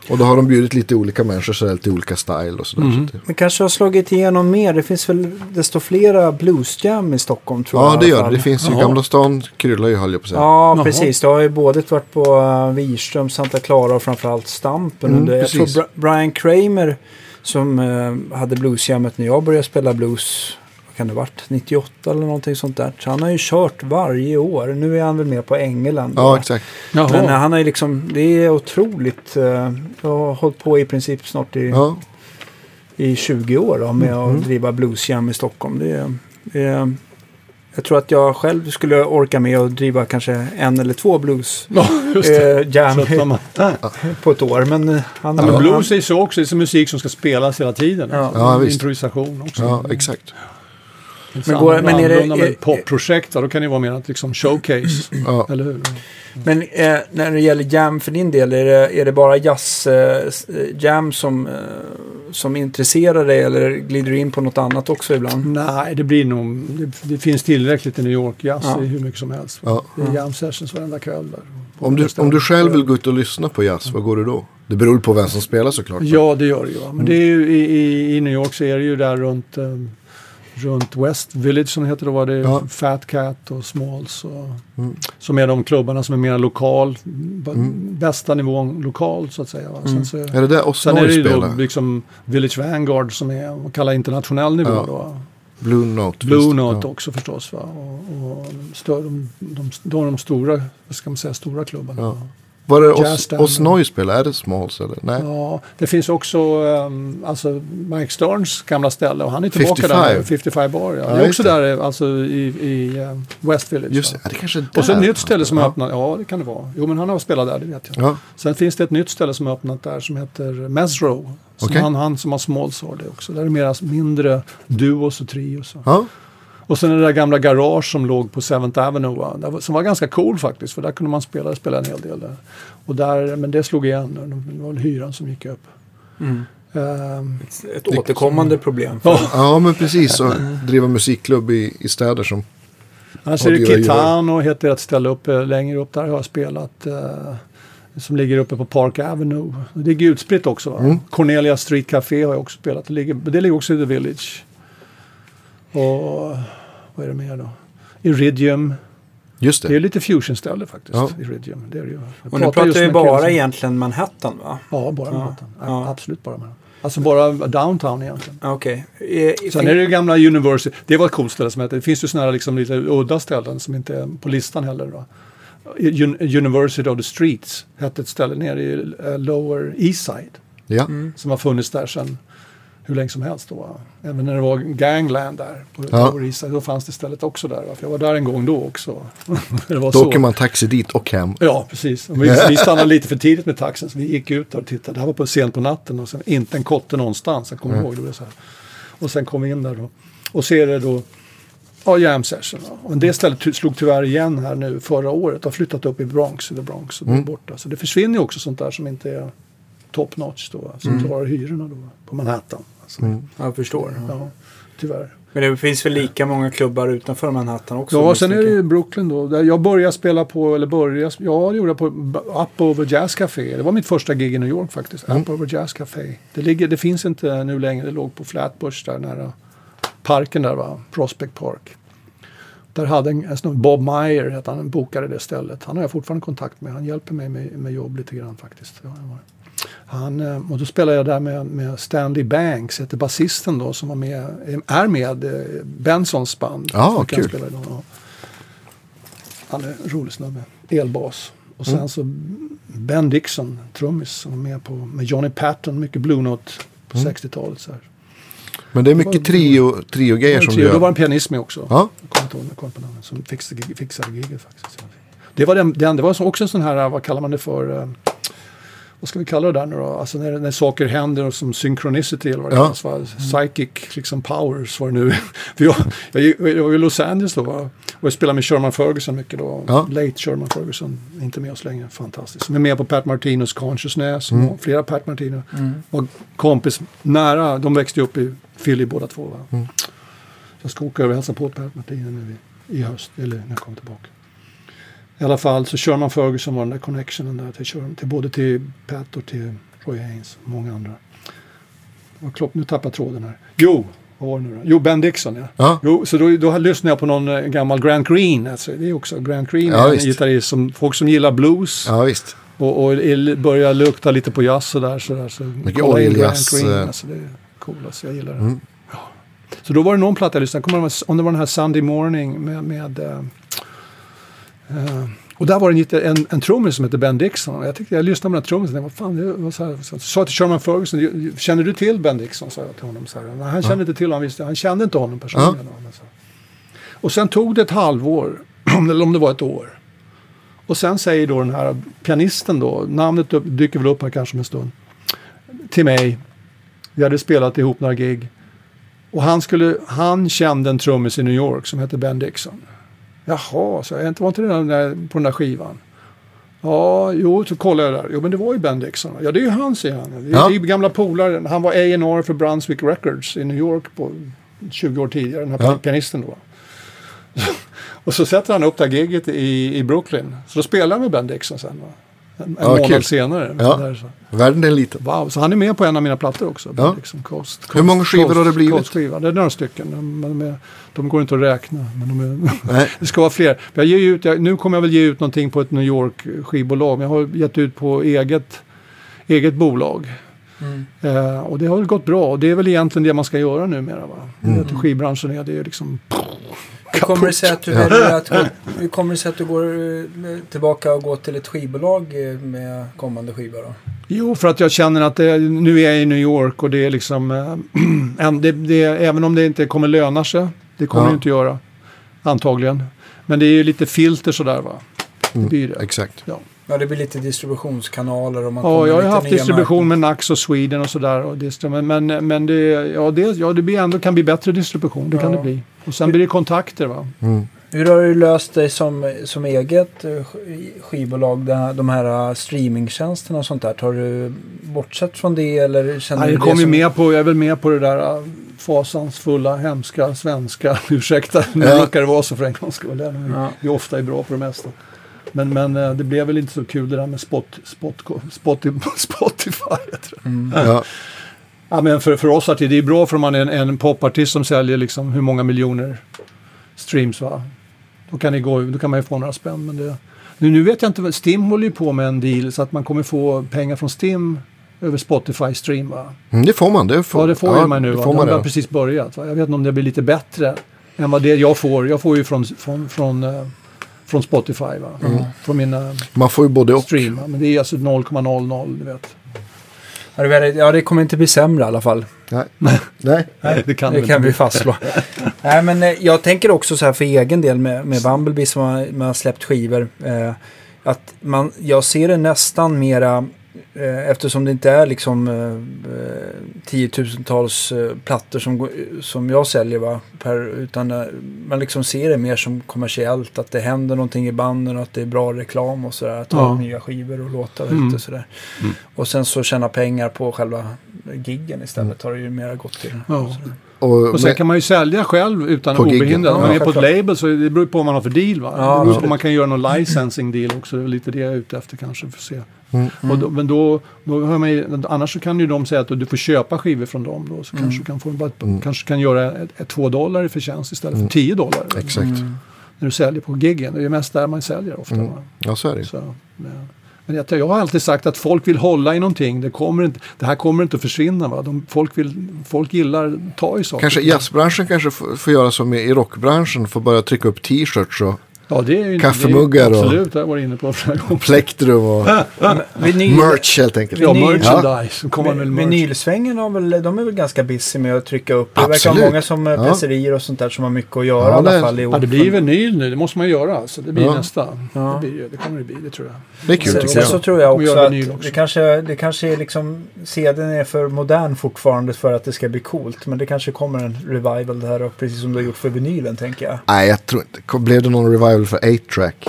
Och då har de bjudit lite olika människor, så lite olika style och sådär. Mhm. Så det, Men kanske har slagit igenom mer. Det finns väl desto flera bluesjam i Stockholm tror jag. ja, det gör det. Det finns ju Jaha. Gamla stan kryllar ju höll jag på att säga. Ja, Jaha. precis. Det har ju både varit på uh, Wirström, Santa Clara och framförallt Stampen. Mm, jag tror Brian Kramer som eh, hade bluesjammet när jag började spela blues. Kan det ha varit? 98 eller någonting sånt där. Så han har ju kört varje år. Nu är han väl med på England. Ja, exakt. Jaha. Men han har ju liksom, det är otroligt. eh, jag har hållit på i princip snart i, Ja, i 20 år då, med Mm. att driva bluesjam i Stockholm. Det är, det är, jag tror att jag själv skulle orka med att driva kanske en eller två blues <laughs> Ja, just det. eh, jam <laughs> på ett år. Men eh, han, Ja, men han- blues är ju så också. Det är så musik som ska spelas hela tiden. Ja. Ja, visst. Improvisation också. ja exakt. Men, går- men är det- är- ett popprojekt, då kan det vara mer att liksom showcase. <clears throat> Ja. Eller hur? Men eh, när det gäller jam för din del, är det, är det bara jazz eh, eh, som, eh, som intresserar dig eller glider du in på något annat också ibland? Nej, det blir nog... Det, det finns tillräckligt i New York. Jazz Ja. hur mycket som helst. Ja. Det är jam sessions varenda kväll där. Om, du, om du själv vill gå ut och lyssna på jazz, vad går du då? Det beror på vem som spelar såklart. Ja, det gör det ju. Men det är ju, i, i, i New York så är det ju där runt, eh, runt West Village som det heter. Då var det Ja. Fat Cat och Smalls. Och, Mm. Som är de klubbarna som är mer lokal. Mm. Bästa nivån lokal så att säga. Va? Mm. Sen, så, Är det där sen är det ju då liksom Village Vanguard som är vad kallar internationell nivå. Ja. Då. Blue Note. Blue visst. Note ja. också förstås. Va? Och, och stör, de, de, de, de stora, vad ska man säga, stora klubbarna. Ja. Var det Standard. Osnoy spelar? Är det Smalls eller? Nej. Ja, det finns också um, alltså Mike Sterns gamla ställe och han är tillbaka 55. där. 55 bar. Ja. Ja, det är också det. där alltså, i, i um, West Village. Just ja, det kanske är där. Och så ett nytt ställe som ja. har öppnat. Ja, det kan det vara. Jo, men han har spelat där, det vet jag. Ja, Sen finns det ett nytt ställe som har öppnat där som heter Mesro. Som Okej. han, han som har Smalls har det också. Där är det mera mindre duos och trios. och- ja. Och sen det där gamla garage som låg på 7th Avenue. Som var ganska cool faktiskt. För där kunde man spela, spela en hel del. Där. Och där, men det slog igen. Det var hyran som gick upp. Mm. Ehm, Ett återkommande problem. ja, ja, men precis. Och driva musikklubb i, i städer som... annars är det Kitano heter ett ställe uppe längre upp. Där har jag spelat. eh, som ligger uppe på Park Avenue. Det är utspritt också. Va? Mm. Cornelia Street Café har jag också spelat. Det ligger, det ligger också i The Village. Och vad är det mer då? Iridium. Just Det är det. lite fusionställe faktiskt. Ja. Iridium. Det är det ju. Jag Och nu pratar vi bara som- egentligen Manhattan va? Ja, bara Ja. Manhattan. Ja. Ja. Absolut bara Manhattan. Alltså bara downtown egentligen. Okej. Eh, Sen är det ju gamla University. Det var ett coolt ställe som heter. Det finns ju sådana här liksom lite udda ställen som inte är på listan heller. Då. Un- University of the Streets hette ett ställe nere i eh, Lower East Side. Ja. Mm. Som har funnits där sedan hur länge som helst. Då, va? Även när det var gangland där på Ja. ja. Risa, då fanns det stället också där. Va? För jag var där en gång då också. <laughs> Då så. åker man taxi dit och hem. Ja, precis. Vi, vi stannade lite för tidigt med taxin så vi gick ut där och tittade. Det här var på sent på natten och sen inte en kotte någonstans. Jag kommer ihåg det. Var så här. Och sen kom vi in där då. Och ser det då Ja, jam session. va. Och det stället slog tyvärr igen här nu förra året. Har flyttat upp i Bronx, the Bronx och Mm. mm. borta. Så det försvinner ju också sånt där som inte är top notch då. Som klarar hyrorna då på Manhattan. Alltså, Mm. Jag förstår. ja, tyvärr. Men det finns väl lika många klubbar utanför Manhattan också? Ja, sen är det ju Brooklyn då. Där jag började spela på, eller började, ja det gjorde jag på Up Over Jazz Café. Det var mitt första gig i New York faktiskt. Mm. Up Over Jazz Café. Det, ligger, det finns inte nu längre, det låg på Flatbush där nära parken där va, Prospect Park. Där hade en, en snubbe, Bob Meyer, hette han, bokade det stället. Han har jag fortfarande kontakt med. Han hjälper mig med, med jobb lite grann faktiskt. Ja, det var det. Han, eh, och då spelade jag där med, med Stanley Banks, heter basisten då, som var med, är med eh, Bensons band. Kan kul. spela idag. Han är en rolig snubbe. Elbas. Och sen Mm. så Ben Dixon, trummis, som var med på med Johnny Patton, mycket Blue Note på Mm. 60-talet. Så här. Men det är mycket trio, trio-grejer som du Då var gör. en pianist med också. Ja, namnet, som fixade, fixade giget faktiskt. Det var, den, den, det var också en sån här, vad kallar man det för? Vad ska vi kalla det där nu då? Alltså när, när saker händer och som synchronicity eller vad det Ja. kallas. va? Psychic liksom powers var det nu. <laughs> För jag, jag, jag var i Los Angeles då va? och jag spelade med Sherman Ferguson mycket då. Ja. Late Sherman Ferguson, inte med oss längre, fantastiskt. Som är med på Pat Martinos Consciousness, Mm. och flera Pat Martino. Var kompis nära, de växte upp i Philly båda två. Va? Mm. Jag ska åka över och hälsa på Pat Martino nu i, i höst, eller när jag kommer tillbaka. I alla fall så kör man Ferguson var den där connectionen där till, till både till Pat och till Roy Haynes och många andra. Klopp, nu tappar jag tråden här. Jo, vad var det nu då? Jo, Ben Dixon ja. ja. Jo, så då, då lyssnade jag på någon eh, gammal Grant Green. Alltså, det är också Grant Green, Ja, en visst. gitarrist som folk som gillar blues ja visst. och, och börjar lukta lite på jazz och där. Så där så Mycket Green, eh. alltså, det är coolt, alltså, jag gillar det. Mm. Ja. Så då var det någon platta jag lyssnade kommer om det var den här Sunday Morning med, med eh, och där var det en, en, trummis som hette Ben Dixon. Och jag, tyckte, jag lyssnade på den här trummisen och vad fan, det var så här, så sa till Sherman Ferguson, känner du till Ben Dixon? sa jag till honom. Så här. Nej, han kände inte till honom, visst, han kände inte honom personligen. Men så. Och sen tog det ett halvår, <clears throat> eller om det var ett år. Och sen säger då den här pianisten då, namnet upp, dyker väl upp här kanske om en stund, till mig. Vi hade spelat ihop några gig. Och han, skulle, han kände en trummis i New York som hette Ben Dixon. Jaha, så jag, inte var inte det den där, på den där skivan? Ja, jo, så kollade jag där. Jo, men det var ju Ben Dixon. Ja, det är ju han, säger han. Det är, Ja. gamla polare. Han var A&R för Brunswick Records i New York på 20 år tidigare, den här Ja. pianisten då. <laughs> Och så sätter han upp det här giget i, i Brooklyn. Så då spelar han med Ben Dixon sen. Va? En, Ja, månad kul. senare. Ja. Där, så. Världen är liten. Wow, så han är med på en av mina plattor också. Ja. Liksom Coast, Coast, Hur många skivor Coast, har det blivit? Coast-skiva. Det är några stycken. De, de, är, de går inte att räkna. Men de är, <laughs> det ska vara fler. Jag ger ut, jag, nu kommer jag väl ge ut någonting på ett New York skivbolag. Men jag har gett ut på eget, eget bolag. Mm. Eh, och det har väl gått bra. Och det är väl egentligen det man ska göra numera. Va? Mm. Skivbranschen är det är liksom Hur kommer det sig att du väljer att gå, hur kommer det sig att du går eh, tillbaka och går till ett skivbolag eh, med kommande skiva då? Jo, för att jag känner att det, nu är jag i New York och det är liksom, <clears throat> äh, det, det, även om det inte kommer löna sig, det kommer Ja. det inte göra, antagligen. Men det är ju lite filter sådär va. Det blir det. Exakt. Ja, det blir lite distributionskanaler och man Ja, jag har haft distribution marknader. med Nax och Sweden och sådär. Men, men, men det, ja, det, ja, det blir ändå, kan bli bättre distribution, det kan Ja. det bli. Och sen blir det kontakter va. Mm. Hur har du löst dig som, som eget eh, sk- skivbolag, de här eh, streamingtjänsterna och sånt där? Tar du bortsett från det eller känner Nej, jag, det kom ju som... med på, jag är väl med på det där äh, fasansfulla, hemska svenska. <laughs> Ursäkta, nu Ja. råkar det vara så för en gångs skull. Vi- Ja. ofta är bra på det mesta. Men, men eh, det blev väl inte så kul det där med spot, spot, spot, Spotify. Jag tror. Mm. Ja. Ja, men för, för oss artister, det är bra för om man är en, en popartist som säljer liksom hur många miljoner streams. Va? Då, kan det gå, då kan man ju få några spänn. Men det, nu, nu vet jag inte, Stim håller ju på med en deal så att man kommer få pengar från Stim över Spotify stream. Va? Mm, det får man. Det får, Ja, det får ju man nu. Det Va? får De man har redan. precis börjat. Va? Jag vet inte om det blir lite bättre än vad det jag får. Jag får ju från, från, från, eh, från Spotify. Va? Från mina Man får ju både och. stream. Men det är alltså 0,00 du vet. Ja, det, kommer inte bli sämre i alla fall. Nej. <laughs> Nej. Nej, det kan det kan vi fastslå. <laughs> Nej, men eh, jag tänker också så här för egen del med, med Bumblebee som har, man har släppt skivor. Eh, att man, jag ser det nästan mera, eftersom det inte är liksom eh, eh, tiotusentals eh, plattor som, som jag säljer va, per, utan eh, man liksom ser det mer som kommersiellt. Att det händer någonting i banden och att det är bra reklam och sådär. Att ha Ja. nya skivor och låtar Mm. ute sådär. Mm. Och sen så tjäna pengar på själva giggen istället har det ju mera gått till. Ja. Och, Och sen men, kan man ju sälja själv utan obehindrat. Om Ja, man är på ett label så det beror på vad man har för deal. Va? Ja, det beror på absolut. om man kan göra någon licensing deal också. Det är lite det jag är ute efter kanske. För att se. Mm. Och då, men då, då hör man ju, annars så kan ju de säga att du får köpa skivor från dem. Då, så Mm. kanske, du kan få, bara, Mm. kanske kan göra ett, ett, två dollar i förtjänst istället Mm. för 10 dollar. exakt. När du säljer på giggen. Det är mest där man säljer ofta. Mm. Ja, så är det. Så, ja. Men jag, jag har alltid sagt att folk vill hålla i någonting. Det, kommer inte, det här kommer inte att försvinna. Va? De, folk, vill, folk gillar att ta i saker. Kanske jazzbranschen kanske får, får göra som i rockbranschen. Får börja trycka upp t-shirts och Ja, det är ju Kaffemuggar det är, och- Absolut, det har jag varit inne på plektrum och Vinyl, merch helt enkelt. Ja, merchandise. Så kommer väl merch. Vinylsvängen har väl, de är väl ganska busy med att trycka upp. Det verkar Absolut. vara många som eh, Ja. presserier och sånt där som har mycket att göra Ja, i alla fall i. Ja, det blir vinyl nu. Det måste man göra. Alltså. Det blir Ja. nästa. Ja. Det, blir, det kommer det bli, det tror jag. Det är kul Sen, tycker jag. så tror jag Och också att också. det kanske, det kanske är liksom, CDn är för modern fortfarande för att det ska bli coolt. Men det kanske kommer en revival där och precis som du har gjort för vinylen tänker jag. Nej, jag tror inte. Blev det någon revival för 8-track?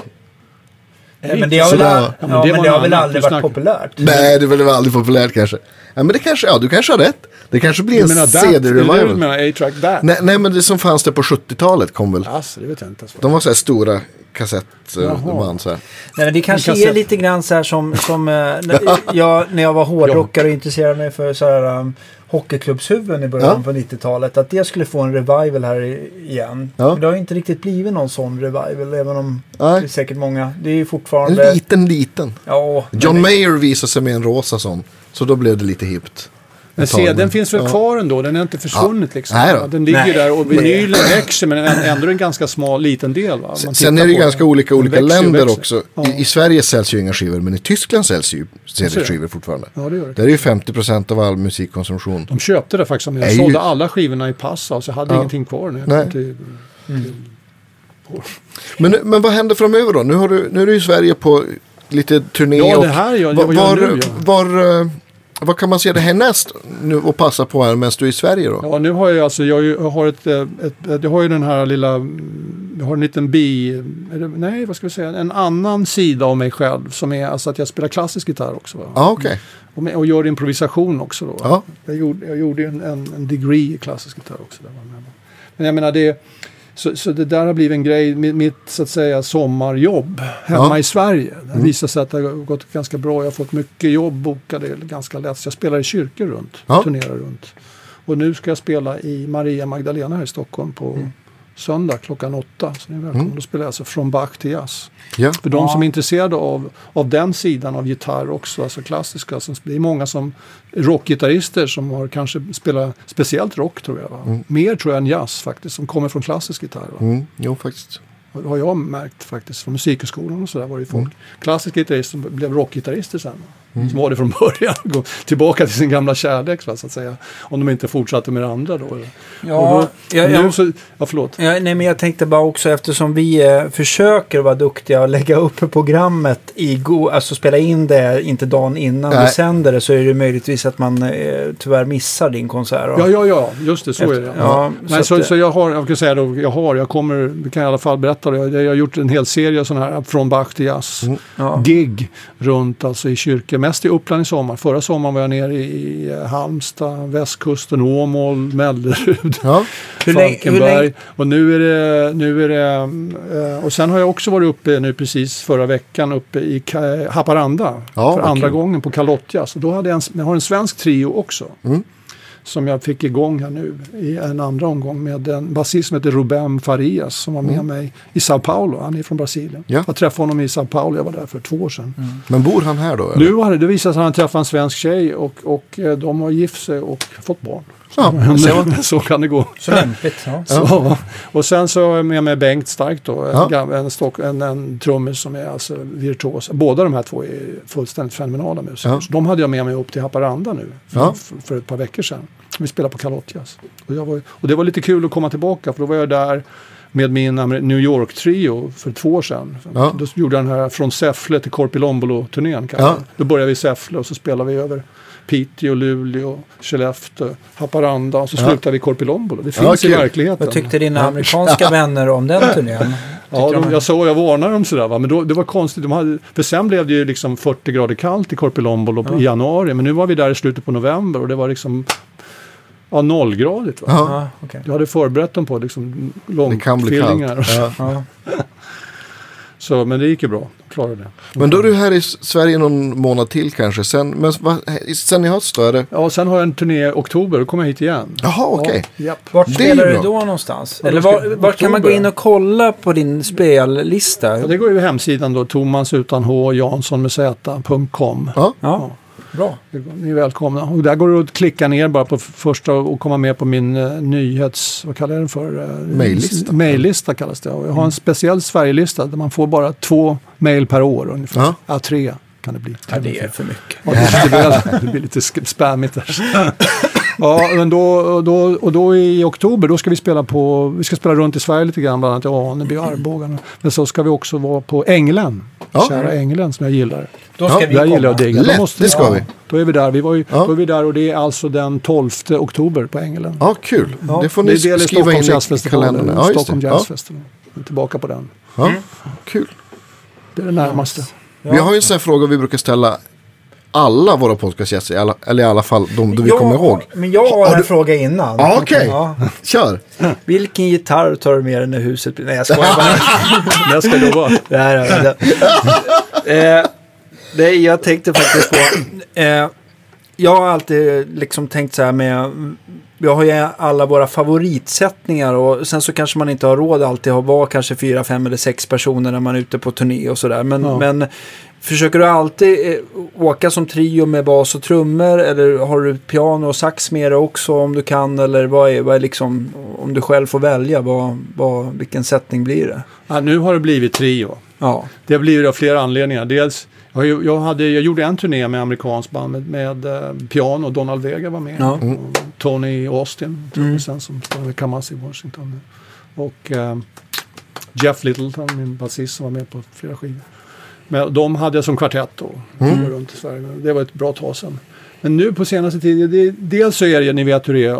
Nej, men det har väl, Sådär. ja, Ja, men det var har väl aldrig varit populärt? Nej, det är väl aldrig populärt kanske. Ja, men det kanske, ja, du kanske har rätt. Det kanske blir en du CD-revival. menar A-track that? Nej, nej, men det som fanns det på 70-talet kom väl. Alltså, det vet jag inte. Alltså. De var så här stora kassettband så här. Nej, men det kanske kassett. är lite grann så här som, som eh, när, jag, när jag var <laughs> hårdrockare och intresserade mig för så här, um, hockeyklubbshuvuden i början Ja. på 90-talet. Att det skulle få en revival här igen. Ja. Men det har ju inte riktigt blivit någon sån revival. Även om det är Nej, säkert många. Det är ju en fortfarande... liten, liten. Ja, John det- Mayer visade sig med en rosa sån. Så då blev det lite hippt. Men CDn finns väl ja. kvar ändå? Den är inte försvunnit liksom. Nej då. Den ligger Nej. där och vinylen växer men än- ändå en ganska smal liten del. Va? Sen är det ju ganska den. olika olika växer och länder växer. också. Ja. I, I Sverige säljs ju inga skivor, men i Tyskland säljs ju CD-skivor fortfarande. Ja, det gör det. Där är ju 50% av all musikkonsumtion. De köpte det faktiskt. Jag Är ju- sålde alla skivorna i Passau så jag hade Ja. ingenting kvar. När jag Nej. till, Men, men vad händer framöver då? Nu, har du, nu är du i Sverige på lite turné. Ja, och det här gör- var, vad gör var, nu, ja. var, eh, vad kan man se det härnäst nu och passa på här medan du är i Sverige då? Ja, nu har jag alltså, jag, har ett, eh, ett, ett, jag har ju den här lilla, mm, jag har en liten bi, nej vad ska vi säga, en annan sida av mig själv som är alltså att jag spelar klassisk gitarr också. Va? Ja, okej. Och, med, och gör improvisation också då. Ja. Jag gjorde, jag gjorde en, en, degree i klassisk gitarr också. Där, Men jag menar det, så, så det där har blivit en grej, mitt, så att säga sommarjobb hemma Ja. i Sverige. Det Mm. visar sig att det har gått ganska bra. Jag har fått mycket jobb bokade ganska lätt. Så jag spelar i kyrkor runt, Ja. turnerar runt. Och nu ska jag spela i Maria Magdalena här i Stockholm på Mm. Söndag klockan åtta. Så ni är välkomna. Mm. Spelar jag alltså från Bach till jazz. Ja. För de som är intresserade av, av den sidan av gitarr också, alltså klassiska. Så det är många som rockgitarrister som har kanske spelat speciellt rock tror jag. Va? Mm. Mer tror jag än jazz faktiskt, som kommer från klassisk gitarr. Va? Mm, jo, faktiskt. Det har jag märkt faktiskt från musikhögskolan och sådär var det ju folk. Mm. Klassiska gitarrister som blev rockgitarrister sen. Mm. Som var det från början. Gå tillbaka till sin gamla kärlek va, så att säga. Om de inte fortsatte med det andra då. Ja, och då jag, så, ja förlåt. ja, nej, men jag tänkte bara också eftersom vi eh, försöker vara duktiga och lägga upp programmet i go- alltså spela in det inte dagen innan Nej. vi sänder det så är det möjligtvis att man eh, tyvärr missar din konsert. då. Ja, ja, ja, just det, så är det. Ja, Nej, så, att, så, jag har, jag kan säga då, jag har, jag kommer, vi kan i alla fall berätta det. Jag, jag har gjort en hel serie sådana här från Bach till jazz. Mm. ja. Gig runt alltså i kyrkor, mest i Uppland i sommar. Förra sommaren var jag nere i Halmstad, västkusten, Åmål, Mellerud. Ja. <laughs> Falkenberg. Och nu är det, nu är det eh, och sen har jag också varit uppe nu precis förra veckan uppe i Haparanda. Ja, för vad andra gången på Kalottjazz. Och då hade jag, en, jag har en svensk trio också. Mm. Som jag fick igång här nu i en andra omgång med en basist som heter Ruben Farias som var med Mm. mig i Sao Paulo. Han är från Brasilien. Ja. Jag träffade honom i Sao Paulo, jag var där för två år sedan. Men bor han här då? Eller? Nu har det, det visat sig att han träffat en svensk tjej och, och eh, de har gift sig och fått barn. Ja, Så, så kan det gå. Så lämpligt. Ja. <laughs> Så, och sen så är jag med Bengt Stark då, en, Ja. en, stock, en, en trummis som är alltså virtuos. Båda de här två är fullständigt fenomenala musiker. Ja. Så de hade jag med mig upp till Haparanda nu för, Ja. för, för ett par veckor sedan. Vi spelade på Kalottjazz. Och, var, och det var lite kul att komma tillbaka för då var jag där med min New York-trio för två år sedan. Ja. Då gjorde jag den här Från Säffle till Korpilombolo-turnén. Ja. Då började vi i Säffle och så spelade vi över Piteå, Luleå, Skellefteå, Haparanda och så Ja. slutade vi i Korpilombolo. Det Ja, finns i verkligheten. Vad tyckte dina amerikanska <laughs> vänner om den turnén? Ja, de, jag såg, jag varnade dem sådär va, men då, det var konstigt. De hade, för sen blev det ju liksom 40 grader kallt i Korpilombolo i januari, men nu var vi där i slutet på november och det var liksom ja, nollgradigt. Va? Ja. Ja, okej. Jag hade förberett dem på liksom Det <laughs> kan bli långfillingar. kallt. Ja. Ja. Så, men det gick ju bra. De klarade det. Men då är du här i Sverige någon månad till kanske. Sen, men, va, sen i höst då? Är det... Ja, sen har jag en turné i oktober, då kommer jag hit igen. Jaha, okej. Ja, japp. Vart spelar du då någonstans? Ja, Eller ska- var, vart kan man gå in och kolla på din spellista? Ja, det går ju på hemsidan då, Thomas utan H, Jansson med Z.com. Ja. Ja, bra. Ni är välkomna. Och där går det att klicka ner bara på första och komma med på min uh, nyhets... Vad kallar jag den för? Uh, Maillista. Maillista kallas det. Och jag har en speciell Sverigelista där man får bara två mejl per år ungefär. Ja. Ja. tre kan det bli. Ja, det är för mycket. Ja, det, blir, <laughs> det blir lite spammigt där. <laughs> Ja, men då, och då, och då i oktober då ska vi spela på, vi ska spela runt i Sverige lite grann, bland annat i Aneby och <clears throat> Arboga. Men så ska vi också vara på Änglen, Ja. kära Änglen som jag gillar. Då ska Ja, vi Där gillar jag digga. Då måste- det ska ja, vi. Då är vi där. Vi var ju, Ja. Då är vi där och det är alltså den 12 oktober på Änglen. Ja, kul. Det får det ni är del i skriva in i jazzfestival. kalendern. Ja, Stockholm det. Jazz Ja, är tillbaka på den. ja. Kul. Det är det närmaste. Vi har ju en sån här fråga vi brukar ställa alla våra podcastgäster, alla- eller i alla fall de du vi kommer ihåg. Men jag har, Har en du- fråga innan. Ja, okej. Ja. Kör! Vilken gitarr tar du med dig när huset blir... Nej, jag skojar bara. <laughs> När ska är det. Eh, det, jag tänkte faktiskt på... Eh, jag har alltid liksom tänkt så här med... Vi har ju alla våra favoritsättningar och sen så kanske man inte har råd alltid att vara kanske fyra, fem eller sex personer när man är ute på turné och sådär. Men, Ja. men försöker du alltid eh, åka som trio med bas och trummor eller har du piano och sax med dig också om du kan? Eller vad är, vad är liksom, om du själv får välja, vad, vad, vilken sättning blir det? Ja, nu har det blivit trio. Ja, Det blivit av flera anledningar. Dels, jag, jag, hade, jag gjorde en turné med amerikanskt band med, med eh, piano. Donald Vega var med. Ja. Och Tony Austin, trummisen som spelar med Kamasi i Washington. Och eh, Jeff Littleton, min basist som var med på flera skivor. Men de hade jag som kvartett då. Mm. Runt i Sverige. Det var ett bra tag sedan. Men nu på senaste tiden, det, dels så är det, ni vet hur det är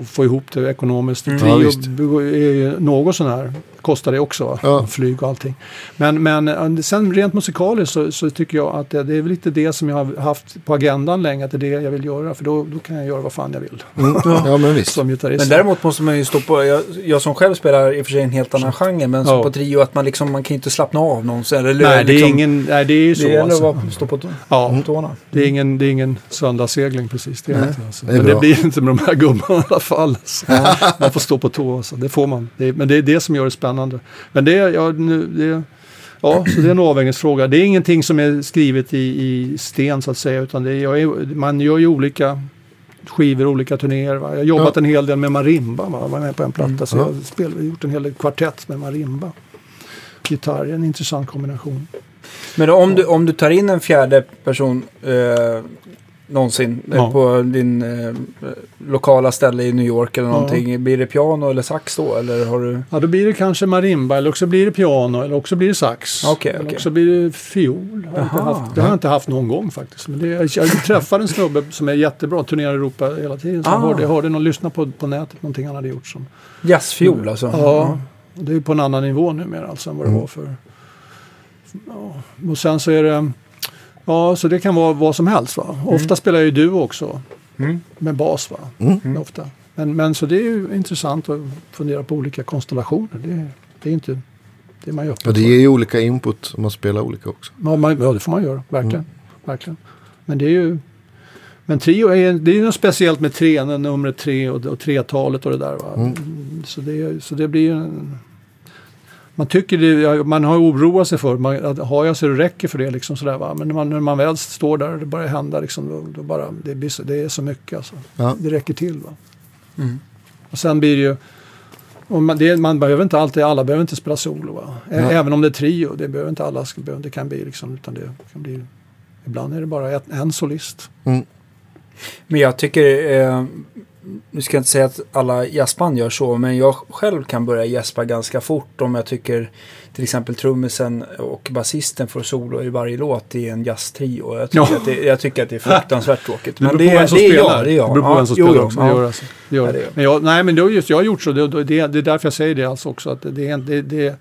att få ihop det ekonomiskt. Ja, Trio visst. är ju något sån här, kostar det också. va? Ja. Flyg och allting. Men, men eh, sen rent musikaliskt så, så tycker jag att det, det är lite det som jag har haft på agendan länge. Att det är det jag vill göra. För då, då kan jag göra vad fan jag vill. Mm. Ja, men visst. Som gitarrist. Men däremot måste man ju stå på, jag, jag som själv spelar i och för sig en helt annan genre, men Ja. på trio att man liksom, man kan inte slappna av någonsin. Eller, nej, det är liksom, ingen, nej, det är ju så. Det gäller alltså. att vara, stå på Ja, tårna. det är ingen, det är ingen söndagssegling precis. Det är Nej, inte, alltså. det är Men bra. det blir inte med de här gubbarna i alla fall. Alltså. Man får stå på tå. Alltså. Det får man. Det är, men det är det som gör det spännande. Men det, är- ja, nu, det, ja, så det är en avvägningsfråga. Det är ingenting som är skrivet i, i sten så att säga. Utan det är, man gör ju olika skivor, olika turnéer. Va? Jag har jobbat en hel del med marimba. Va? Jag var med på en platta. Så jag har gjort en hel del kvartett med marimba. Gitarr är en intressant kombination. Men om du, om du tar in en fjärde person eh, någonsin eh, Ja. på din eh, lokala ställe i New York eller någonting, blir det piano eller sax då? Eller har du... Ja, då blir det kanske marimba eller också blir det piano eller också blir det sax. Okej, eller okej. också blir det fiol. Har haft, det har jag inte haft någon gång faktiskt. Men det, jag, jag träffade en snubbe som är jättebra, turnerar i Europa hela tiden. Så jag, Ah. hörde, jag hörde någon lyssna på, på nätet, någonting han hade gjort. Som, Jazzfiol alltså? ja, det är på en annan nivå numera alltså än vad det Mm. var för... Ja. Och sen så är det... Ja, så det kan vara vad som helst. Va? Ofta spelar ju duo också. Mm. Med bas va. Mm. Ofta. Men, men så det är ju intressant att fundera på olika konstellationer. Det, det är inte det man gör. Och det ger ju olika input om man spelar olika också. Ja, man, ja, det får man göra. Verkligen. Mm. verkligen. Men det är ju... Men trio är, det är ju något speciellt med tre, numret tre och, och tretalet och det där. Va? Mm. Så, det, så det blir ju en... Man tycker det, man har oroat sig för, man, att har jag så det räcker för det liksom sådär va. Men när man, när man väl står där och det börjar hända liksom, då, då bara, det, blir så, det är så mycket alltså. Ja. Det räcker till va. Och sen blir det ju, och man, det, man behöver inte alltid, alla behöver inte spela solo. Va? Ä- Nej. Även om det är trio, det behöver inte alla, det kan bli liksom, utan det kan bli, ibland är det bara ett, en solist. Men jag tycker, eh, nu ska jag inte säga att alla jazzband gör så, men jag själv kan börja gäspa ganska fort om jag tycker till exempel trummisen och basisten får solo i varje låt i en jazztrio. Jag tycker, Ja. att det, jag tycker att det är fruktansvärt tråkigt. Det Men det, som det är jag. Det är jag. Det beror på Ja, vem som spelar också. ja. Det gör alltså. det gör Ja, det. det gör. Men jag, nej, men det, just, jag har gjort så. Det, det, det är därför jag säger det alltså också. Att det, det, det,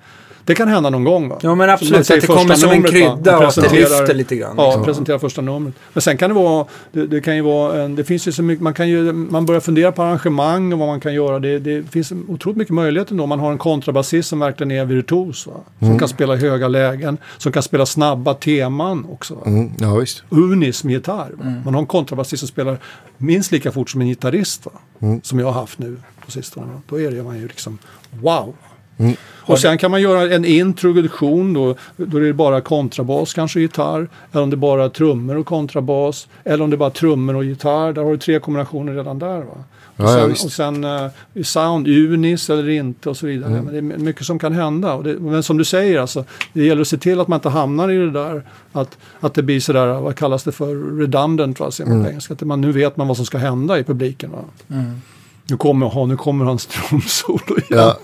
det kan hända någon gång. Va? Ja men absolut, man att det kommer som en numret, krydda och att det lyfter lite grann. Ja, liksom. presentera första numret. Men sen kan det vara, det, det kan ju vara en, det finns ju så mycket, man kan ju, man börjar fundera på arrangemang och vad man kan göra. Det, det finns otroligt mycket möjligheter då. Man har en kontrabasist som verkligen är virtuos. Va? Som kan spela i höga lägen, som kan spela snabba teman också. Va? Mm, ja, visst. Unis med gitarr. Va? Man har en kontrabasist som spelar minst lika fort som en gitarrist. Va? Som jag har haft nu på sistone. Då är det man ju liksom wow. Och sen kan man göra en introduktion då, då är det bara kontrabas kanske gitarr. Eller om det är bara trummor och kontrabas. Eller om det är bara trummor och gitarr. Där har du tre kombinationer redan där. Va? Och Ja, ja, sen, visst. och sen eh, sound, unis eller inte och så vidare. Men det är mycket som kan hända. Och det, men som du säger, alltså, det gäller att se till att man inte hamnar i det där. Att, att det blir sådär, vad kallas det för, redundant tror jag säger man på engelska. Att man, nu vet man vad som ska hända i publiken. Va? Nu kommer, ha, nu kommer hans <laughs> trumsolo igen. Ja,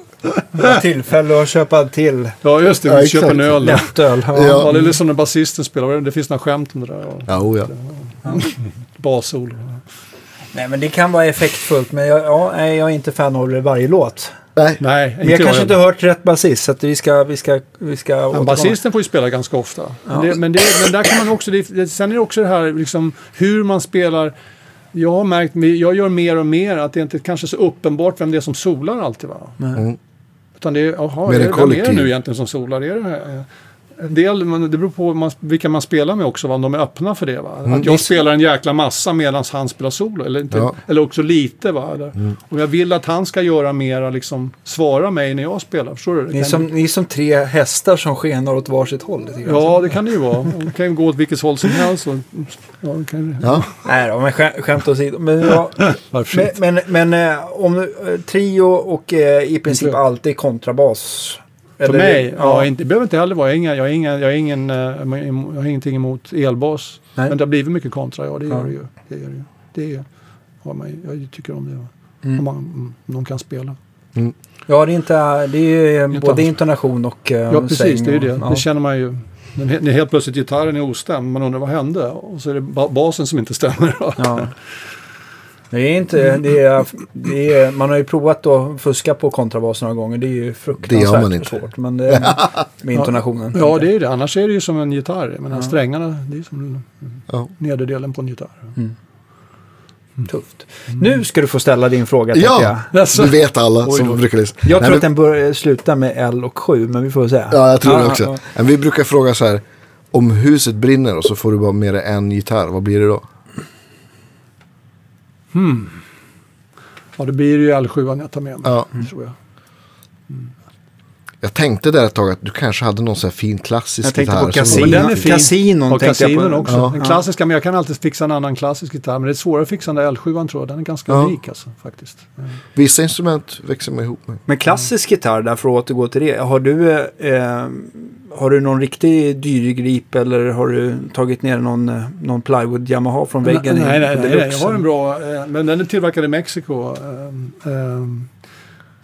Tillfälle att köpa till Ja just det, Ja, vi köper en öl. Ja. lättöl. Ja. Ja. Ja, det är lite som när basisten spelar, det finns några skämt om det där. Ja. ja, oh, ja. Bassolo. Nej men det kan vara effektfullt men jag, ja, nej, jag är inte fan av det varje låt. Nej, Nej, jag kanske inte heller. hört rätt basist så att vi ska, vi ska, vi ska återkomma. basisten får ju spela ganska ofta. Men, det, men, det, men där kan man också, det, sen är det också det här liksom, hur man spelar. Jag har märkt, jag gör mer och mer att det inte kanske är så uppenbart vem det är som solar alltid. Va? Mm. Utan det är, Mer är vem är det nu egentligen som solar? Är det, eh, en del, men det beror på man, vilka man spelar med också, om de är öppna för det. Va? Att jag spelar en jäkla massa medan han spelar solo. Eller, inte, Ja. eller också lite. Va? Eller, Om jag vill att han ska göra mera, liksom, svara mig när jag spelar. Förstår du? Det Ni som, ni är som tre hästar som skenar åt varsitt håll. lite grann. Ja, det kan det ju vara. Det kan ju gå åt vilket håll som helst. Och, ja, det kan, ja. Nej då, men skä, skämt åsido. Men, ja, <laughs> men, men, men eh, om eh, trio och eh, i princip alltid kontrabas. För Eller- mig, ja, inte, det behöver inte heller vara. Jag har, jag, har jag, har ingen, eh, jag har ingenting emot elbas. Nej. Men det har blivit mycket kontra, ja det gör Ja. det ju. Det gör det ju. Det är, har man, jag tycker om det. Mm. Om man, mm, de kan spela. Ja, det är, inte, det är ju både intonation och eh, Ja, precis. Det är ju det. ja. Det känner man ju. När helt plötsligt gitarren är ostämd. Man undrar vad hände? Och så är det ba- basen som inte stämmer. Ja. <laughs> Det är inte, det är, det är, man har ju provat att fuska på kontrabas några gånger. Det är ju fruktansvärt man inte. svårt. Men det är med intonationen. Ja, det är det. Annars är det ju som en gitarr. Men strängarna, det är som Ja. nederdelen på en gitarr. Tufft. Nu ska du få ställa din fråga, tänker jag. ja, Alltså. det vet alla Oj som brukar lyssna. Jag Nej, tror men- att den bör sluta med L och 7, men vi får se. Ja, jag tror Ja, det ja, också. ja. Men vi brukar fråga så här. Om huset brinner och så får du bara med dig en gitarr, vad blir det då? Ja, det blir ju L7 jag tar med mig. Ja. Tror jag. Jag tänkte där ett tag att du kanske hade någon så här fin klassisk Jag tänkte gitarr. på Men den är fin. Kasinon Och kasinon också. Ja. Den klassiska, men jag kan alltid fixa en annan klassisk gitarr. Men det är svårare att fixa den där L7 tror jag. Den är ganska Ja. unik alltså, faktiskt. Vissa instrument växer man ihop med. Men klassisk gitarr, där för att återgå till det. Har du, eh, har du någon riktig dyrgrip eller har du tagit ner någon, eh, någon plywood Yamaha från väggen? nej, nej, nej, nej, jag har en bra, eh, men den är tillverkad i Mexiko. ehm, ehm,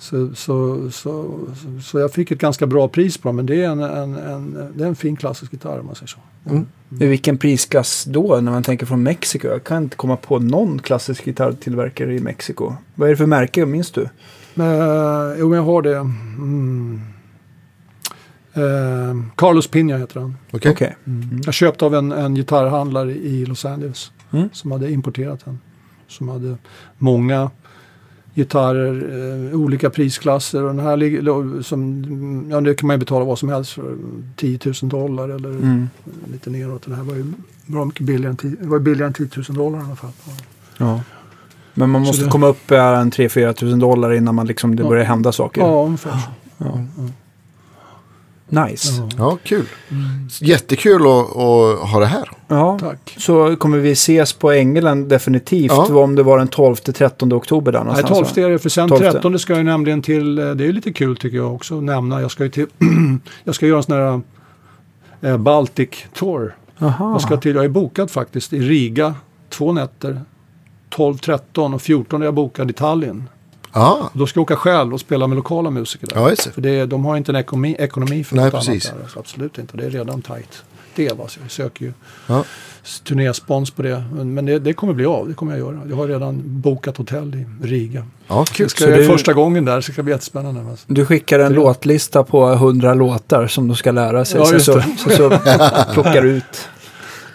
så, så, så, så, så jag fick ett ganska bra pris på den, men det är en, en, en, det är en fin klassisk gitarr om man säger så. I vilken prisklass då när man tänker från Mexiko? Jag kan inte komma på någon klassisk gitarrtillverkare i Mexiko. Vad är det för märke, minns du? Men, eh, jo, jag har det. Mm. Ehm, Carlos Pina heter han. Okej? Okej. Jag köpte av en, en gitarrhandlare i Los Angeles. Mm. Som hade importerat den. Som hade många gitarrer, eh, olika prisklasser. Och den här ligger, som, ja, det kan man ju betala vad som helst för. 10 000 dollar eller Mm. lite neråt. Den här var ju bra mycket billigare än, 10 det var billigare än 10 000 dollar i alla fall. Ja. Men man måste det- komma upp en 3-4 tusen dollar innan man liksom, det Ja. börjar hända saker. Ja, ungefär så. Ja. Nice. Ja, Ja, kul. Jättekul att, att ha det här. Ja. tack. Så kommer vi ses på England definitivt. Ja. Om det var den 12-13 oktober där Nej, någonstans. 12 va? är det, för sen 12. 13 ska jag nämligen till, eh, det är lite kul tycker jag också att nämna, jag ska ju till, <clears throat> jag ska göra en sån här eh, Baltic Tour. Aha. Jag ska till, jag är bokad faktiskt i Riga, två nätter. 12, 13 och 14 är jag bokad i Tallinn. Ja, Då ska jag åka själv och spela med lokala musiker där. ja det. För det, de har inte en ekonomi, ekonomi för Nej, något precis. annat där. Så absolut inte. Det är redan tajt. Det va, så jag söker ju Ja. turnéspons på det. Men, det, det kommer bli av, det kommer jag göra. Jag har redan bokat hotell i Riga. Ja, kul. Det ska Så jag, du- första gången där, så det ska bli jättespännande. Alltså. Du skickar en Det- låtlista på 100 låtar som de ska lära sig. Ja, så, så, det. så, så <laughs> plockar du ut.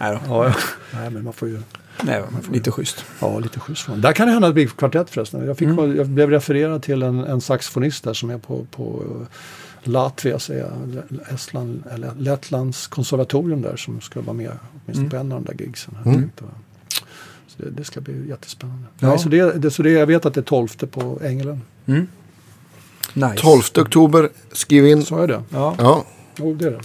Nej, då. Ja, ja. Nej, men man får ju... Nej, lite schysst. Ja, lite från. Där kan det hända att det blir kvartett förresten. Jag, fick, Mm. jag blev refererad till en, en saxofonist där som är på, på eh, Latvia, säger jag, L- Estland, eller Lettlands konservatorium där som ska vara med åtminstone Mm. på en av de där gigsen. Här. Mm. Så det, det ska bli jättespännande. Ja. Nej, så det, det, så det, jag vet att det är 12 på England. Mm. Nice. 12 oktober, skriv in. Sa jag det? Ja. Ja. Jo, det är det.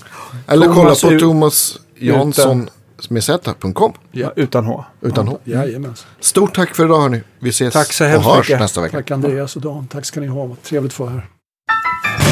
Eller Thomas kolla på Thomas Jansson med z.com Ja. Utan H. utan H. Jajamensan. Stort tack för idag hörni. Vi ses Tack så och hörs mycket. nästa vecka. Tack Andreas och Dan. Tack ska ni ha. Trevligt att få vara här.